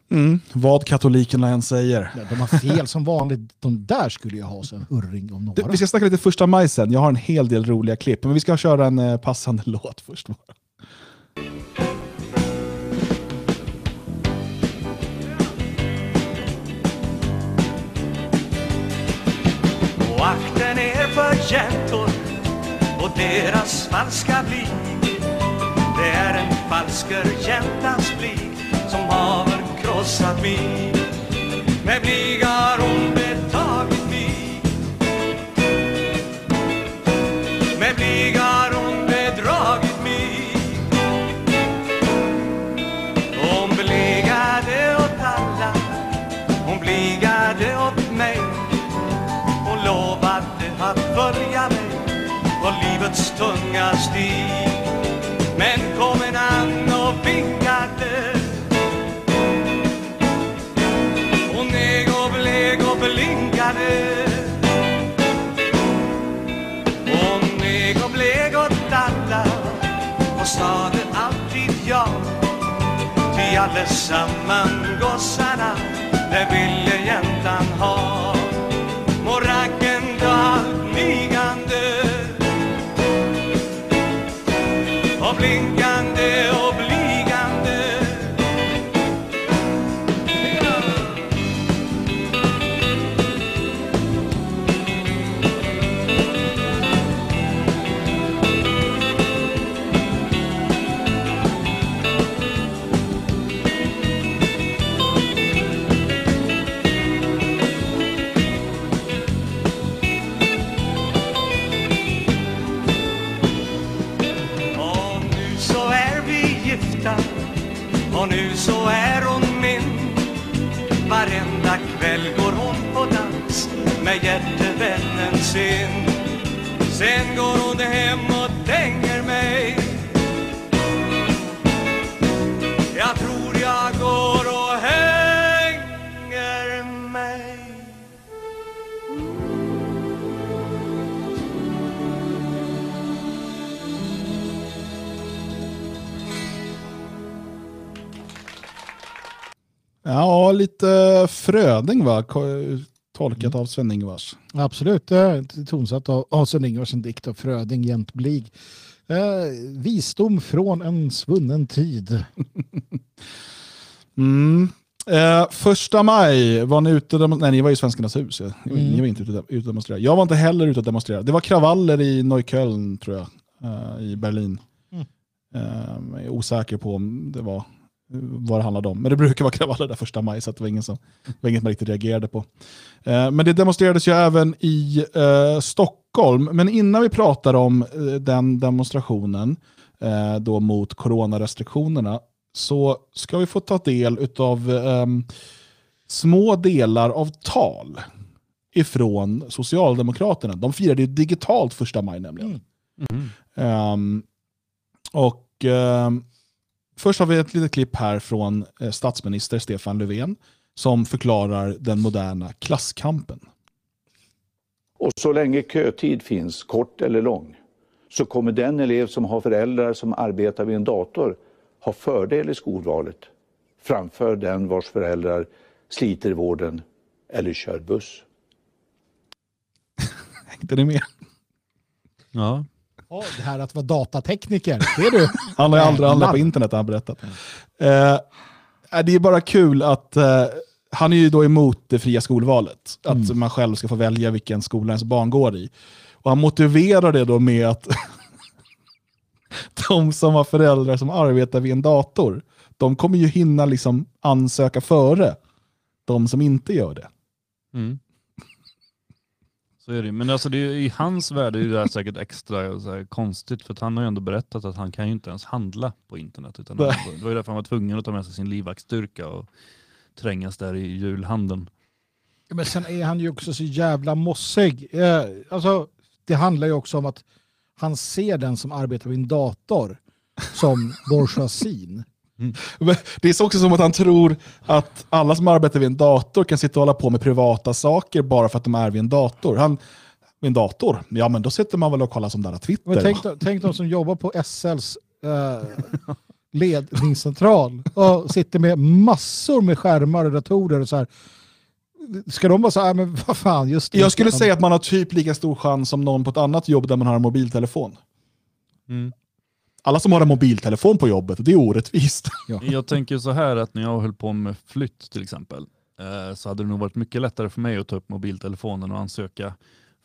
Mm. Vad katolikerna än säger. Ja, de har fel som vanligt. De där skulle ju ha sig en hurring om några. Vi ska snacka lite första maj sen. Jag har en hel del roliga klipp, men vi ska köra en eh, passande [laughs] låt först. bara. Jäntor och deras falska blik. Det är en falsker jäntans blick som haver krossat mig. Stig Men kom en annan och vinkade Hon neg och blek och blinkade Hon neg och blek och alla och sade alltid ja. Ty allesamman gossarna, det ville jäntan ha. hjärtevännen sin. Sen går hon hem och dänger mig. Jag tror jag går och hänger mig. Ja, lite Fröding va? Tolkat av Sven-Ingvars. Absolut, tonsatt av av Sven-Ingvars en dikt av Fröding jämtblig. Eh, visdom från en svunnen tid. [laughs] Mm. Eh, första maj var ni ute Nej, ni var i Svenskarnas hus. ja. Mm. ni var inte ute och ute och demonstrerade. Jag var inte heller ute och demonstrerade. Det var kravaller i Neukölln, tror jag, eh, i Berlin. Mm. Eh, osäker på om det var vad det handlade om. Men det brukar vara kravaller där första maj, så att det var, ingen som, det var inget man riktigt reagerade på. Eh, men det demonstrerades ju även i eh, Stockholm. Men innan vi pratar om eh, den demonstrationen eh, då mot coronarestriktionerna så ska vi få ta del av små delar av tal ifrån Socialdemokraterna. De firade ju digitalt första maj nämligen. Ehm, och ehm, Först har vi ett litet klipp här från eh, statsminister Stefan Löfven som förklarar den moderna klasskampen. Och så länge kötid finns, kort eller lång, så kommer den elev som har föräldrar som arbetar vid en dator ha fördel i skolvalet framför den vars föräldrar sliter i vården eller kör buss. [laughs] Hängde ni med? Ja. Ja, det här att vara datatekniker, det är du. [laughs] Han har ju aldrig handlat på internet har han berättat. Eh, det är bara kul att eh, han är ju då emot det fria skolvalet. Att man själv ska få välja vilken skola ens barn går i. Och han motiverar det då med att [laughs] de som har föräldrar som arbetar vid en dator, de kommer ju hinna liksom ansöka före de som inte gör det. Mm. Så är det. Men alltså det är, i hans värld är det där säkert extra här, konstigt för han har ju ändå berättat att han kan ju inte ens handla på internet. Utan han, det var ju därför han var tvungen att ta med sig sin livvaktsstyrka och trängas där i julhandeln. Men sen är han ju också så jävla mossig. Eh, alltså, det handlar ju också om att han ser den som arbetar vid en dator som bourgeoisien. Men Det är så också som att han tror att alla som arbetar vid en dator kan sitta och hålla på med privata saker bara för att de är vid en dator. Han, vid en dator? Ja, men då sitter man väl och kollar som där Twitter. Men tänk, de- tänk de som jobbar på SLs eh, ledningscentral och sitter med massor med skärmar och datorer och så här. Ska de bara säga, "Nej, men vad fan, just det." Jag skulle säga att man har typ lika stor chans som någon på ett annat jobb där man har en mobiltelefon. Mm. Alla som har en mobiltelefon på jobbet, det är orättvist. [laughs] Jag tänker så här att när jag höll på med flytt till exempel eh, så hade det nog varit mycket lättare för mig att ta upp mobiltelefonen och ansöka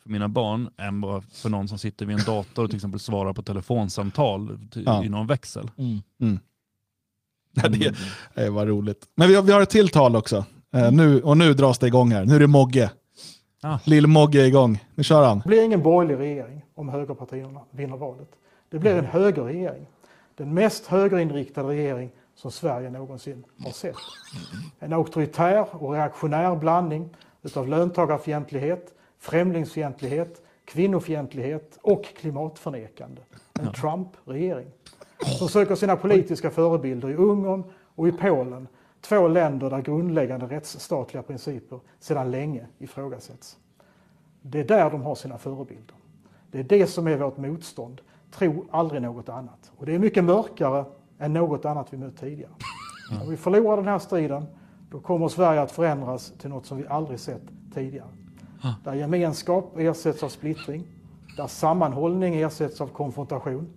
för mina barn än bara för någon som sitter vid en dator och till exempel svarar på telefonsamtal Ja. i någon växel. Mm. Mm. Ja, det, det var roligt. Men vi har, vi har ett till tal också. Eh, nu, och nu dras det igång här. Nu är det Mogge. Ah. Lill-Mogge är igång. Nu kör han. Det blir ingen borgerlig regering om högerpartierna vinner valet. Det blir en högerregering. Den mest högerinriktade regering som Sverige någonsin har sett. En auktoritär och reaktionär blandning utav löntagarfientlighet, främlingsfientlighet, kvinnofientlighet och klimatförnekande. En Trump-regering. Som söker sina politiska förebilder i Ungern och i Polen. Två länder där grundläggande rättsstatliga principer sedan länge ifrågasätts. Det är där de har sina förebilder. Det är det som är vårt motstånd. Tro aldrig något annat. Och det är mycket mörkare än något annat vi mött tidigare. Om vi förlorar den här striden, då kommer Sverige att förändras till något som vi aldrig sett tidigare. Där gemenskap ersätts av splittring, där sammanhållning ersätts av konfrontation,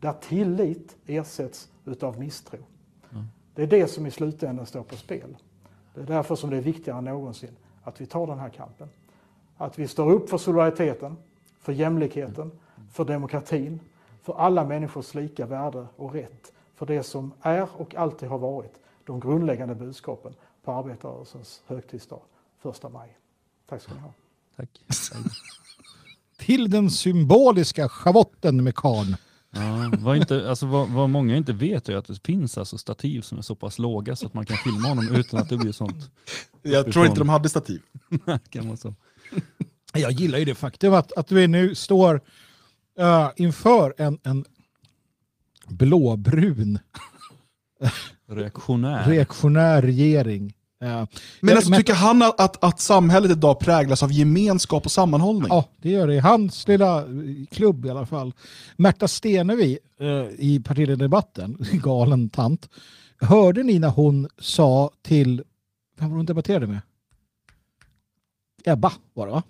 där tillit ersätts utav misstro. Det är det som i slutändan står på spel. Det är därför som det är viktigare än någonsin att vi tar den här kampen. Att vi står upp för solidariteten, för jämlikheten, för demokratin, för alla människors lika värde och rätt, för det som är och alltid har varit de grundläggande budskapen på arbetarrörelsens högtidsdag, första maj. Tack ska ni ha. Tack. Till den symboliska schavotten med karn. Ja, vad, inte, alltså vad, vad många inte vet är att det finns alltså stativ som är så pass låga så att man kan filma honom utan att det blir sånt. Jag tror inte de hade stativ. [laughs] kan vara så. Jag gillar ju det faktum att, att vi nu står eh, inför en, en blåbrun Reaktionär. reaktionär regering. Eh, Men alltså, men- tycker han att, att, att samhället idag präglas av gemenskap och sammanhållning? Ja, det gör det. I hans lilla eh, klubb i alla fall. Märta Stenevi eh, i partiledardebatten, [laughs] galen tant. Hörde ni när hon sa till Vem var hon debatterade med? Ebba var det va?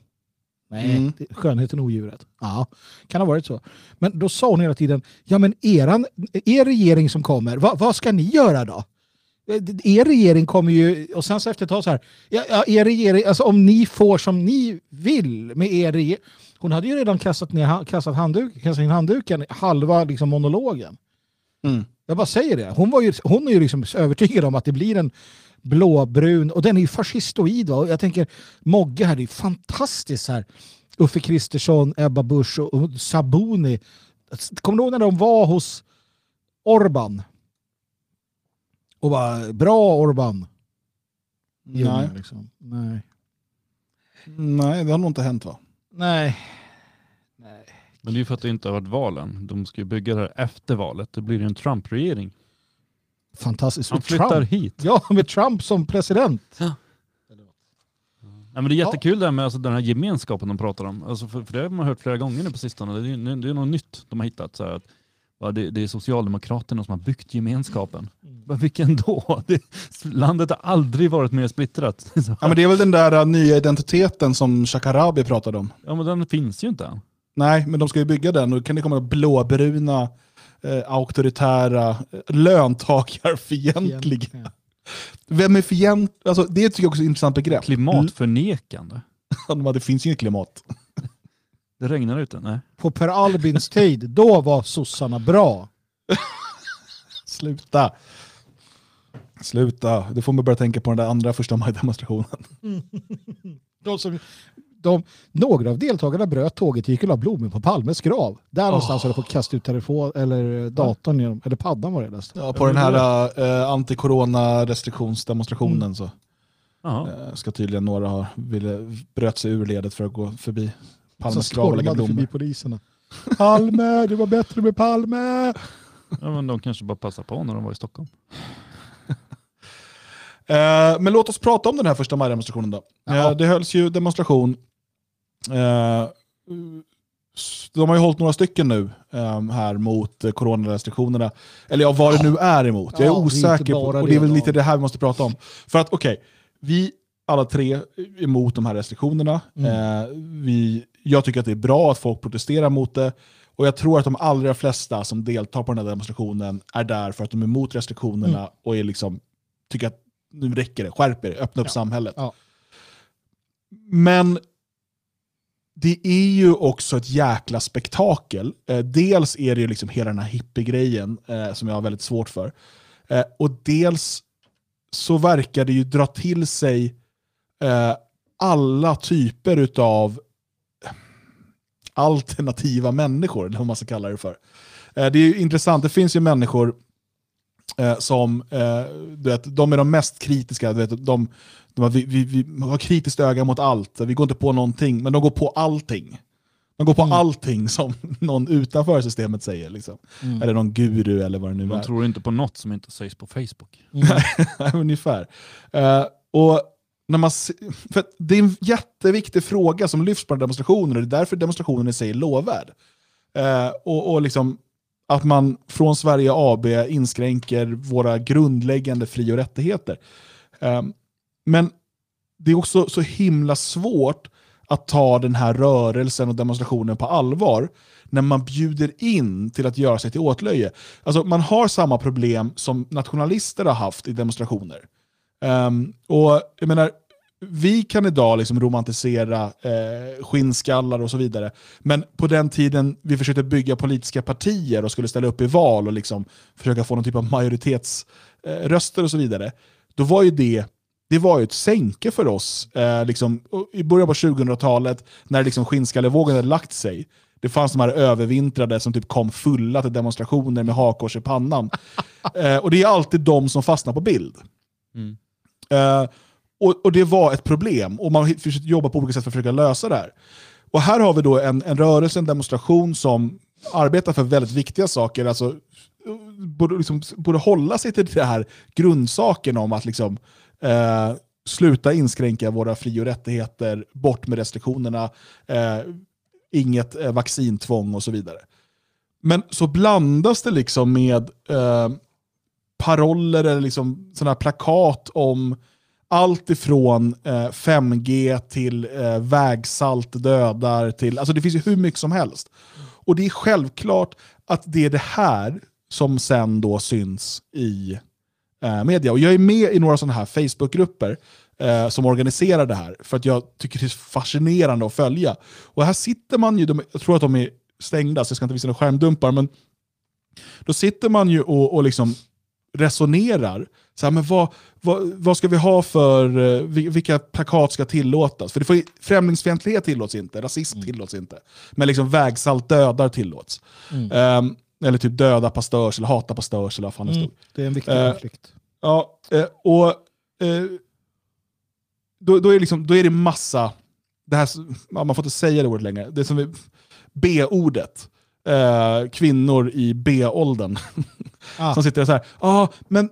Nej, Mm. skönheten och odjuret. Ja, kan ha varit så. Men då sa hon hela tiden, ja men eran, er regering som kommer, vad, vad ska ni göra då? Eh, Er regering kommer ju, och sen så efter ett tag så här, ja, ja, er regering, alltså om ni får som ni vill med er regering. Hon hade ju redan kastat, ner, kastat, handduk, kastat in handduken halva liksom, monologen. Mm. Jag bara säger det. Hon, var ju, hon är ju liksom övertygad om att det blir en blåbrun, och den är ju fascistoid. Va? Och jag tänker, Mogge här, det är fantastiskt här. Uffe Kristersson, Ebba Busch och, och Sabuni. Kommer du ihåg när de var hos Orban? Och bara, bra Orban. Nej. Liksom. Nej. Nej, det har nog inte hänt va? Nej. Men det är ju för att det inte har varit valen. De ska ju bygga det här efter valet. Det blir ju en Trump-regering. Fantastiskt. Han flyttar Trump. hit. Ja, med Trump som president. Nej, men det är jättekul det här med alltså, den här gemenskapen de pratar om. Alltså, för, för det har man hört flera gånger nu på sistone. Det är, det är något nytt de har hittat. Så här, att, ja, det, det är Socialdemokraterna som har byggt gemenskapen. Men vilken då? [laughs] Det, landet har aldrig varit mer splittrat. [laughs] Ja, men det är väl den där uh, nya identiteten som Shakarabi pratade om. ja, men den finns ju inte än. Nej, men de ska ju bygga den och då kan det komma blåbruna, eh, auktoritära, eh, löntagarfientliga. Vem är fient? Alltså, det tycker jag också är ett intressant begrepp. Klimatförnekande. [laughs] Det finns ju inget klimat. [laughs] Det regnar ute? Nej. På Per Albins tid, då var sossarna bra. [laughs] Sluta. Sluta. Det får mig börja tänka på den där andra första maj-demonstrationen. De som, de, några av deltagarna bröt tåget och gick och la blommor på Palmes grav. Där någonstans höll de på att kasta ut telefon, eller datorn, genom, eller paddan var det näst. Ja, på den här uh, anti-corona restriktionsdemonstrationen Mm. så eh, ska tydligen några ha ville, bröt sig ur ledet för att gå förbi Palmes grav och lägga stormade förbi blommor. poliserna. Palme, det var bättre med Palme! Ja, men de kanske bara passade på när de var i Stockholm. [laughs] Eh, men låt oss prata om den här första maj-demonstrationen då. Ja. Eh, det hölls ju demonstration. Eh, de har ju hållit några stycken nu eh, här mot coronarestriktionerna. Eller ja, vad det nu är emot. Jag är Ja, det är inte osäker på, och det är väl lite det här vi måste prata om. För att okej, vi alla tre är emot de här restriktionerna. Mm. Eh, vi, jag tycker att det är bra att folk protesterar mot det. Och jag tror att de allra flesta som deltar på den här demonstrationen är där för att de är emot restriktionerna Mm. och är liksom, tycker att nu räcker det, skärp er, öppna upp samhället. Ja. Men det är ju också ett jäkla spektakel. Eh, dels är det ju liksom hela den här hippie-grejen eh, som jag har väldigt svårt för. Eh, och dels så verkar det ju dra till sig eh, alla typer av alternativa människor, eller vad man ska kalla det för. Eh, det är ju intressant, det finns ju människor eh, som, eh, du vet, de är de mest kritiska, du vet, de, de har, vi, vi, vi har kritiskt öga mot allt, vi går inte på någonting, men de går på allting. De går på allting som [laughs] någon utanför systemet säger. Liksom. Mm. Eller någon guru eller vad det nu De är. tror inte på något som inte sägs på Facebook. Nej, [laughs] Ungefär. Eh, och när man, se- för det är en jätteviktig fråga som lyfts på demonstrationer och det är därför demonstrationen i sig är lovvärd. Eh, och, och liksom att man från Sverige AB inskränker våra grundläggande fri och rättigheter. Ehm, men det är också så himla svårt att ta den här rörelsen och demonstrationen på allvar när man bjuder in till att göra sig till åtlöje. Alltså, man har samma problem som nationalister har haft i demonstrationer. Um, och jag menar, vi kan idag liksom romantisera eh, skinnskallar och så vidare, men på den tiden vi försökte bygga politiska partier och skulle ställa upp i val och liksom försöka få någon typ av majoritetsröster eh, och så vidare, då var ju det det var ju ett sänke för oss eh, liksom, i början på 2000-talet när liksom skinnskallavågen hade lagt sig. Det fanns de här övervintrade som typ kom fulla till demonstrationer med hakkors i pannan. [laughs] eh, och det är alltid de som fastnar på bild. Mm. Eh, och, och det var ett problem och man försökte jobba på olika sätt för att försöka lösa det här. Och här har vi då en, en rörelse, en demonstration som arbetar för väldigt viktiga saker. Alltså, borde, liksom, borde hålla sig till det här grundsaken om att liksom, eh, sluta inskränka våra fri och rättigheter, bort med restriktionerna, eh, inget eh, vaccintvång och så vidare. Men så blandas det liksom med eh, paroller eller liksom sådana här plakat om allt ifrån eh, 5G till eh, vägsalt dödar till, alltså det finns ju hur mycket som helst. Och det är självklart att det är det här som sen då syns i eh, media. Och jag är med i några sådana här Facebookgrupper eh, som organiserar det här, för att jag tycker det är fascinerande att följa. Och här sitter man ju, de, jag tror att de är stängda, så jag ska inte visa några skärmdumpar, men då sitter man ju och, och liksom resonerar. Så här, men vad, vad, vad ska vi ha för, eh, vil- vilka plakat ska tillåtas? För det får, främlingsfientlighet tillåts inte, rasism tillåts inte. Men liksom vägsalt dödar tillåts. Mm. Ehm, eller typ döda pastörs eller hata pastörs eller vad fan det Mm, stod. det är en viktig Eh, konflikt. Ja, eh, och eh, då, då, är det liksom, då är det massa, det här, man får inte säga det ordet längre, det som är B-ordet. Kvinnor i B-åldern. Ah. Som sitter och så här, ja men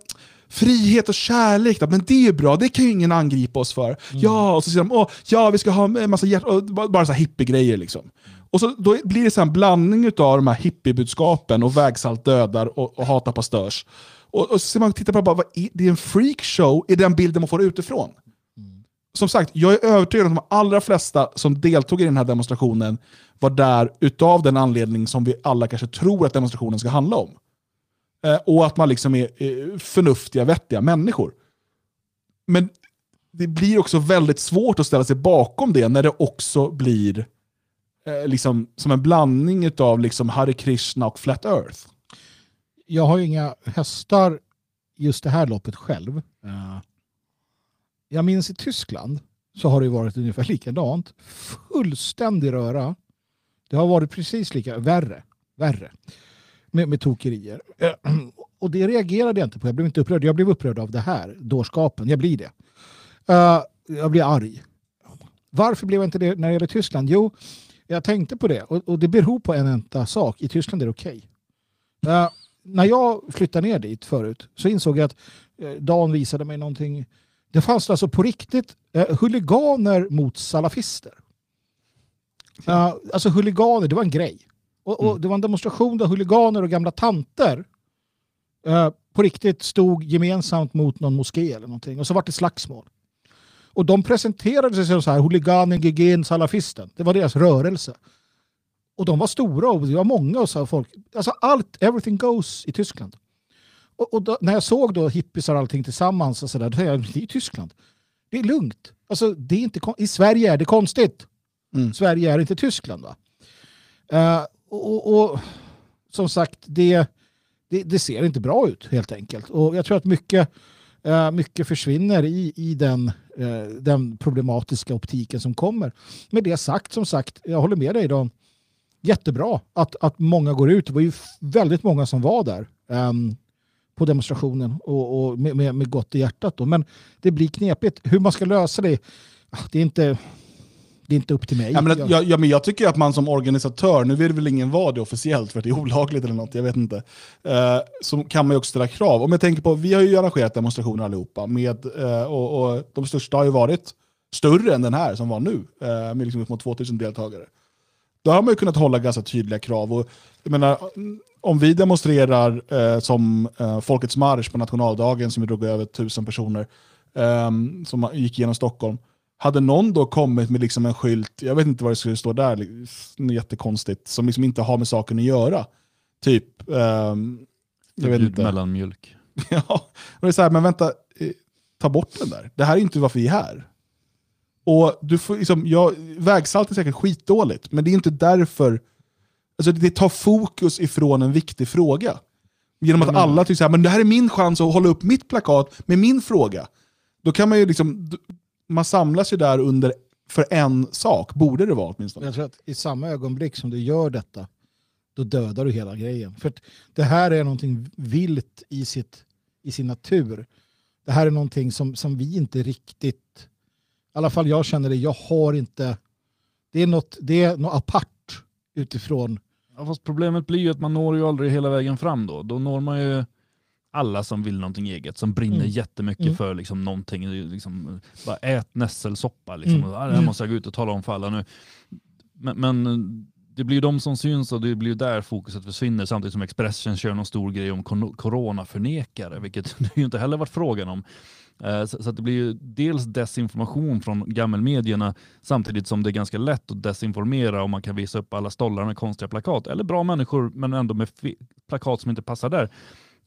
frihet och kärlek, då, men det är bra, det kan ju ingen angripa oss för. Ja, och så säger de, Åh, ja vi ska ha en massa hjärt och bara så här hippiegrejer liksom. Och så, då blir det så en blandning av de här hippiebudskapen och vägsalt dödar och, och hata pastörs. Och, och så ser man tittar på bara, vad är, det är en freakshow i den bilden man får utifrån. Som sagt, jag är övertygad om att de allra flesta som deltog i den här demonstrationen var där utav den anledning som vi alla kanske tror att demonstrationen ska handla om. Eh, och att man liksom är eh, förnuftiga, vettiga människor. Men det blir också väldigt svårt att ställa sig bakom det när det också blir eh, liksom, som en blandning av liksom Hare Krishna och Flat Earth. Jag har ju inga hästar just det här loppet själv. Jag minns i Tyskland så har det varit ungefär likadant. Fullständig röra. Det har varit precis lika, värre, värre med, med tokerier. Eh, [clears throat] Och det reagerade jag inte på. Jag blev inte upprörd. Jag blev upprörd av det här, dårskapen. Jag blir det. Eh, jag blir arg. Varför blev jag inte det när det gäller Tyskland? Jo, jag tänkte på det. Och, och det beror på en enda sak. I Tyskland är det okej. Eh, när jag flyttade ner dit förut så insåg jag att eh, Dan visade mig någonting. Det fanns alltså på riktigt eh, huliganer mot salafister. Eh, alltså huliganer, det var en grej. Och, och Det var en demonstration där huliganer och gamla tanter eh, på riktigt stod gemensamt mot någon moské eller någonting. Och så var det slagsmål. Och de presenterade sig som så här, huliganen, gegen, salafisten. Det var deras rörelse. Och de var stora och det var många och så folk. Alltså allt, everything goes i Tyskland. Och, och då, när jag såg då hippisar och allting tillsammans och så där, då tänkte jag, det är Tyskland. Det är lugnt. Alltså, det är inte, I Sverige är det konstigt. Sverige är inte Tyskland. Va? Eh, och, och, och som sagt, det, det, det ser inte bra ut helt enkelt. Och jag tror att mycket, eh, mycket försvinner i, i den, eh, den problematiska optiken som kommer. Med det sagt, som sagt, jag håller med dig då. Jättebra att, att många går ut. Det var ju väldigt många som var där um, på demonstrationen och, och med, med, med gott i hjärtat. Då. Men det blir knepigt. Hur man ska lösa det, det är inte, det är inte upp till mig. Ja, men, att, jag, ja, men jag tycker att man som organisatör, nu vill väl ingen vara det officiellt för att det är olagligt eller något, jag vet inte. Eh, så kan man ju också ställa krav. Om jag tänker på, vi har ju arrangerat demonstrationer allihopa, med, eh, och, och de största har ju varit större än den här som var nu, eh, med liksom upp mot 2000 deltagare. Då har man ju kunnat hålla ganska tydliga krav. Och, jag menar, om vi demonstrerar eh, som eh, Folkets marsch på nationaldagen som vi drog över tusen personer, eh, som gick genom Stockholm, hade någon då kommit med liksom en skylt, jag vet inte vad det skulle stå där, jättekonstigt, som liksom inte har med saken att göra. Typ, ehm, jag vet inte. [laughs] mellanmjölk. ja, och det är så här, men vänta, eh, ta bort den där. Det här är inte varför vi är här. Och du får, liksom, ja, vägsalt är säkert skitdåligt, men det är inte därför. Alltså, det tar fokus ifrån en viktig fråga. Genom att Mm. alla tycker så här, men det här är min chans att hålla upp mitt plakat med min fråga. Då kan man ju liksom, man samlas ju där under för en sak, borde det vara åtminstone. Jag tror att i samma ögonblick som du gör detta, då dödar du hela grejen. För att det här är någonting vilt i, sitt, i sin natur. Det här är någonting som, som vi inte riktigt, i alla fall jag känner det, jag har inte, det är något, det är något apart utifrån. Ja, fast problemet blir ju att man når ju aldrig hela vägen fram då. Då når man ju alla som vill någonting eget, som brinner Mm. jättemycket Mm. för liksom, någonting. Liksom, bara ät nässelsoppa. Liksom. Mm. Och, "Ah, Det här Mm. måste jag gå ut och tala om för alla nu. Men, men det blir ju de som syns och det blir ju där fokuset försvinner samtidigt som Expressen kör någon stor grej om coronaförnekare, vilket [laughs] det ju inte heller varit frågan om. Eh, Så, det blir ju dels desinformation från gammelmedierna samtidigt som det är ganska lätt att desinformera om man kan visa upp alla stollar med konstiga plakat. Eller bra människor men ändå med plakat som inte passar där.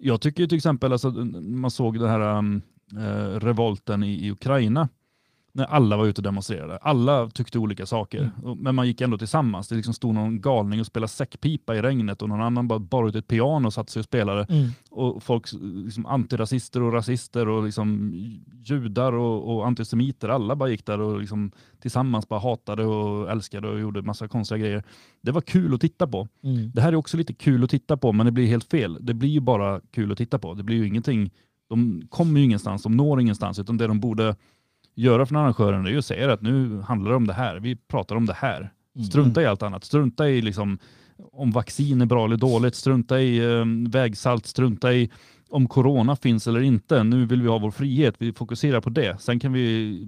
Jag tycker till exempel, alltså, man såg den här um, eh, revolten i, i Ukraina när alla var ute och demonstrerade. Alla tyckte olika saker, Och- men man gick ändå tillsammans. Det liksom stod någon galning och spelade säckpipa i regnet och någon annan bara bar ut ett piano och satte sig och spelade. Mm. Och folk, liksom antirasister och rasister och liksom judar och, och antisemiter, alla bara gick där och liksom tillsammans bara hatade och älskade och gjorde massa konstiga grejer. Det var kul att titta på. Mm. Det här är också lite kul att titta på, men det blir helt fel. Det blir ju bara kul att titta på. Det blir ju ingenting, de kommer ju ingenstans, de når ingenstans, utan det de borde göra från arrangören är ju att säga att nu handlar det om det här, vi pratar om det här. Mm. Strunta i allt annat, strunta i liksom om vaccin är bra eller dåligt, strunta i eh, vägsalt, strunta i om corona finns eller inte. Nu vill vi ha vår frihet, vi fokuserar på det. Sen kan vi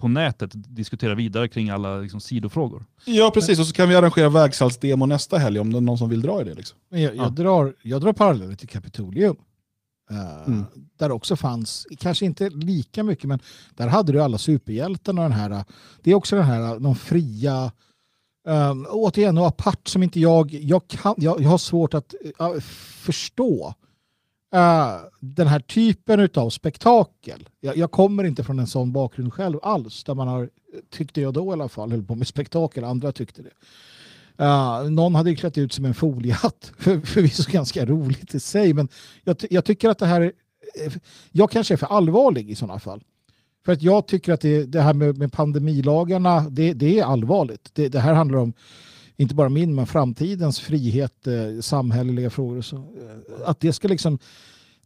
på nätet diskutera vidare kring alla liksom, sidofrågor. Ja, precis. Och så kan vi arrangera vägsaltsdemo nästa helg om det är någon som vill dra i det. Liksom. Men jag, jag, drar, jag drar paralleller till Kapitolium. Eh, Mm. Där också fanns, kanske inte lika mycket, men där hade du alla superhjältarna. och Den här, det är också den här, de fria, um, återigen, och apart som inte jag, jag, kan, jag, jag har svårt att eh, förstå eh, den här typen av spektakel. Jag, jag kommer inte från en sån bakgrund själv alls, där man har, tyckte jag då i alla fall, höll på med spektakel, andra tyckte det. Uh, någon hade ju klätt ut som en foliehatt, [laughs] för, förvisso ganska roligt i sig, men jag, ty- jag tycker att det här, jag kanske är för allvarlig i sådana fall. För att jag tycker att det, det här med, med pandemilagarna, det, det är allvarligt. Det, det här handlar om inte bara min, men framtidens frihet, eh, samhälleliga frågor. och Så, eh, att det ska liksom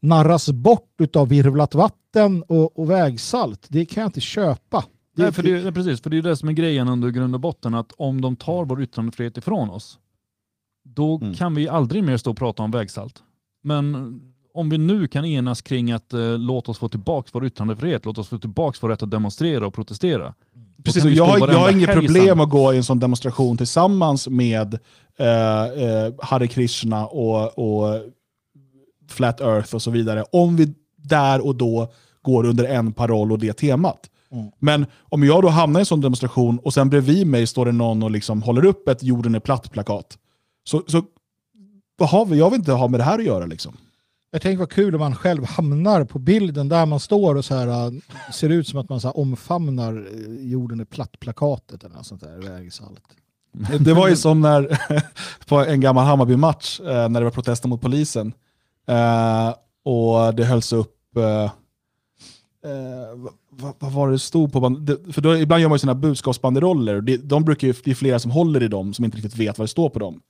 narras bort av virvlat vatten och, och vägsalt, det kan jag inte köpa. Det- Nej, för det, är- precis, för det är det som är grejen under grund och botten, att om de tar vår yttrandefrihet ifrån oss, då kan vi aldrig mer stå och prata om vägsalt. Men om vi nu kan enas kring att eh, låt oss få tillbaka vår yttrandefrihet, låt oss få tillbaka vår rätt att demonstrera och protestera. Precis, vi jag, har- jag har inget problem att gå i en sån demonstration tillsammans med eh, eh, Hare Krishna och, och Flat Earth och så vidare. Om vi där och då går under en paroll och det temat. Mm. Men om jag då hamnar i en sån demonstration och sen bredvid mig står det någon och liksom håller upp ett jorden är platt-plakat. Så, så vad har vi? jag vill inte ha med det här att göra. Liksom. Jag tänker vad kul om man själv hamnar på bilden där man står och så här, äh, ser ut som att man så omfamnar äh, jorden är platt-plakatet eller något sånt där vägsalt. [laughs] Det var ju som när, [laughs] på en gammal Hammarby-match, eh, när det var protester mot polisen. Eh, och det hölls upp, eh, eh, vad, vad, var det stod på? band- det- För då, ibland gör man ju sina budskapsbanderoller, det, de brukar ju, det är flera som håller i dem som inte riktigt vet vad det står på dem.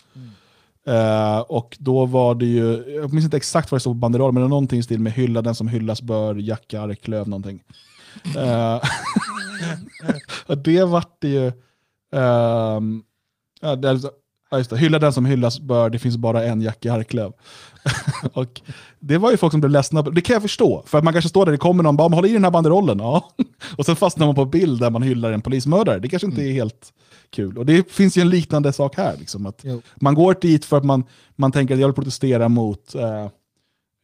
Eh, och då var det ju, jag minns inte exakt vad det stod på banderollen, men det var någonting i stil med hylla den som hyllas bör, Jacka Arklöv någonting. Eh, [laughs] och det vart det ju, ehm, ja, det, är- ja, just det, hylla den som hyllas bör, det finns bara en Jacke Arklöv. [laughs] och det var ju folk som blev ledsna, det kan jag förstå. För att man kanske står där, det kommer någon, bara håll i den här banderollen. Ja. [laughs] och sen fastnar man på bild där man hyllar en polismördare. Det kanske inte är helt kul. Och det finns ju en liknande sak här. Liksom, att man går dit för att man, man tänker att jag vill protestera mot, eh,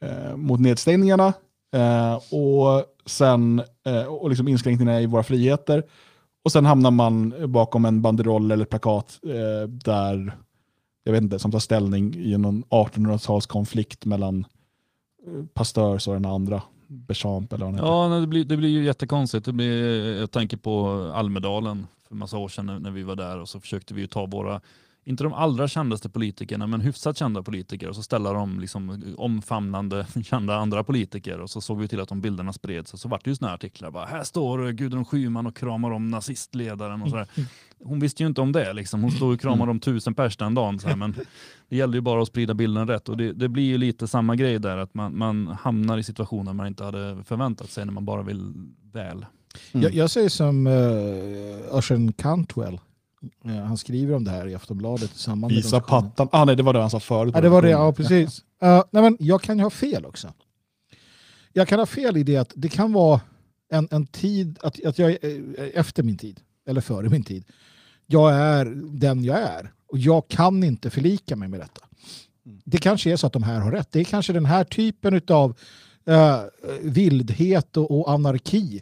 eh, mot nedstängningarna eh, och sen eh, och liksom inskränkningarna i våra friheter. Och sen hamnar man bakom en banderoll eller ett plakat eh, där, jag vet inte, som tar ställning i någon 1800-talskonflikt mellan eh, Pastörs och den andra, Bechamp eller vad. Ja, nej, det blir, det blir ju jättekonstigt. Det blir, jag tänker på Almedalen för massa år sedan när, när vi var där och så försökte vi ju ta våra, inte de allra kändaste politikerna, men hyfsat kända politiker och så ställa dem liksom omfamnande [laughs] kända andra politiker och så såg vi till att de bilderna spreds och så vart det ju såna här artiklar. Bara, här står Gudrun Schyman och kramar om nazistledaren och sådär. Hon visste ju inte om det. Liksom. Hon stod och kramade om tusen pers den dagen. Så här, men det gäller ju bara att sprida bilden rätt. Och det, det blir ju lite samma grej där, att man, man hamnar i situationer man inte hade förväntat sig när man bara vill väl. Jag, jag säger som uh, Ocean Cantwell. Eh, han skriver om det här i Aftonbladet med Visa demonstrationen. pattan. Ah, nej, det var det han sa förut. Ja, det var det, ja precis. Uh, [laughs] nej, men jag kan ju ha fel också. Jag kan ha fel i det att det kan vara en, en tid, att, att jag är eh, efter min tid, eller före min tid. Jag är den jag är. Och jag kan inte förlika mig med detta. Det kanske är så att de här har rätt. Det är kanske den här typen av uh, vildhet och, och anarki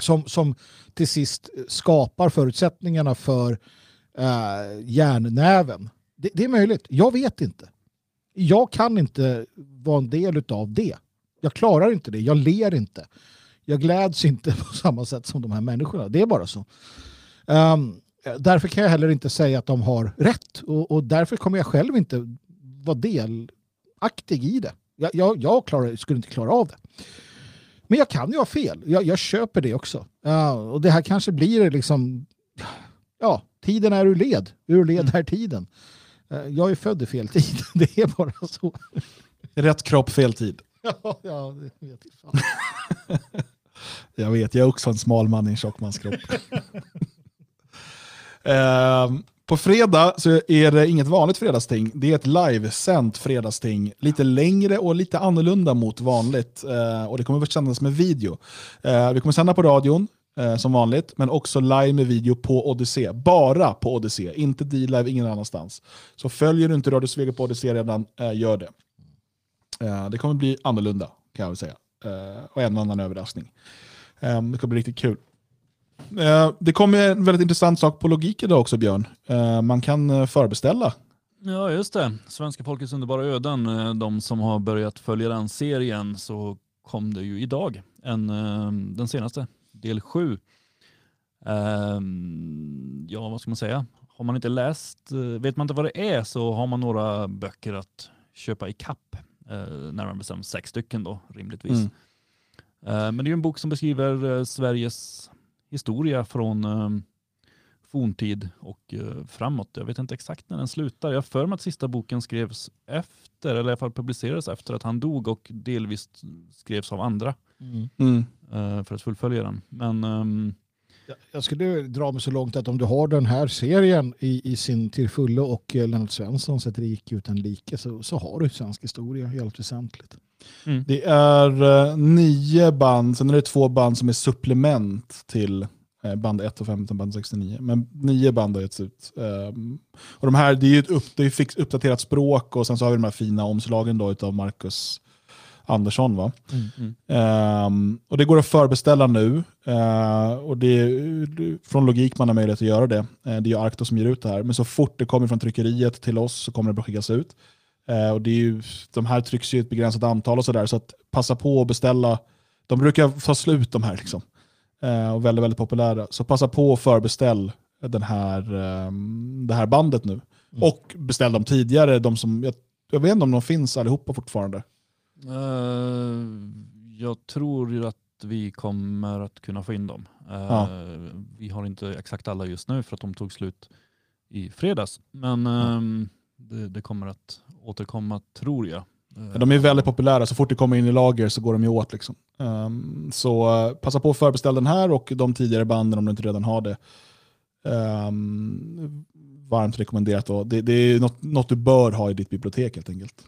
som, som till sist skapar förutsättningarna för eh, uh, järnnäven. Det, det är möjligt. Jag vet inte. Jag kan inte vara en del av det. Jag klarar inte det. Jag ler inte. Jag gläds inte [laughs] på samma sätt som de här människorna. Det är bara så. Um, därför kan jag heller inte säga att de har rätt och, och därför kommer jag själv inte vara delaktig i det. Jag, jag, jag klarar, skulle inte klara av det. Men jag kan ju ha fel. Jag, jag köper det också. Uh, och det här kanske blir liksom... Ja, tiden är ur led. Ur led är tiden. Uh, jag är född i fel tid. [laughs] Det är bara så. Rätt kropp, fel tid. [laughs] Ja, ja det vet jag. [laughs] Jag vet, jag är också en smal man i en tjock mans kropp. uh, på fredag så är det inget vanligt fredagsting. Det är ett livesänt fredagsting. Lite längre och lite annorlunda mot vanligt. Eh, och det kommer att sändas med video. Eh, vi kommer sända på radion eh, som vanligt, men också live med video på Odyssey. Bara på Odyssey, inte D-Live ingen annanstans. Så följer du inte Radio Svega på Odyssey redan, eh, gör det. Eh, det kommer bli annorlunda kan jag väl säga. Eh, och en annan överraskning. Det kommer bli riktigt kul. Eh, det kommer en väldigt intressant sak på logik idag också Björn. Eh, man kan eh, förbeställa. Ja just det, Svenska folkets underbara öden. De som har börjat följa den serien så kom det ju idag, en, den senaste, del 7. Ja vad ska man säga? Har man inte läst, vet man inte vad det är så har man några böcker att köpa i kapp. Närmare bestämt sex stycken då rimligtvis. Mm. Men det är en bok som beskriver Sveriges historia från um, forntid och uh, framåt. Jag vet inte exakt när den slutar. Jag för mig att sista boken skrevs efter, eller i alla fall publicerades efter att han dog och delvis skrevs av andra mm. Mm. Uh, för att fullfölja den. Men um, jag skulle dra mig så långt att om du har den här serien i, i sin tillfullo och eh, Lennart Svensson sätter gick utan like så, så har du svensk historia helt väsentligt. Mm. Det är uh, nio band, sen är det två band som är supplement till uh, band 1 och 15, band 69. Men nio band har getts ut. Um, och de här, det är ju ett upp, det är fix, uppdaterat språk och sen så har vi de här fina omslagen då utav Marcus Andersson. Va? Mm. Um, och Det går att förbeställa nu. Uh, och det är, från Logik man har möjlighet att göra det. Uh, det är ju Arcto som ger ut det här. Men så fort det kommer från tryckeriet till oss så kommer det att skickas ut. Uh, och det är ju, de här trycks ju ett begränsat antal och sådär. Så att passa på att beställa. De brukar ta slut de här. Liksom. och väldigt, väldigt populära. Så passa på att förbeställ den här, um, det här bandet nu. Mm. Och beställ dem tidigare. De som, jag, jag vet inte om de finns allihopa fortfarande. Uh, jag tror ju att vi kommer att kunna få in dem. Uh, ja. Vi har inte exakt alla just nu för att de tog slut i fredags. Men um, det, det, kommer att återkomma tror jag. De är väldigt populära, så fort det kommer in i lager så går de ju åt. Liksom. Um, så passa på att förbeställa den här och de tidigare banden om du inte redan har det. Um, varmt rekommenderat. Det, det, är något, något du bör ha i ditt bibliotek helt enkelt.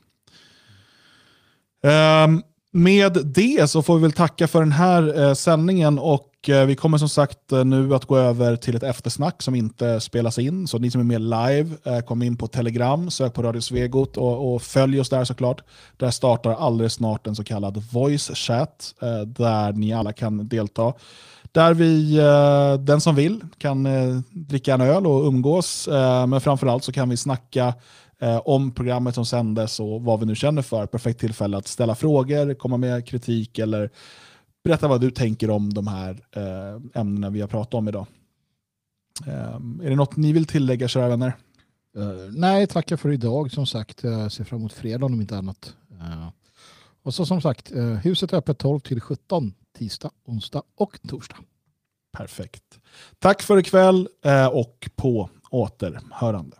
Ehm, med det så får vi väl tacka för den här eh, sändningen och eh, vi kommer som sagt eh, nu att gå över till ett eftersnack som inte spelas in. Så ni som är med live, kom in på Telegram, sök på Radio Svegot och, och följ oss där såklart. Där startar alldeles snart en så kallad voice chat där ni alla kan delta. Där vi, den som vill kan dricka en öl och umgås, men framförallt så kan vi snacka eh, om programmet som sändes och vad vi nu känner för. Perfekt tillfälle att ställa frågor, komma med kritik eller berätta vad du tänker om de här eh, ämnena vi har pratat om idag. Eh, är det något ni vill tillägga, kära vänner? Uh, nej, tackar för idag. Som sagt, jag ser fram emot fredag om inte annat. Uh, och så som sagt, uh, huset är öppet 12 till 17 tisdag, onsdag och torsdag. Perfekt. Tack för ikväll och på återhörande.